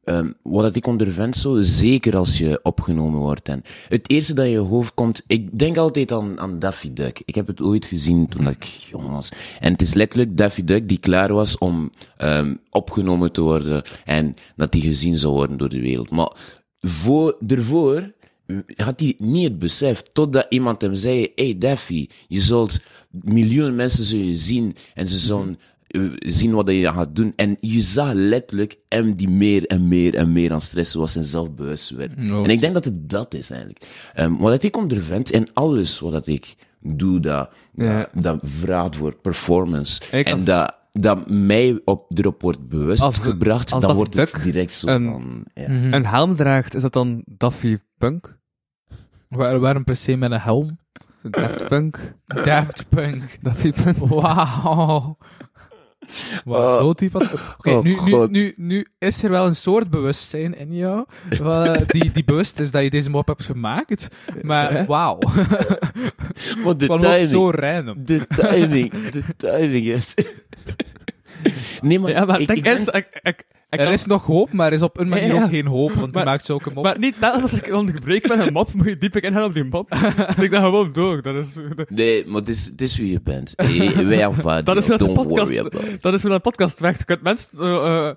ehm, wat ik ondervind zo, zeker als je opgenomen wordt. En het eerste dat in je hoofd komt, ik denk altijd aan, aan Daffy Duck. Ik heb het ooit gezien toen ik jong was. En het is letterlijk Daffy Duck die klaar was om ehm, opgenomen te worden en dat die gezien zou worden door de wereld. Maar voor, daarvoor had hij niet het besef, totdat iemand hem zei, hey Daffy, je zult, miljoenen mensen zullen je zien en ze zullen eh, zien wat je gaat doen. En je zag letterlijk hem die meer en meer en meer aan stressen was en zelfbewust werd. Oh. En ik denk dat het dat is eigenlijk. Ehm wat ik ondervind in alles wat dat ik doe, dat, Ja. dat, dat vraagt voor performance. Ik en als- dat, dat mij op, erop wordt bewust Als- gebracht, als dan dat wordt het direct zo een- van... Ja. Mhm. Een helm draagt, is dat dan Daffy Punk? Waar, waarom per se met een helm? Daft Punk? Daft Punk. Daffy Punk? Wauw. [laughs] Wat zo type van- [laughs] Oké, Oh, nu, nu, nu, nu is er wel een soort bewustzijn in jou, [laughs] die, die bewust is dat je deze mop hebt gemaakt, maar wauw. Want de timing. zo random. De timing. De timing is... Nee, maar... Ja, maar ik, denk- ik, ik Er kan- is nog hoop, maar er is op een manier Ja, ja. ook geen hoop, want Maar- je maakt zulke mop. Maar niet dat als ik onderbreek met een mop, moet je dieper ingaan op die mop. [laughs] Spreek dan gewoon door. Dat is, Nee, maar het is, het is wie je bent. Hey, wij [laughs] aanvaarden dat is wat de Don't podcast, worry about it. dat is hoe een podcast werkt. Je kunt mensen uh, uh,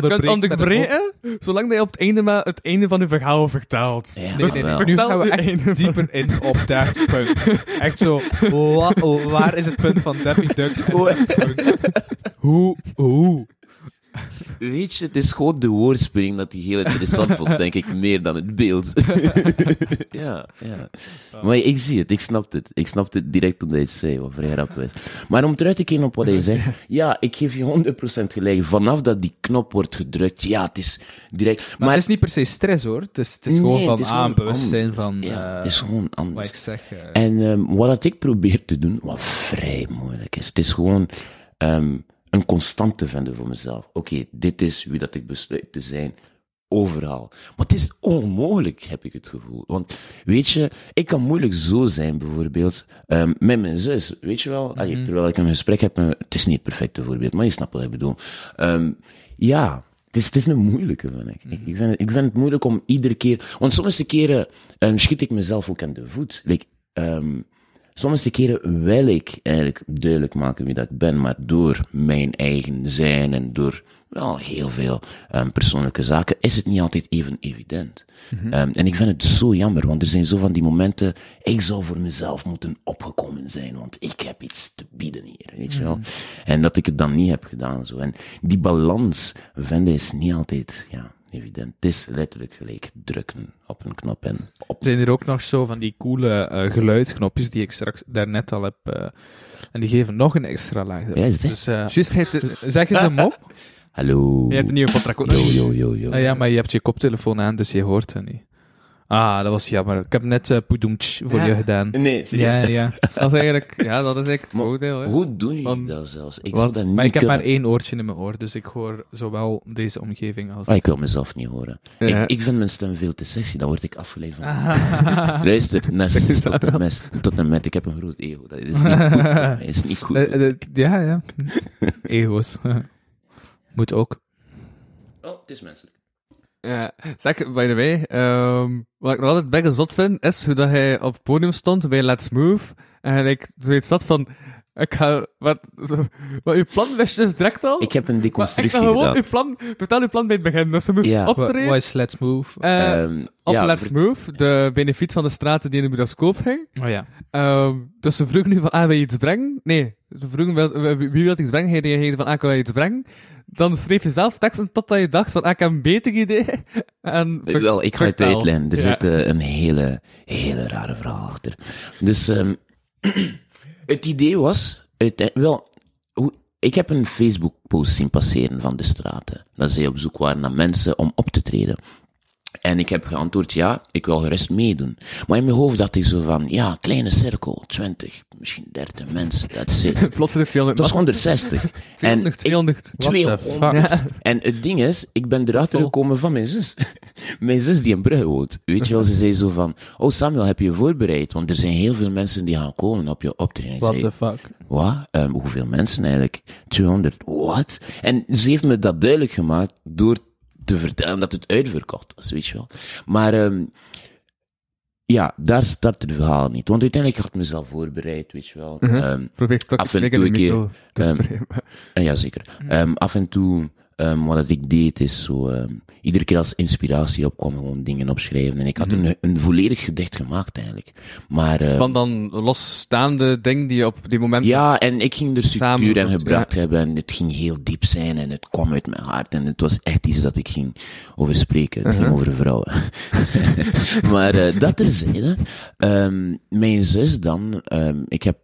kunt een onderbreken, zolang dat je op het einde maar het einde van je verhaal vertelt. Ja, Nee, nee, wel. nee. Nu gaan we Vertel echt einde. dieper in op [laughs] dat punt. Echt zo, wa- waar is het punt van Daffy Duck? Hoe, hoe? Weet je, het is gewoon de woordspeling dat hij heel interessant vond, denk ik, meer dan het beeld. [laughs] ja, ja. Maar ik zie het, ik snap het. Ik snap het direct toen hij het zei, wat vrij rap is. Maar om terug te keren op wat hij zei, [laughs] ja, ik geef je 100% gelijk. Vanaf dat die knop wordt gedrukt, ja, het is direct... Maar, het is niet per se stress hoor. Het is, het is gewoon van is gewoon aan bewustzijn anders. van Ja, eh, het is gewoon wat anders. ik zeg. eh, En ehm, wat ik probeer te doen, wat vrij moeilijk is, het is gewoon ehm, een constant te vinden voor mezelf. Oké, dit is wie dat ik besluit te zijn, overal. Maar het is onmogelijk, heb ik het gevoel. Want, weet je, ik kan moeilijk zo zijn, bijvoorbeeld, ehm, met mijn zus, weet je wel? Allee, terwijl ik een gesprek heb, met- het is niet het perfecte voorbeeld, maar je snapt wat ik bedoel. Ehm, ja, het is, het is een moeilijke, vind ik. ik. Ik, vind het, ik vind het moeilijk om iedere keer... Want sommige keren ehm, schiet ik mezelf ook aan de voet. Like, sommige keren wil ik eigenlijk duidelijk maken wie dat ik ben, maar door mijn eigen zijn en door wel heel veel ehm, persoonlijke zaken is het niet altijd even evident. Ehm, en ik vind het zo jammer, want er zijn zo van die momenten, ik zou voor mezelf moeten opgekomen zijn, want ik heb iets te bieden hier, weet je wel. En dat ik het dan niet heb gedaan, zo. En die balans vinden is niet altijd, ja, evident. Het is letterlijk gelijk drukken op een knop en op. zijn er ook nog zo van die coole eh, geluidsknopjes die ik straks daarnet al heb. eh, en die geven nog een extra laag. Ja, is het? dus [laughs] je je zeg eens een mop. Hallo. hebt een nieuwe contract yo, yo. Ah, ja, maar je hebt je koptelefoon aan, dus je hoort het niet. Ah, dat was jammer. Ik heb net uh, poedoemtsch voor Ja. je gedaan. Nee, serieus. Ja, ja. Dat is eigenlijk, ja, dat is eigenlijk het Maar voordeel. Hè. Hoe doen jullie Want- dat zelfs? Ik wat? zou dat niet Maar ik heb maar één oortje in mijn oor, dus ik hoor zowel deze omgeving als... Ah, ik wil mezelf niet horen. Ja. Ik, ik vind mijn stem veel te sexy, dan word ik afgeleid van Ah. [laughs] Luister, Nes, tot en, mes, tot en met, ik heb een groot ego. Dat is niet goed. Dat is niet goed. Eh, eh, ja, ja. Ego's. [laughs] Moet ook. Oh, het is menselijk. Ja, zeg, by the way, ehm, wat ik nog altijd best vind, is hoe dat hij op het podium stond bij Let's Move. En ik zoiets zat van, ik ga, wat, wat uw plan wist je dus direct al? Ik heb een maar ik deconstructie gewoon gedaan. uw plan, vertel uw plan bij het begin. Dus ze moest Ja. Optreden wat is Let's Move? eh, Ehm, op ja, Let's Move, de benefiet van de straten die in de bioscoop ging. Oh ja. Ehm, dus ze vroegen nu van, ah, wil je iets brengen? Nee, ze vroegen wel, wie wie wil iets brengen? Hij reageerde van, ah, ik wil iets brengen. Dan schreef je zelf teksten totdat je dacht van, ah, ik heb een beter idee. [laughs] En Eh, Wel, ik ga het uitleggen. Er Ja. zit eh, een hele, hele rare verhaal achter. Dus, ehm, [clears throat] het idee was, wel, ik heb een Facebook-post zien passeren van de straten. Dat zij op zoek waren naar mensen om op te treden. En ik heb geantwoord, ja, ik wil gerust meedoen. Maar in mijn hoofd dacht ik zo van, ja, kleine cirkel, 20, misschien 30 mensen, dat is [laughs] het 200 Dat is 160. En 200, ik- 200. What the 200. En het ding is, ik ben erachter Vol. gekomen van mijn zus. [laughs] mijn zus die in Brugge woont. Weet je wel, ze zei zo van, oh Samuel, heb je je voorbereid? Want er zijn heel veel mensen die gaan komen op je optreden. What zei, the fuck? wat? Ehm, hoeveel mensen eigenlijk? 200. Wat? En ze heeft me dat duidelijk gemaakt door te vertellen dat het uitverkocht was, weet je wel. Maar, ehm, ja, daar start het verhaal niet. Want uiteindelijk had ik mezelf voorbereid, weet je wel. Mhm. Ehm, Probeer toch Af en toe een keer, ehm, [laughs] ja, zeker. Af en toe, ehm, wat ik deed, is zo, ehm, iedere keer als inspiratie opkwam, gewoon dingen opschrijven. En ik had een, een volledig gedicht gemaakt, eigenlijk. Maar, ehm, Van dan losstaande dingen die je op die moment... ja, en ik ging er structuur goed, gebracht hebben en het ging heel diep zijn en het kwam uit mijn hart en het was echt iets dat ik ging over spreken. Het ging over vrouwen. [laughs] maar eh, dat terzijde, ehm mijn zus dan, ik heb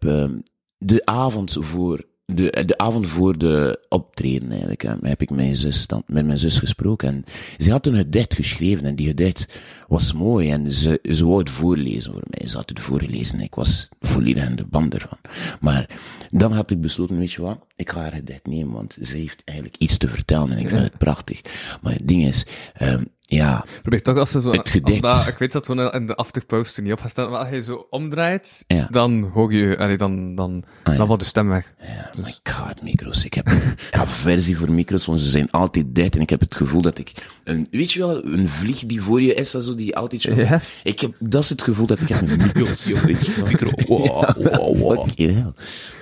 de avond voor de, de avond voor de optreden eigenlijk, hè, heb ik mijn zus dan, met mijn zus gesproken. En ze had een gedicht geschreven en die gedicht was mooi. En ze, ze wou het voorlezen voor mij. Ze had het voorgelezen. Ik was volledig in de band ervan. Maar dan had ik besloten, weet je wat? Ik ga haar gedicht nemen, want ze heeft eigenlijk iets te vertellen en ik vind het prachtig. Maar het ding is, ehm, ja, Probeer toch als ze zo... Het gedicht. omdat ik weet dat we in de afterpost er niet op gaan staan, maar als je zo omdraait, Ja. Ah, dan hoor je... Allee, dan, dan, ja. dan wordt de stem weg. Ja, my god, micro's. Ik heb een aversie voor micro's, want ze zijn altijd dicht. En ik heb het gevoel dat ik een, weet je wel, een vlieg die voor je is, zo die altijd zo. Ja. Ik heb, dat is het gevoel dat ik heb met micro's, [laughs] jongen. Micro, wow, [laughs] wow, wow.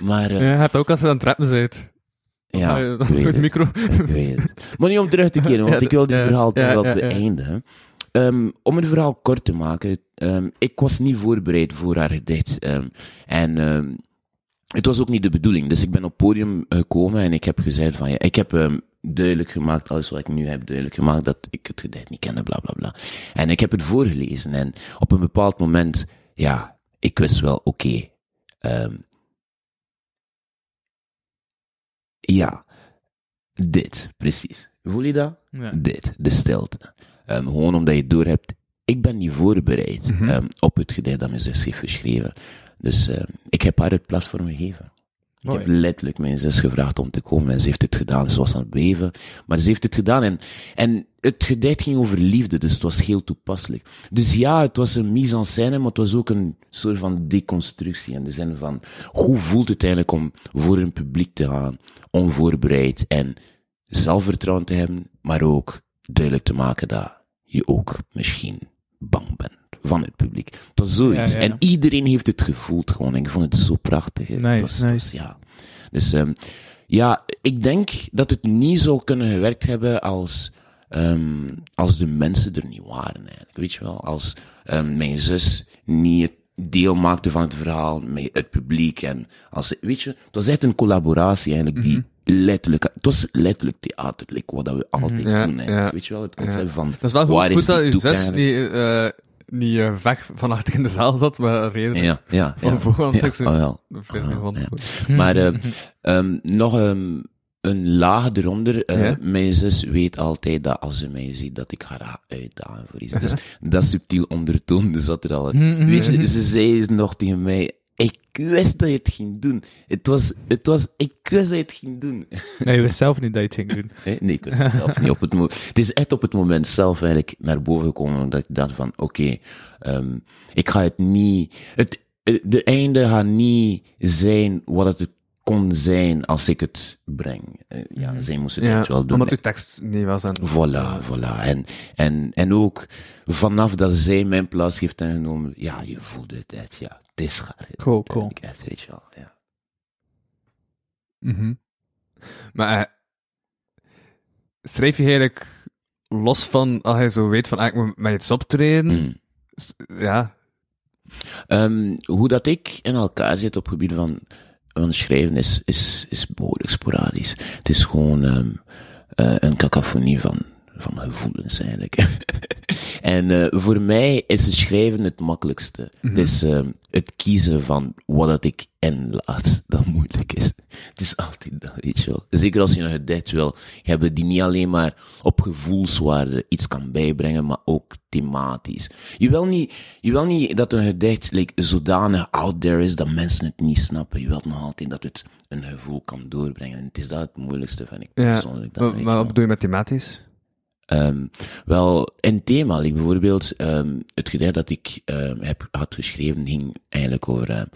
Maar, eh, Ja, je hebt ook als we aan het rappen bent. Ja, Ah, ik [laughs] weet micro. Ik weet het. Maar niet om terug te keren, [laughs] want Ja, ik wil dit ja, verhaal toch wel beëindigen. Ehm, om het verhaal kort te maken, ehm, ik was niet voorbereid voor haar gedicht. ehm, en het was ook niet de bedoeling. Dus ik ben op het podium gekomen en ik heb gezegd van ja, ik heb duidelijk gemaakt, alles wat ik nu heb duidelijk gemaakt, dat ik het gedicht niet kende, bla bla bla. En ik heb het voorgelezen en op een bepaald moment, ja, ik wist wel, oké, ehm, ja, dit, precies. Voel je dat? Ja. Dit, de stilte. Ehm, gewoon omdat je door hebt, ik ben niet voorbereid Mhm. ehm, op het gedicht dat mijn zus heeft geschreven. Dus ehm, ik heb haar het platform gegeven. Ik heb letterlijk mijn zus gevraagd om te komen en ze heeft het gedaan. Ze was aan het beven, maar ze heeft het gedaan. En, en het gedicht ging over liefde, dus het was heel toepasselijk. Dus ja, het was een mise en scène, maar het was ook een soort van deconstructie. In de zin van, hoe voelt het eigenlijk om voor een publiek te gaan, onvoorbereid en zelfvertrouwen te hebben, maar ook duidelijk te maken dat je ook misschien bang bent van het publiek. Het was zoiets. Ja, ja, ja. En iedereen heeft het gevoeld gewoon. En ik vond het zo prachtig. Nice, nice. ja. Dus ehm, ja, ik denk dat het niet zou kunnen gewerkt hebben als, ehm, als de mensen er niet waren eigenlijk. Weet je wel, als ehm, mijn zus niet het deel maakte van het verhaal met het publiek. En als, weet je, het was echt een collaboratie eigenlijk die letterlijk, het was letterlijk theater, like wat dat we altijd Ja, doen ja. Weet je wel, het concept van, Dat is wel waar goed, goed dat zus niet, eh niet eh, weg van achter in de zaal zat, maar reden Ja, ja, van ja. voorhand. ja, oh, vreemd Ah, gevonden. ja. Maar eh, ehm, nog ehm, een laag eronder. eh, Ja? Mijn zus weet altijd dat als ze mij ziet, dat ik haar uitdagen voor iets. Dus dat subtiel ondertoon zat er al. Mhm, Weet je, ze zei nog tegen mij, ik wist dat je het ging doen. Het was, het was, ik wist dat je het ging doen. [laughs] Nee, je wist zelf niet dat je het ging doen. [laughs] Nee, nee, ik wist het zelf niet. Op het, het is echt op het moment zelf eigenlijk naar boven gekomen dat ik dacht van, oké, ehm, ik ga het niet, het, het- de einde gaat niet zijn wat het kon zijn als ik het breng. Eh, ja, zij moest het Ja, echt wel doen. omdat uw tekst niet was. En, Voilà, voilà. En, en, en ook vanaf dat zij mijn plaats heeft ingenomen, ja, je voelde het echt, ja, het is gaar. Cool, cool. Echt, weet je wel, ja. Maar eh, schrijf je eigenlijk los van, als je zo weet van, ah, ik moet met iets optreden, Mm. ja, Ehm, hoe dat ik in elkaar zit op het gebied van, van schrijven is, is, is behoorlijk sporadisch. Het is gewoon ehm, eh, een cacophonie van, van gevoelens eigenlijk. [laughs] en eh, voor mij is het schrijven het makkelijkste. Ehm, het kiezen van wat dat ik inlaat [laughs] dat moeilijk is. Het is altijd dat, weet je wel. Zeker als je een gedicht wil hebben die niet alleen maar op gevoelswaarde iets kan bijbrengen, maar ook thematisch. Je wil niet, je wil niet dat een gedicht like, zodanig out there is dat mensen het niet snappen. Je wilt nog altijd dat het een gevoel kan doorbrengen. En het is dat het moeilijkste, vind ik ja. persoonlijk. dan, Maar, wat bedoel je met thematisch? Ehm, wel, in thema, like bijvoorbeeld, ehm, het gedicht dat ik ehm, heb, had geschreven ging eigenlijk over,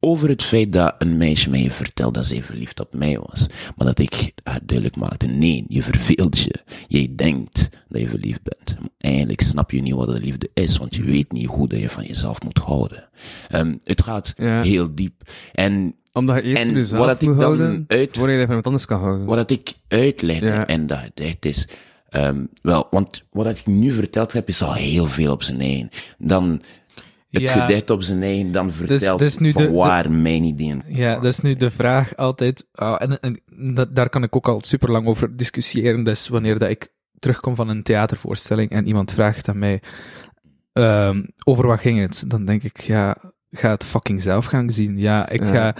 over het feit dat een meisje mij vertelde dat zij verliefd op mij was. Maar dat ik haar duidelijk maakte, nee, je verveelt je. Jij denkt dat je verliefd bent. Maar eigenlijk snap je niet wat de liefde is, want je weet niet hoe dat je van jezelf moet houden. Het gaat Ja. heel diep. En Omdat je eerst En van jezelf wat dat ik moet dan houden, uit- voordat je van iemand anders kan houden. wat dat ik uitlegde Ja. en dat gedicht is, ehm, wel, want wat ik nu verteld heb, is al heel veel op zijn eigen. Dan het Ja. gedicht op zijn eigen, dan vertelt dus nu van de- de- waar mijn ideeën Ja, dat is nu de vraag altijd. ah, en en dat, daar kan ik ook al super lang over discussiëren. Dus wanneer dat ik terugkom van een theatervoorstelling en iemand vraagt aan mij ehm, over wat ging het, dan denk ik, ja, ga het fucking zelf gaan zien. Ja, ik Ja. ga.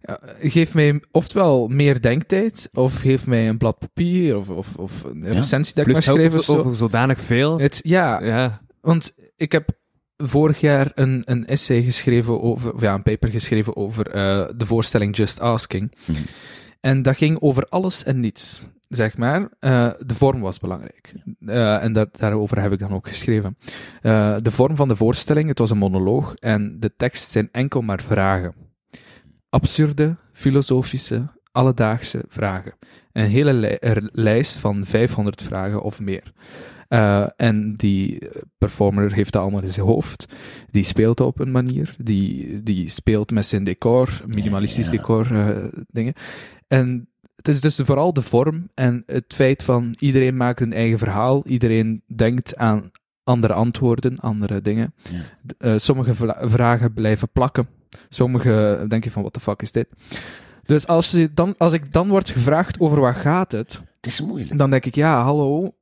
ja, geef mij oftewel meer denktijd, of geef mij een blad papier, of, of, of een recensie dat ik Plus ook schrijf of over, zo. over zodanig veel. Het, ja, Ja. want ik heb vorig jaar een, een essay geschreven over, of ja, een paper geschreven over eh, de voorstelling Just Asking. Mhm. En dat ging over alles en niets, zeg maar. Eh, de vorm was belangrijk. Eh, en daar, daarover heb ik dan ook geschreven. Eh, de vorm van de voorstelling, het was een monoloog, en de tekst zijn enkel maar vragen. Absurde, filosofische, alledaagse vragen. Een hele li- lijst van 500 vragen of meer. En die performer heeft dat allemaal in zijn hoofd. Die speelt op een manier. Die, die speelt met zijn decor, minimalistisch Ja, ja. decor, dingen. En het is dus vooral de vorm en het feit van iedereen maakt een eigen verhaal. Iedereen denkt aan andere antwoorden, andere dingen. Ja. Eh, sommige vragen blijven plakken. Sommige denk je van, what the fuck is dit? Dus als, je dan, als ik dan word gevraagd over wat gaat het, Het is moeilijk. dan denk ik, ja, hallo,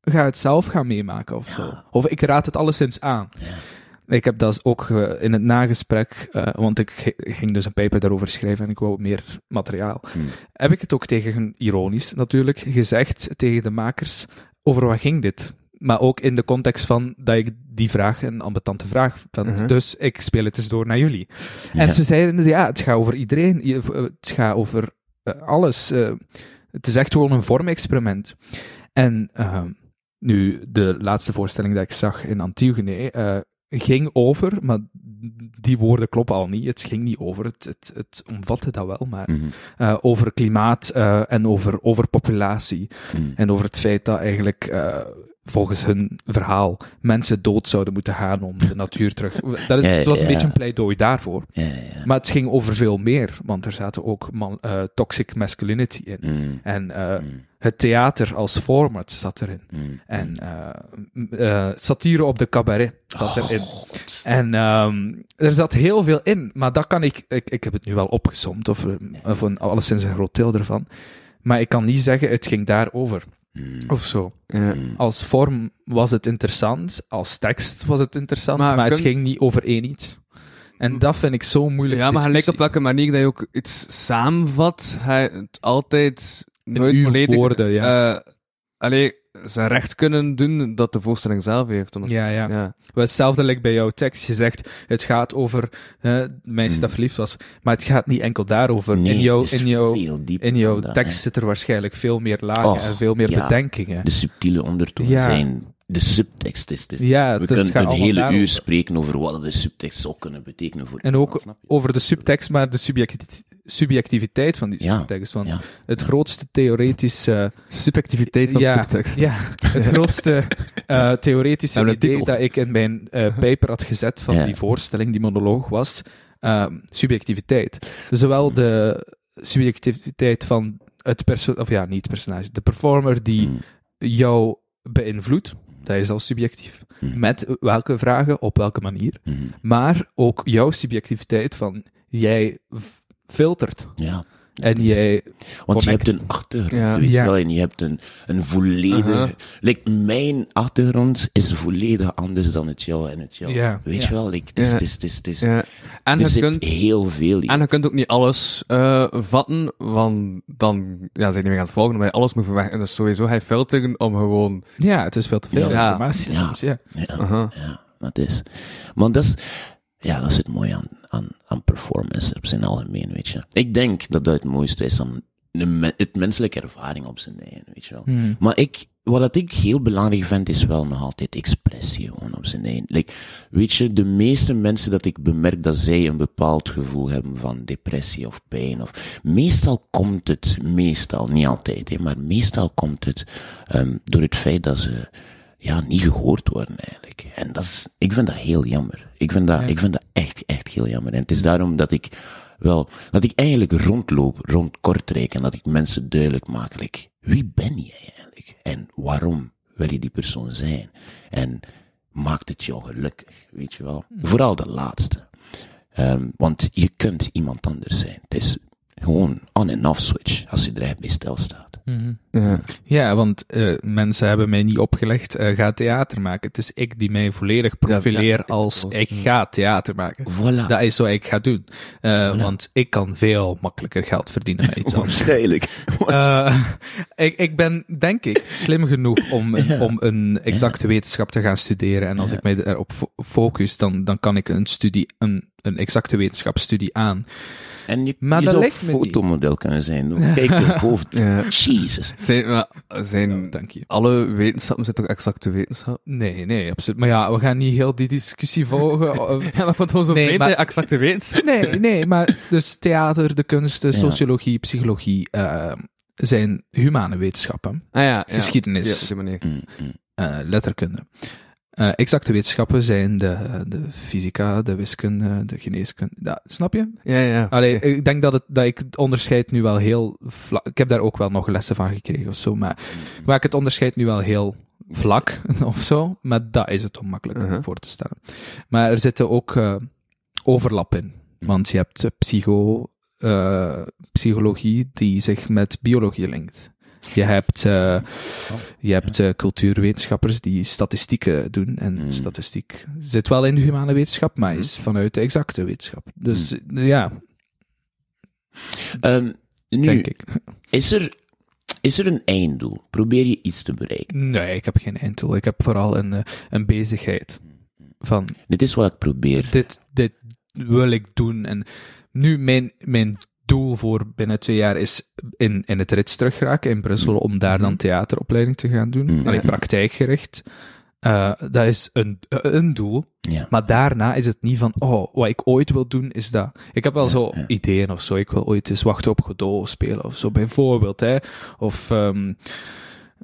ga het zelf gaan meemaken of Ja. zo. Of ik raad het alleszins aan. Ja. Ik heb dat ook eh, in het nagesprek, eh, want ik ging dus een paper daarover schrijven en ik wou meer materiaal. Hmm. Heb ik het ook tegen, ironisch natuurlijk, gezegd tegen de makers, over wat ging dit? Maar ook in de context van dat ik die vraag een ambetante vraag vind. Mhm. Dus ik speel het eens door naar jullie. Ja. En ze zeiden, ja, het gaat over iedereen. Eh, Het gaat over alles. het is echt gewoon een vormexperiment. En ehm, nu, de laatste voorstelling dat ik zag in Antigone ging over, maar die woorden kloppen al niet. Het ging niet over, het, het, het omvatte dat wel, maar Mhm. eh, over klimaat eh, en over overpopulatie. Mhm. En over het feit dat eigenlijk, eh, volgens hun verhaal, mensen dood zouden moeten gaan om de natuur terug. Dat is, Ja, het was een beetje een pleidooi daarvoor. Ja. Maar het ging over veel meer, want er zaten ook man, eh, toxic masculinity in. Mhm. En eh, Mhm. het theater als format zat erin. Mhm. En eh, satire op de cabaret zat erin. Oh, God. En ehm, er zat heel veel in, maar dat kan ik, ik, ik heb het nu wel opgesomd, of, of een, alleszins een groot deel ervan. Maar ik kan niet zeggen, het ging daarover, Mhm. of zo. Ja. Mhm. Als vorm was het interessant, als tekst was het interessant, Maar maar, het kun- ging niet over één iets. En dat vind ik zo moeilijk. Ja, maar gelijk op welke manier dat je ook iets samenvat, hij het altijd nooit volledig... woorden, ja. eh, allee, zijn recht kunnen doen dat de voorstelling zelf heeft. Omdat- Ja, ja. ja. Wel, Hetzelfde lijkt bij jouw tekst. Je zegt, het gaat over eh, het meisje Mm. dat verliefd was. Maar het gaat niet enkel daarover. Nee, in jouw, het is in jouw, veel dieper in jouw tekst hè. zit er waarschijnlijk veel meer lagen Och, en veel meer ja. bedenkingen. De subtiele ondertoon Ja. zijn de subtekst. Is, is- Ja, we kunnen een hele uur spreken over wat de subtekst zou kunnen betekenen voor En iemand, ook over de subtekst, maar de subjecti- subjectiviteit van die Ja, subtekst. Want ja. het grootste theoretische... Subjectiviteit van de subtekst. Ja, het grootste eh, theoretische Nou, de idee titel. dat ik in mijn eh, paper had gezet van Ja. die voorstelling, die monoloog, was ehm, subjectiviteit. Zowel de subjectiviteit van het personage, of ja, niet het personage, de performer die Mm, jou beïnvloedt, dat is al subjectief. mm, Met welke vragen, op welke manier. mm. Maar ook jouw subjectiviteit van jij filtert. Ja. En dat jij Want je hebt een achtergrond, Ja. weet je Ja. wel, en je hebt een, een volledige... Like, mijn achtergrond is volledig anders dan het jouwe en het jouwe. Ja, Weet ja. je wel, like, het is, Ja. het is, het is, het is- Ja. En er je zit kunt... heel veel in. En je kunt ook niet alles eh, vatten, want dan ja, zijn je niet meer aan het volgen, omdat je alles moet verwerken. Dus sowieso je filteren om gewoon... Ja, het is veel te veel Ja. informatie Ja. ja. Dat is. Maar dat is, ja, dat is het mooie aan, aan, aan performance op zijn algemeen, weet je. Ik denk dat dat het mooiste is aan de het menselijke ervaring op zijn eigen, weet je wel. Hmm. Maar ik, wat dat ik heel belangrijk vind, is wel nog altijd expressie gewoon op zijn eigen. Like, weet je, de meeste mensen dat ik bemerk dat zij een bepaald gevoel hebben van depressie of pijn, of meestal komt het, meestal, niet altijd, hè, maar meestal komt het ehm, door het feit dat ze ja, niet gehoord worden eigenlijk. En dat is, ik vind dat heel jammer. Ik vind dat, Ja. ik vind dat echt, echt heel jammer. En het is daarom dat ik wel, dat ik eigenlijk rondloop, rond Kortrijk, en dat ik mensen duidelijk maak, like, wie ben jij eigenlijk? En waarom wil je die persoon zijn? En maakt het jou gelukkig, weet je wel? Vooral de laatste. Ehm, want je kunt iemand anders zijn. Het is gewoon on- en off switch als je er echt bij stilstaat. Mhm. Ja. Ja, want eh, mensen hebben mij niet opgelegd, eh, ga theater maken. Het is ik die mij volledig profileer ja, als ik ik ga theater maken. Voilà. Dat is wat ik ga doen. Eh, Want ik kan veel makkelijker geld verdienen met iets [laughs] anders. Waarschijnlijk. [laughs] [laughs] Ik, ik ben, denk ik, slim genoeg om, een- Ja. om een exacte wetenschap te gaan studeren. En als ik mij erop fo- focus, dan, dan kan ik een studie, een, een exacte wetenschapsstudie aan. En je, Maar je dat zou fotomodel kunnen zijn. Kijk je hoofd. [laughs] Ja. Jesus. Zijn, maar, zijn Dank je. alle wetenschappen zijn toch exacte wetenschap? Nee, nee, absoluut. Maar ja, we gaan niet heel die discussie volgen. [laughs] Ja, maar vond Nee, maar- je exacte wetenschap. Nee, nee, maar dus theater, de kunsten, Ja. sociologie, psychologie eh, zijn humane wetenschappen. Ah ja, ja. Geschiedenis. Ja, op die manier. Mm, mm. eh, letterkunde. Eh, exacte wetenschappen zijn de, de fysica, de wiskunde, de geneeskunde. Ja, snap je? Ja, ja. Allee, ik denk dat, het, dat ik het onderscheid nu wel heel vlak... Ik heb daar ook wel nog lessen van gekregen of zo, maar, maar ik het onderscheid nu wel heel vlak [laughs] of zo. Maar dat is het om makkelijk Uh-huh. voor te stellen. Maar er zitten ook eh, overlap in. Want je hebt psycho, eh, psychologie die zich met biologie linkt. Je hebt, eh, je hebt eh, cultuurwetenschappers die statistieken doen. En Mm. statistiek zit wel in de humane wetenschap, maar is vanuit de exacte wetenschap. Dus eh, ja, Ehm, nu, denk ik. Is, er, is er een einddoel? Probeer je iets te bereiken? Nee, ik heb geen einddoel. Ik heb vooral een, een bezigheid. Van, Dit is wat ik probeer. dit, dit wil ik doen. En nu, mijn, mijn doel voor binnen twee jaar is in, in het rits teruggeraken in Brussel, om daar dan theateropleiding te gaan doen. Mm. Allee, praktijkgericht. Eh, dat is een, een doel. Ja. Maar daarna is het niet van, oh, wat ik ooit wil doen is dat. Ik heb wel zo ja. ideeën of zo. Ik wil ooit eens wachten op Godot spelen of zo, bijvoorbeeld. Hè. Of, ehm,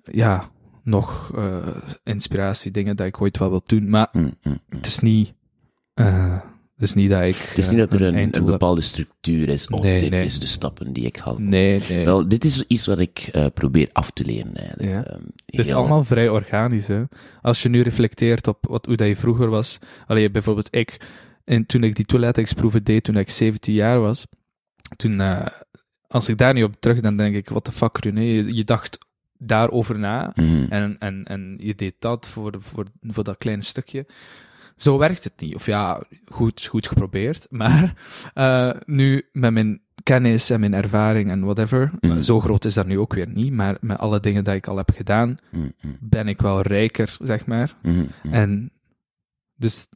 ja, nog eh inspiratie, dingen dat ik ooit wel wil doen. Maar Mm, mm, mm. het is niet, eh, het is niet dat ik. Het is niet dat er een, een bepaalde structuur is. Oh, Nee, dit nee. is de stappen die ik ga Nee, nee. Wel, dit is iets wat ik eh, probeer af te leren. Eigenlijk. Ja. Ehm, het is allemaal vrij organisch. Hè. Als je nu reflecteert op wat, hoe dat je vroeger was. Allee, bijvoorbeeld ik, en toen ik die toelatingsproeven deed toen ik 17 jaar was, toen, eh, als ik daar nu op terug dan denk ik, what the fuck, René, je, je dacht daarover na. Mhm. En, en, en je deed dat voor, voor, voor dat kleine stukje. Zo werkt het niet. Of ja, goed, goed geprobeerd. [laughs] Maar eh, nu met mijn kennis en mijn ervaring en whatever, Mhm. zo groot is dat nu ook weer niet. Maar met alle dingen die ik al heb gedaan, Mhm, mhm, ben ik wel rijker, zeg maar. En, dus,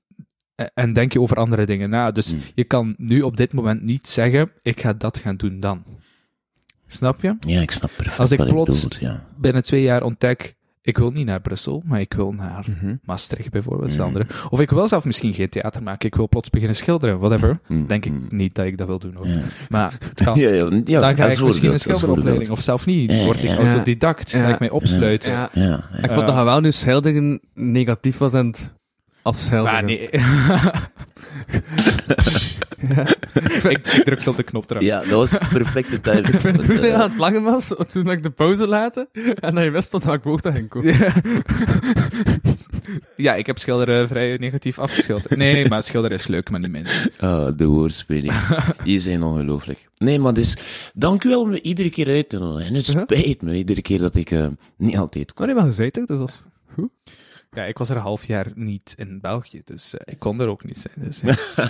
en denk je over andere dingen na. Dus je kan nu op dit moment niet zeggen, ik ga dat gaan doen dan. Snap je? Ja, ik snap perfect Als ik plots- ja. Binnen twee jaar ontdek, ik wil niet naar Brussel, maar ik wil naar Mhm. Maastricht bijvoorbeeld, Mhm. de andere. Of ik wil zelf misschien geen theater maken, ik wil plots beginnen schilderen, whatever. Mhm, Denk ik niet dat ik dat wil doen hoor. Ja. Maar het [laughs] kan. Ja, ja, ja, dan ga ik misschien een schilderopleiding, of zelf niet. Ja, Word ik ja. autodidact, ga ik mij opsluiten. Ja. Ja, ja. Ik vond dat wel nu schilderen negatief was aan het afschilderen. Nee. [laughs] ik, ik druk op de knop eraf. Ja, dat was de perfecte timing. Ik vind Dat toen hij eh, aan het lachen was, toen ik de pauze laten, en dat je wist wat ik woord ging komen. Ja. ja, ik heb schilderen vrij negatief afgeschilderd. Nee, maar schilderen is leuk, maar niet mijn. Ah, de woordspeling. Die zijn ongelooflijk. Nee, maar dus, dank u wel om me iedere keer uit te nodigen. En het spijt me iedere keer dat ik eh, niet altijd kom. Maar nee, maar je zei toch, dat was... Ja, ik was er een half jaar niet in België, dus eh, ik kon er ook niet zijn. Dus,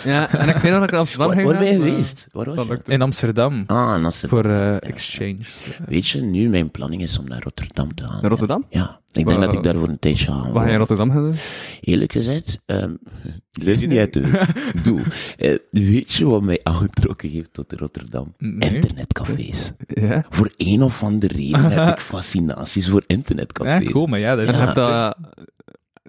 Ja, [laughs] en ik zei nog dat ik naar Amsterdam Waar, ging waar ben je geweest? Waar was Dat je? lukte. in Amsterdam, Ah, in Amsterdam. voor eh, exchange. Weet je, nu mijn planning is om naar Rotterdam te gaan. Naar Rotterdam? Ja, ik denk dat ik daar voor een tijdje ga. Wat ga je in. Rotterdam gaan doen? Eerlijk gezegd, ehm [laughs] is niet uit het [laughs] doel. Eh, weet je wat mij aangetrokken heeft tot Rotterdam? Nee. Internetcafés. Ja. Voor een of andere reden heb ik fascinaties voor Ja, internetcafés. cool, maar ja, dat hebt dat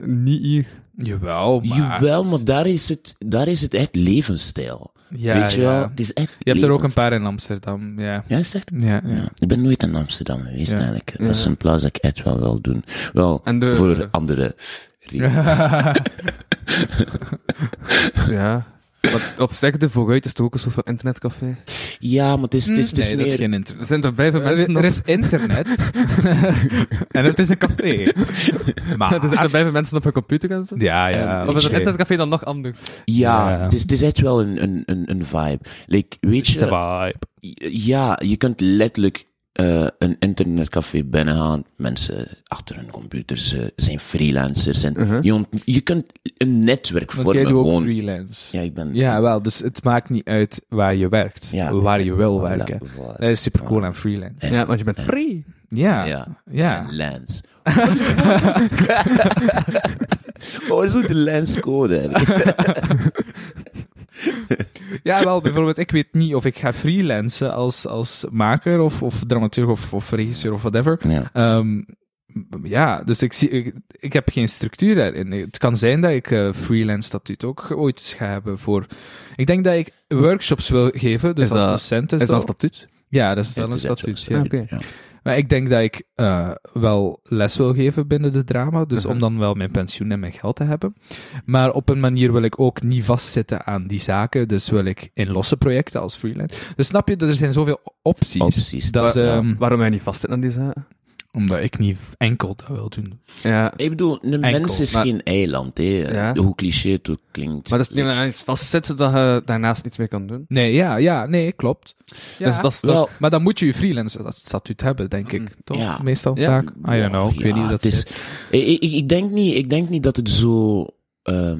niet hier. Jawel, maar... Jawel, maar daar is het, daar is het echt levensstijl. Ja, Weet je ja. wel? Het is echt Je hebt er ook een paar in Amsterdam, ja. Ja, is echt? Ja, ja. Ja. Ik ben nooit in Amsterdam geweest Ja. eigenlijk. Dat is een plaats dat ik echt wel wil doen. Wel, En de- voor andere [laughs] redenen. Ja. Maar op zich, de vooruit is toch ook een soort van internetcafé? Ja, maar het is, het is, het is nee, dat is meer... geen Er internet. zijn er vijf mensen Er, op... er is internet. [laughs] en het is een café. [laughs] Maar... Er zitten vijf mensen op een computer en zo. Ja, ja. Of is een oké. internetcafé dan nog anders? Ja, Ja. Het, is, het is echt wel een, een, een, een vibe. Like, weet Het is een je, vibe. ja, je kunt letterlijk eh, een internetcafé binnengaan. Mensen achter hun computers eh, zijn freelancers. En je, ont- je kunt een netwerk Want vormen. jij doet ook gewoon. freelance. Ja, ik ben... Ja, wel, dus het maakt niet uit waar je werkt, Ja. waar je wil Voilà, werken. voilà. Dat is super cool aan freelance. Ja, want je bent free. Ja, Ja. ja. En Lens. Wat [laughs] [laughs] is ook de lenscode? [laughs] [laughs] Ja, wel, bijvoorbeeld, ik weet niet of ik ga freelancen als, als maker of, of dramaturg of, of regisseur of whatever. Ja. Ehm, ja, dus ik, zie, ik, ik heb geen structuur daarin. Het kan zijn dat ik eh, freelance statuut ook ooit eens ga hebben voor... Ik denk dat ik workshops wil geven, dus Is als dat- docent Is is dat een statuut? Ja, dat is wel een statuut. Ja. Maar ik denk dat ik eh, wel les wil geven binnen de drama, dus Mhm. om dan wel mijn pensioen en mijn geld te hebben. Maar op een manier wil ik ook niet vastzitten aan die zaken, dus wil ik in losse projecten als freelance. Dus snap je, er zijn zoveel opties. Opties, Dat ja. ehm, Waarom jij niet vast zit aan die zaken? Omdat ik niet enkel dat wil doen. Ja. Ik bedoel, een Enkel, mens is maar- geen eiland, hè. Ja. Hoe cliché het ook klinkt. Maar dat is niet dat je iets vastzit, dat je daarnaast niets meer kan doen. Nee, ja, ja, nee, klopt. Ja. Dus dat is Wel, Maar dan moet je je freelance statuut hebben, denk ik. Toch? Ja. Meestal Ja. vaak. I don't know. Ik weet niet dat het is. is. Ik, ik, ik, denk niet, ik denk niet dat het zo. ehm,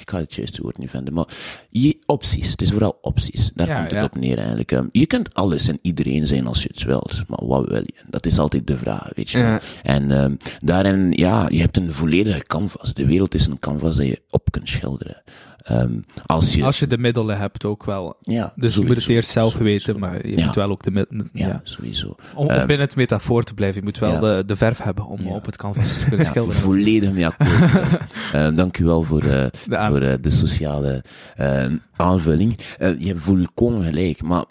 ik ga het juiste woord niet vinden, maar je, opties. Het is vooral opties. Daar Ja, komt het ja. op neer eigenlijk. Ehm, je kunt alles en iedereen zijn als je het wilt, maar wat wil je? Dat is altijd de vraag, weet je. Ja. En ehm, daarin, ja, je hebt een volledige canvas. De wereld is een canvas dat je op kunt schilderen. Ehm, als je, Als je de middelen hebt ook wel. ja, Dus je moet het eerst zelf sowieso. weten, maar je Ja. moet wel ook de middelen... Ja, Ja. sowieso. Om, om Ehm, binnen het metafoor te blijven, je moet wel de, de verf hebben om op het canvas te kunnen schilderen. volledig mee akkoord. Dank u wel voor, eh, De voor eh, de sociale eh, aanvulling. Je hebt volkomen gelijk, maar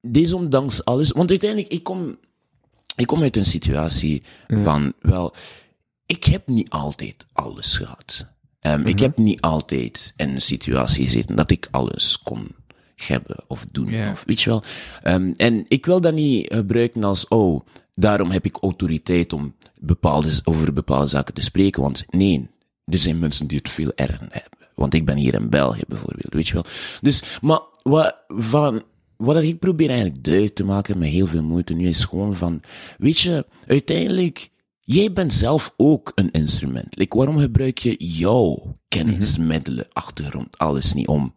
desondanks alles, want uiteindelijk, ik kom, ik kom uit een situatie van, wel, ik heb niet altijd alles gehad. Ehm, Ik heb niet altijd in een situatie gezeten dat ik alles kon hebben of doen. Of, weet je wel. Ehm, en ik wil dat niet gebruiken als, oh, daarom heb ik autoriteit om bepaalde, over bepaalde zaken te spreken. Want nee, er zijn mensen die het veel erger hebben. Want ik ben hier in België bijvoorbeeld, weet je wel. Dus, maar wat, van, wat ik probeer eigenlijk duidelijk te maken met heel veel moeite nu is gewoon van, weet je, uiteindelijk, jij bent zelf ook een instrument. Like, waarom gebruik je jouw kennis, middelen, achtergrond, alles niet om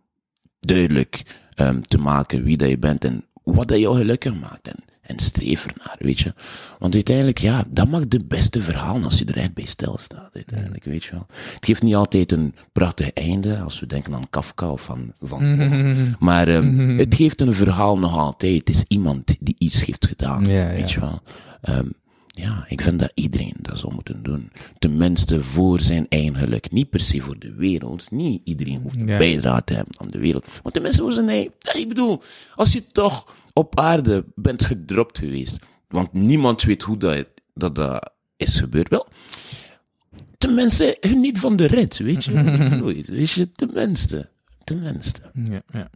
duidelijk ehm, te maken wie dat je bent en wat dat jou gelukkig maakt. En, en streef ernaar, weet je. Want uiteindelijk, ja, dat maakt de beste verhaal als je er echt bij stilstaat, uiteindelijk, weet je wel. Het geeft niet altijd een prachtig einde, als we denken aan Kafka of Van Gogh. Maar ehm, het geeft een verhaal nog altijd. Het is iemand die iets heeft gedaan, Ja, ja. weet je wel. Ehm, ja, ik vind dat iedereen dat zou moeten doen. Tenminste voor zijn eigen geluk. Niet per se voor de wereld. Niet iedereen hoeft een Ja. bijdrage te hebben aan de wereld. Maar tenminste voor zijn eigen... Ja, ik bedoel, als je toch op aarde bent gedropt geweest, want niemand weet hoe dat, dat, dat is gebeurd, wel... Tenminste, geniet van de rit, weet je? [laughs] Zoiets, weet je, tenminste. Tenminste. Ja, ja.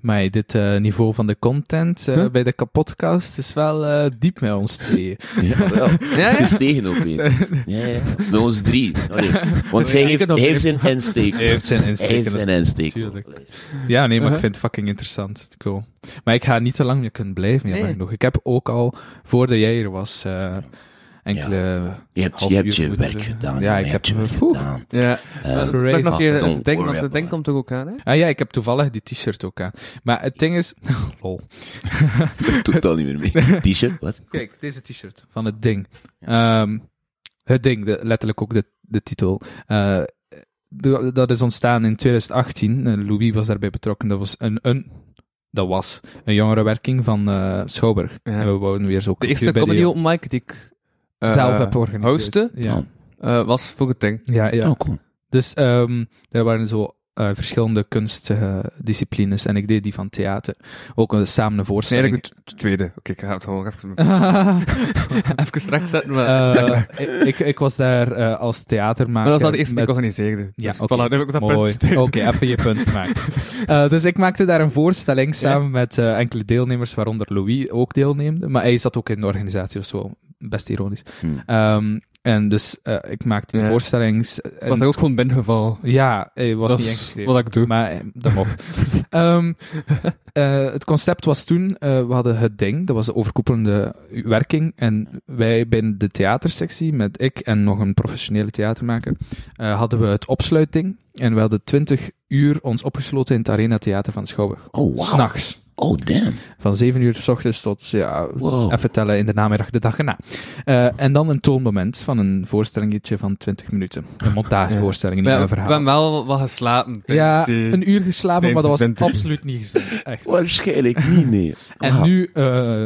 Maar dit eh, niveau van de content eh, bij de kapotcast is wel eh, diep met ons tweeën. [laughs] Ja, wel. [laughs] Ja, Het is tegen ook weten. [laughs] Ja, ja. Met ons drie. Allee. Want hij heeft, heeft zijn insteek. Hij heeft zijn Hij insteek. heeft zijn insteek. Tuurlijk. Ja, nee, maar ik Uh-huh. vind het fucking interessant. Cool. Maar ik ga niet te lang meer kunnen blijven, Nee. genoeg. Ik heb ook al, voordat jij er was, enkele... Je hebt, half je, hebt uur je moeten werk doen. gedaan. Ja, je ik hebt heb- je werk gedaan. Ja. Ik nog het ding, worry want het about komt toch ook aan, hè? Ah ja, ik heb toevallig die t-shirt ook aan. Maar het ding is... [laughs] Lol. [laughs] Totaal niet meer mee. [laughs] T-shirt, wat? Kijk, deze t-shirt van het ding. Ehm, het ding, de, letterlijk ook de, de titel. Eh, de- dat is ontstaan in 2018. Eh, Louis was daarbij betrokken. Dat was een, een, dat was een jongerenwerking van eh, Schouwburg. Ja. En we wouden weer zo De eerste comedy open mic die ik zelf heb georganiseerd. Ja, Oh. eh, was voor het ding. ja, ja. Oh, cool. Dus ehm er waren zo eh, verschillende kunstdisciplines en ik deed die van theater. Ook een, samen een Nee, voorstelling. eigenlijk het t- tweede. Oké, ik ga het gewoon even, [laughs] [laughs] even recht zetten. Maar, Eh, ik, ik, ik was daar eh, als theatermaker. maar dat was wel de eerste die ik organiseerde. Ja, dus oké. voilà, nu heb ik dat Mooi. Oké, even je punt maken. [laughs] Eh, dus ik maakte daar een voorstelling samen met eh, enkele deelnemers, waaronder Louis ook deelneemde. Maar hij zat ook in de organisatie, was wel best ironisch. Hmm. Ehm, En dus eh, ik maakte die Ja. voorstelling. en- Was dat ook gewoon binnengeval? Ja, hij was Dat niet is wat ik doe. Maar eh, dat mocht. [laughs] Ehm, eh, het concept was toen, eh, we hadden het ding, dat was de overkoepelende werking. En wij binnen de theatersectie, met ik en nog een professionele theatermaker, eh, hadden we het opsluitding. En we hadden 20 uur ons opgesloten in het Arena Theater van Schouwburg. Oh, wow. S'nachts. Oh, damn. Van 7 uur s ochtends tot, ja, Wow. even tellen in de namiddag, de dag erna. Eh, en dan een toonmoment van een voorstellingetje van 20 minuten. Een montagevoorstelling, niet We, een we verhaal. hebben wel wat geslapen. Ja, die- een uur geslapen, maar dat was absoluut niet gezien. Echt. [laughs] Waarschijnlijk niet, nee. [laughs] En Wauw. nu, eh,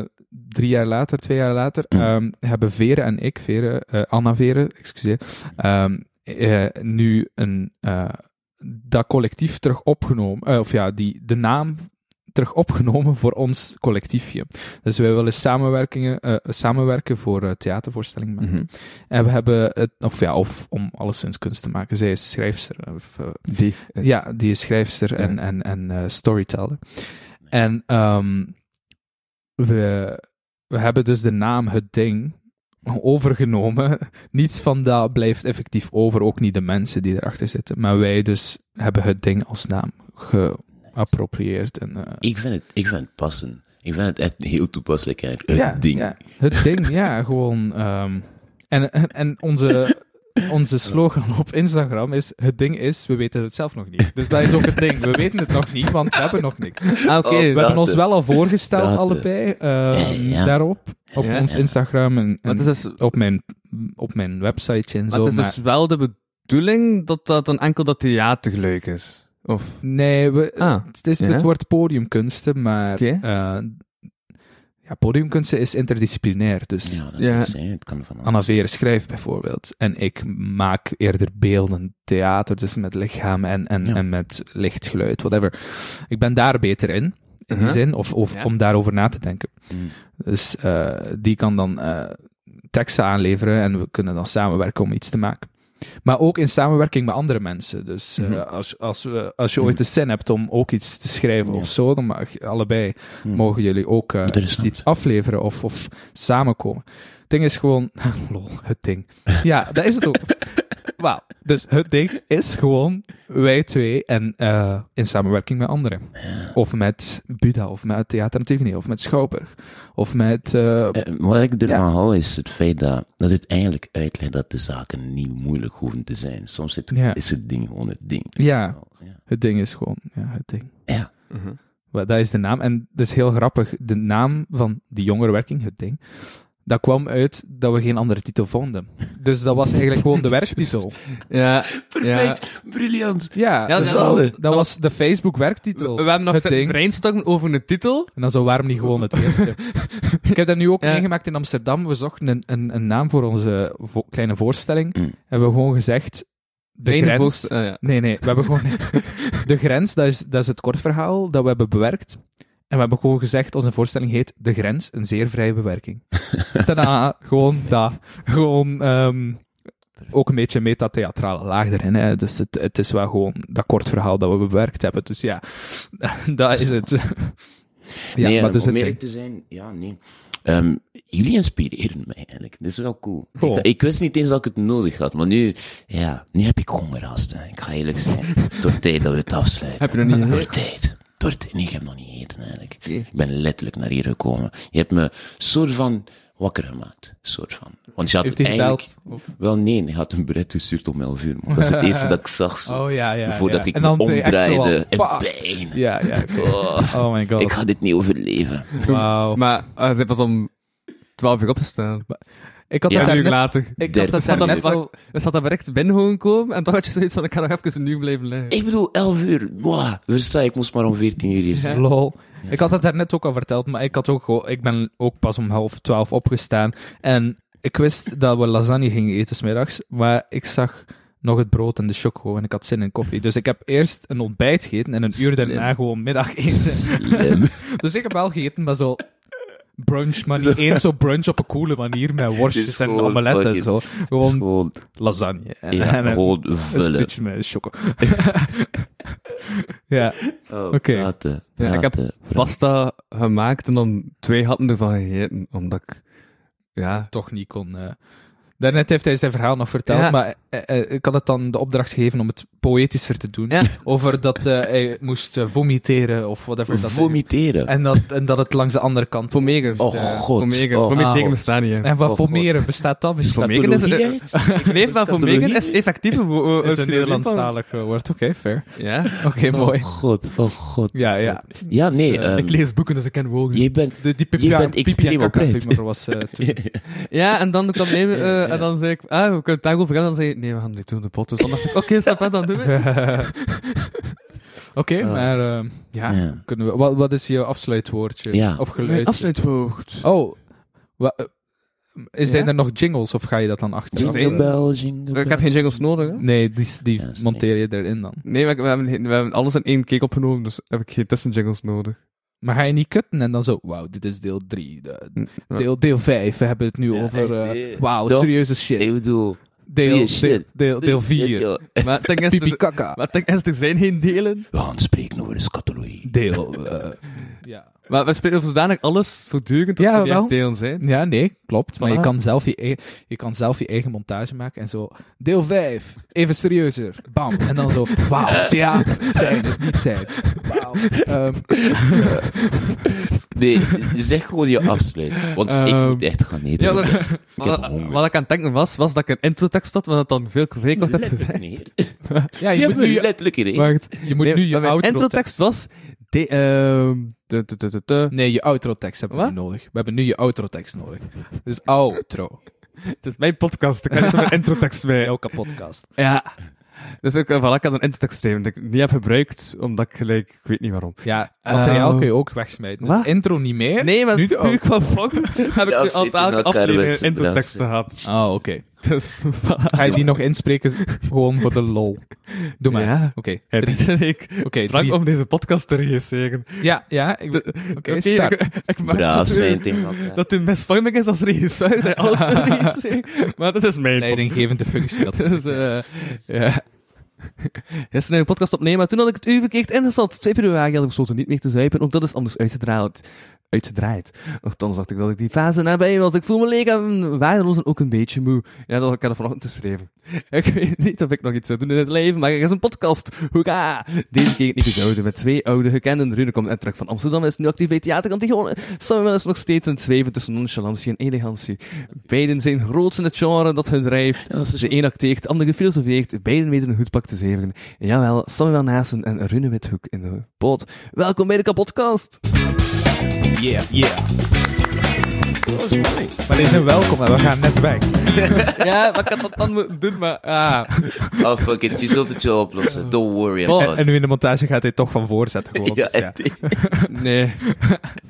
drie jaar later, twee jaar later, Mm. ehm, hebben Vere en ik, Vere, eh, Anna Vere, excuseer, ehm, eh, nu een, eh, dat collectief terug opgenomen, eh, of ja, die, de naam terug opgenomen voor ons collectiefje. Dus wij willen samenwerkingen, eh, samenwerken voor eh, theatervoorstellingen maken. Mhm. En we hebben het, of ja, of om alleszins kunst te maken. Zij is schrijfster, of, eh, Die is- ja, die is schrijfster en, Ja. en, en storyteller. En ehm, we, we hebben dus de naam Het Ding overgenomen. [laughs] Niets van dat blijft effectief over, ook niet de mensen die erachter zitten. Maar wij dus hebben Het Ding als naam geapproprieerd. En, eh, Ik vind het, ik vind het passen. Ik vind het echt heel toepasselijk eigenlijk. Het ja, ding. ja, het ding, ja, [laughs] gewoon. ehm, en, en, en onze, onze slogan op Instagram is: Het ding is, we weten het zelf nog niet. Dus dat is ook het ding. We weten het nog niet, want we hebben nog niks. Ah, oké. Oh, We hebben ons wel al voorgesteld, dat, allebei, ehm, ja. daarop. Op Ja, ons ja. Instagram en, en is dus, op, mijn, op mijn websiteje en maar zo. het is maar- dus wel de bedoeling dat dat dan enkel dat theatergeluid is. Of... Nee, we, Ah, het, is, ja? het wordt podiumkunsten, maar Oké. eh, ja, podiumkunsten is interdisciplinair. Dus Ja, dat Ja. is, het kan van alles. Anna Vere schrijft bijvoorbeeld. En ik maak eerder beelden, theater, dus met lichaam en, en, Ja. en met lichtgeluid, whatever. Ik ben daar beter in, in die Uh-huh. zin, of, of Ja. om daarover na te denken. Mm. Dus eh, die kan dan eh, teksten aanleveren en we kunnen dan samenwerken om iets te maken. Maar ook in samenwerking met andere mensen. Dus eh, Mhm. als, als, we, als je ooit de zin hebt om ook iets te schrijven Ja. of zo, dan mag allebei Mm. mogen jullie ook eh, iets afleveren of, of samenkomen. Het ding is gewoon... [laughs] Lol, het ding. Ja, dat is het ook. [laughs] Dus het ding is gewoon wij twee en eh, in samenwerking met anderen. Of met Buda, of met Theater Antigone, of met Schouwburg. Of met... eh, Eh, Wat ik ervan Ja. hou is het feit dat, dat het eigenlijk uitlegt dat de zaken niet moeilijk hoeven te zijn. Soms het, Ja. is het ding gewoon het ding. ja, Ja. het ding is gewoon... Ja, het ding. Ja. Mhm. Dat is de naam. En dat is heel grappig. De naam van die jongerenwerking, het ding, dat kwam uit dat we geen andere titel vonden. Dus dat was eigenlijk gewoon de [laughs] werktitel. Ja, Perfect, briljant. Ja, Ja, dus dat- dat, dat- dat was de we, Facebook-werktitel. we hebben nog Het ding. brainstormen over een titel. En dan zo, waarom niet gewoon het eerste? [laughs] ik heb dat nu ook Ja. meegemaakt in Amsterdam. We zochten een, een, een naam voor onze vo- kleine voorstelling. Mm. Hebben we gewoon gezegd, de grens... ah, ja. Nee, nee, we hebben gewoon... [laughs] de grens, dat is, dat is het kortverhaal dat we hebben bewerkt. En we hebben gewoon gezegd, onze voorstelling heet De Grens, een zeer vrije bewerking. [laughs] Tada, gewoon dat. Gewoon... ehm, ook een beetje metatheatrale laag erin. Hè. Dus het, het is wel gewoon dat kort verhaal dat we bewerkt hebben. Dus ja, [laughs] dat is het. [laughs] ja, nee, maar dus om het eerlijk te zijn, ja, nee. Ehm, jullie inspireren mij eigenlijk. Dat is wel cool. Cool. Ik, ik wist niet eens dat ik het nodig had, maar nu, ja, nu heb ik honger, Asten. Ik ga eerlijk zijn. Door tijd dat we het afsluiten. Heb je nog niet Door tijd. Tijd. Nee, ik heb nog niet gegeten eigenlijk. Ik ben letterlijk naar hier gekomen. Je hebt me soort van wakker gemaakt. Soort van. Want je had Heeft hij eigenlijk... Wel, nee, hij had een beret gestuurd om 11 uur. Maar dat is het [laughs] eerste dat ik zag. Zo. Oh ja, ja. Voordat ja. ik En me dan omdraaide. En pijn. Ja, ja. Oh, Oh my god. ik ga dit niet overleven. Wauw. Maar uh, ze pas om 12 uur opgestaan. Ik had Ja. het een uur later. Ik had daarnet minuten. al... We zat daar direct binnen gewoon komen en toch had je zoiets van, ik ga nog even een uur blijven liggen. Ik bedoel, 11 uur. Wow, versta, ik moest maar om 14 uur hier zijn. Lol. Ik had het daarnet ook al verteld, maar ik, had ook, gewoon- ik ben ook pas om half twaalf opgestaan. En ik wist dat we lasagne gingen eten smiddags, maar ik zag nog het brood en de choco en ik had zin in koffie. Dus ik heb eerst een ontbijt gegeten en een uur daarna gewoon middageten. Slim. [laughs] dus ik heb wel gegeten, maar zo brunch, maar niet eens zo brunch op een coole manier met [laughs] worstjes en omeletten en zo. Gewoon Gewoon, lasagne. En, ja, en een, gewoon een vullen. stukje met choco. [laughs] ja, Oh, Oké. Ja, ik heb praten. Pasta gemaakt en dan twee hatten ervan gegeten, omdat ik, ja, toch niet kon... eh, Daarnet heeft hij zijn verhaal nog verteld, Ja. maar eh, eh, ik had het dan de opdracht gegeven om het poëtischer te doen. Ja. Over dat eh, hij moest eh, vomiteren of whatever. Dat Vomiteren. en, dat, en dat het langs de andere kant... Pomegen. Oh god. Pomegen. Oh, Pomegen god. bestaan niet. En wat Oh, pomeren bestaat dat? Bestaat Pomegen is... Eh, Nee, maar pomegen is effectief een is een Nederlandstalig eh, woord. Oké, fair. Ja. Oké, mooi. Oh god, oh god. Ja, ja. Ja, nee, Dus, eh, Ik lees boeken, dus ik ken woorden. jij bent... De, die Je bent extreem oprecht. was eh, toen. Ja, en dan kwam nee, eh, en dan zei ik, ah, we kunnen het daarover gaan. En dan zei hij, nee, we gaan dit doen de pot. Dus dan dacht ik, oké, stap uit, dan. [laughs] Oké, Ah. maar eh, ja, Ja. kunnen we, wat, wat is je afsluitwoordje? Ja. Of Mijn geluid? afsluitwoord. Oh, wa, eh, is zijn Ja? er nog jingles of ga je dat dan achter? Jingle bell, jingle Ik heb geen jingles nodig, hè? Nee, die, die monteer je erin dan. Nee, maar we hebben, we hebben alles in één keek opgenomen, dus heb ik geen tussenjingles nodig. Maar ga je niet kutten en dan zo, wauw, dit is deel 3. Ja. Deel, deel 5, we hebben het nu Ja, over, eh, wauw, serieuze shit. Ik bedoel... Deel, shit. deel, deel, deel 4. Ja, Maar Pipi er- kaka. maar is, er zijn geen delen. We gaan spreken over de scatologie. Deel, eh, [laughs] ja. Maar we over zodanig alles voortdurend dat Ja, wel. delen zijn. Ja, nee, klopt. Maar je kan, zelf je, e- je kan zelf je eigen montage maken en zo. Deel 5, even serieuzer. Bam. En dan zo, wauw, theater. Zijn, het niet zijn. Wauw. Ehm, Nee, zeg gewoon je afsluit. Want ik Ehm, moet echt gaan eten. Ja, heb [laughs] Wat, honger. wat ik aan het denken was, was dat ik een introtekst had, wat het dan veel vrij kort heb Letterlijk gezegd. niet. ja, Je je hebt moet nu je, letterlijk idee. Wacht. je, moet Nee, nu je outro introtekst was... De, ehm, de, de, de, de, de. Nee, je outro-tekst hebben we Wat? nu nodig. We hebben nu je outro-tekst nodig. Dus outro. [laughs] Het is mijn podcast, ik kan niet een introtekst bij. [laughs] Elke podcast. Ja. Dus ik, eh, voilà, ik had een introtekst geschreven dat ik niet heb gebruikt, omdat ik gelijk, ik weet niet waarom. Ja, materiaal Ehm, kun je ook wegsmijten. Dus intro niet meer. Nee, maar nu de puur outro. qua vang heb ik Ja, nu zitten al in elke elkaar aflevering met z'n introteksten gehad. Oh, oké. Dus, Ga je die nog inspreken gewoon voor de lol? Doe maar. Ja. Oké. Dit ben ik. Oké, om deze podcast te regisseren. Ja, ja. ik- Oké, start. ik, ik maak Braaf dat u- zijn tegen. Dat u misvorming is als regisseur, dat alles. [laughs] Maar dat is mijn Leidinggevende functie. Dat [laughs] Dus, eh ja. Gisteren een podcast opnemen, maar toen had ik het u verkeerd ingesteld. 2 februari had ik besloten niet meer te zuipen, ook dat is anders uitgedraaid. Uitgedraaid. Nochtans dacht ik dat ik die fase nabij was. Ik voel me leeg en waardeloos en ook een beetje moe. Ja, dat ik had vanochtend geschreven. [laughs] Ik weet niet of ik nog iets zou doen in het leven, maar er is een podcast. Hoera! Deze keer niet gezouden met twee oude gekenden. Rune komt net terug van Amsterdam en is nu actief bij Theater Antigone. Samuel is nog steeds het zweven tussen nonchalantie en elegantie. Beiden zijn groot in het genre dat hun drijft. De een acteert, de ander gefilosofeerd. Beiden weten een hoedpak te zevigen. En jawel, Samuel Naassen en Rune Withoek in de boot. Welkom bij de kapotkast. Yeah, yeah. Maar die zijn welkom en we gaan net weg. [laughs] ja, ik had dat dan doen, maar... Ah. [laughs] Oh, fuck it. Je zult het wel oplossen. Don't worry about En, it. en nu in de montage gaat hij toch van voorzetten gewoon. [laughs] Ja, dus ja. Nee.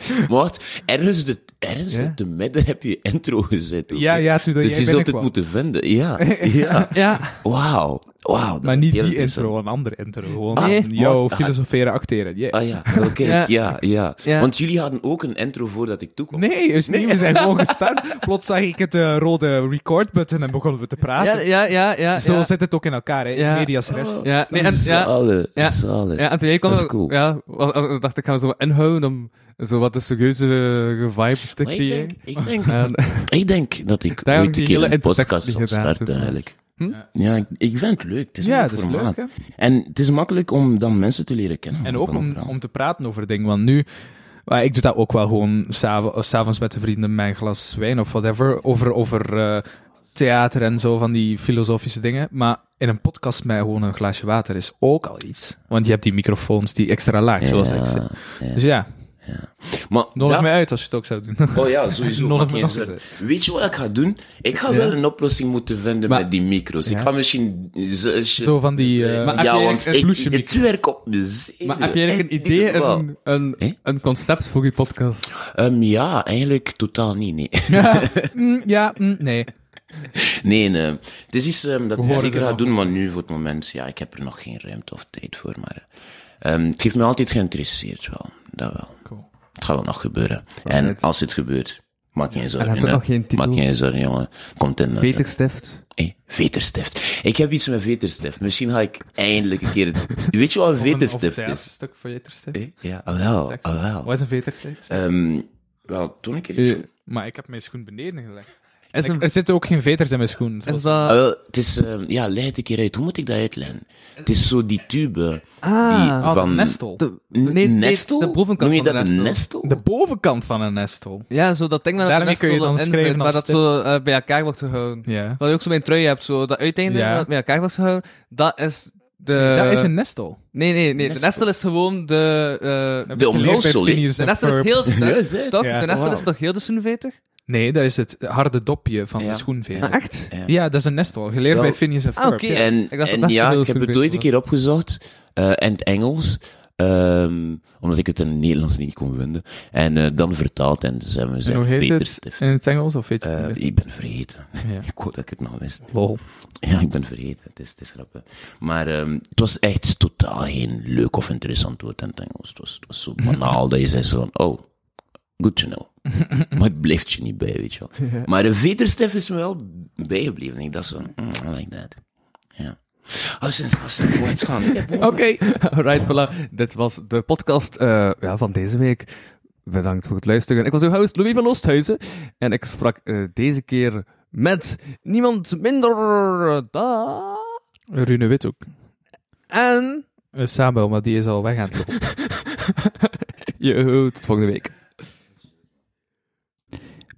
Maar wat? Ergens, de, ergens Ja? de midden heb je intro gezet. ook, ja, hè? ja, toen dat Dus jij je zult het moeten vinden. Ja, ja. Ja. Wauw. Dat Maar is niet die intro, een andere intro. Gewoon, Ah, Nee. yo, wat? filosoferen, acteren. Yeah. Ah ja, oké. Ja. ja. Ja, Ja. Want jullie hadden ook een intro voordat ik toekwam. Nee, is niet. We zijn gewoon gestart. Plots zag ik het eh, rode record-button en begonnen we te praten. Ja, ja, ja, ja. Zo ja. zit het ook in elkaar, hè. Ja. Medias res. Ja, nee, en, ja, Zalig, Ja. zalig. ja, en toen jij kwam, Dat is cool. ja, dacht ik, gaan we zo inhouden om zo wat de serieuze eh, vibe te Maar ik creëren. denk, ik, denk, En, [laughs] ik denk dat ik Daarom ooit een die keer hele een podcast zal starten, eigenlijk. Hm? Ja, ik, ik vind het leuk. Het is Ja, dat is leuk, hè. En het is makkelijk om dan mensen te leren kennen. En ook om, om te praten over dingen. Want nu, maar ik doe dat ook wel gewoon s'avonds s'avonds met de vrienden een glas wijn of whatever. Over, over eh, theater en zo van die filosofische dingen. Maar in een podcast met gewoon een glaasje water is ook al iets. Want je hebt die microfoons die extra laag, zoals Ja, ik ja. Dus ja, Maar nodig dat- mij uit als je het ook zou doen. Oh ja, sowieso. [laughs] Nodig me Weet je wat ik ga doen? Ik ga Ja. wel een oplossing moeten vinden Maar- met die micro's. Ik Ja. ga misschien... Zo, Zo van die... eh, Maar ja, want ik, blouseje het werkt op mijn zenuwen. maar heb je eigenlijk een idee, een, een, concept voor je podcast? Ehm, ja, eigenlijk totaal niet, nee. [laughs] mm, ja, mm, nee. nee, nee. Het is iets ehm, dat ik zeker er ga doen, maar nu voor het moment, ja, ik heb er nog geen ruimte of tijd voor. Maar ehm, het heeft me altijd geïnteresseerd, wel. Dat wel. Cool. Het gaat wel nog gebeuren. En als het gebeurt, maak geen zorgen. hè. nog geen titel? Maak geen zorgen, jongen. Komt in. Veterstift. Hey, veterstift. Ik heb iets met veterstift. Misschien ga ik eindelijk een keer... [laughs] Weet je wat een een- een veterstift is? theaterstuk voor veterstift. Hey? Ja, ah, wel. Ah, wel. Wat is een veterstift? Ehm, wel, toen een. Eh, zo- Maar ik heb mijn schoen beneden gelegd. Is Ik- een, er zitten ook geen veters in mijn schoen. is dat... Ah, wel, het is, ehm, ja, leg het een keer uit. Hoe moet ik dat uitleggen? Het is zo die tube. ah, die Ah, van... de nestel. de, nee, nee, nestel? de bovenkant Noem je van dat nestel. een nestel? De bovenkant van een nestel. Ja, zo dat ding waar dat Daarmee kun je nestel dan in schrijven waar dat zo eh, bij elkaar wordt gehouden. Ja. Wat je ook zo bij een trui hebt, zo dat uiteinde Ja. waar dat bij elkaar wordt gehouden, dat is de... dat is een nestel. Nee, nee, nee. De Nestel. is gewoon de... eh, De omhulsel, de nestel is heel... [laughs] Ja. De nestel is toch heel de zoenveter? Nee, dat is het harde dopje van Ja. de schoenveter. Ah, echt? Ja. Ja, dat is een nestel. Geleerd bij Phineas en Ah, Ferb. oké. ja. En, Ik dacht dat en dat ja, ik heb het ooit een keer opgezocht. eh in het Engels. ehm, omdat ik het in het Nederlands niet kon vinden. En eh, dan vertaald en ze hebben heet het veterstift. in het Engels? Of weet je het niet? ik ben vergeten. Ja. [laughs] Ik hoop dat ik het nog wist. Lol. Ja, ik ben vergeten. Het is, het is grappig. Maar ehm, het was echt totaal geen leuk of interessant woord in het Engels. Het was, het was zo banaal [laughs] dat je zei zo van, oh, good to know. [laughs] maar het blijft je niet bij, weet je wel. [laughs] Maar de veterstift is me wel bijgebleven. Ik dacht zo, mm, I like that. Ja. Heb [laughs] Oké. Alright, voilà. Dit was de podcast eh, ja, van deze week. Bedankt voor het luisteren. Ik was uw host Louis van Oosthuizen. En ik sprak eh, deze keer met niemand minder dan... Rune Withoek. En... Uh, Sabel, maar die is al weg aan het lopen. Yo, tot volgende week.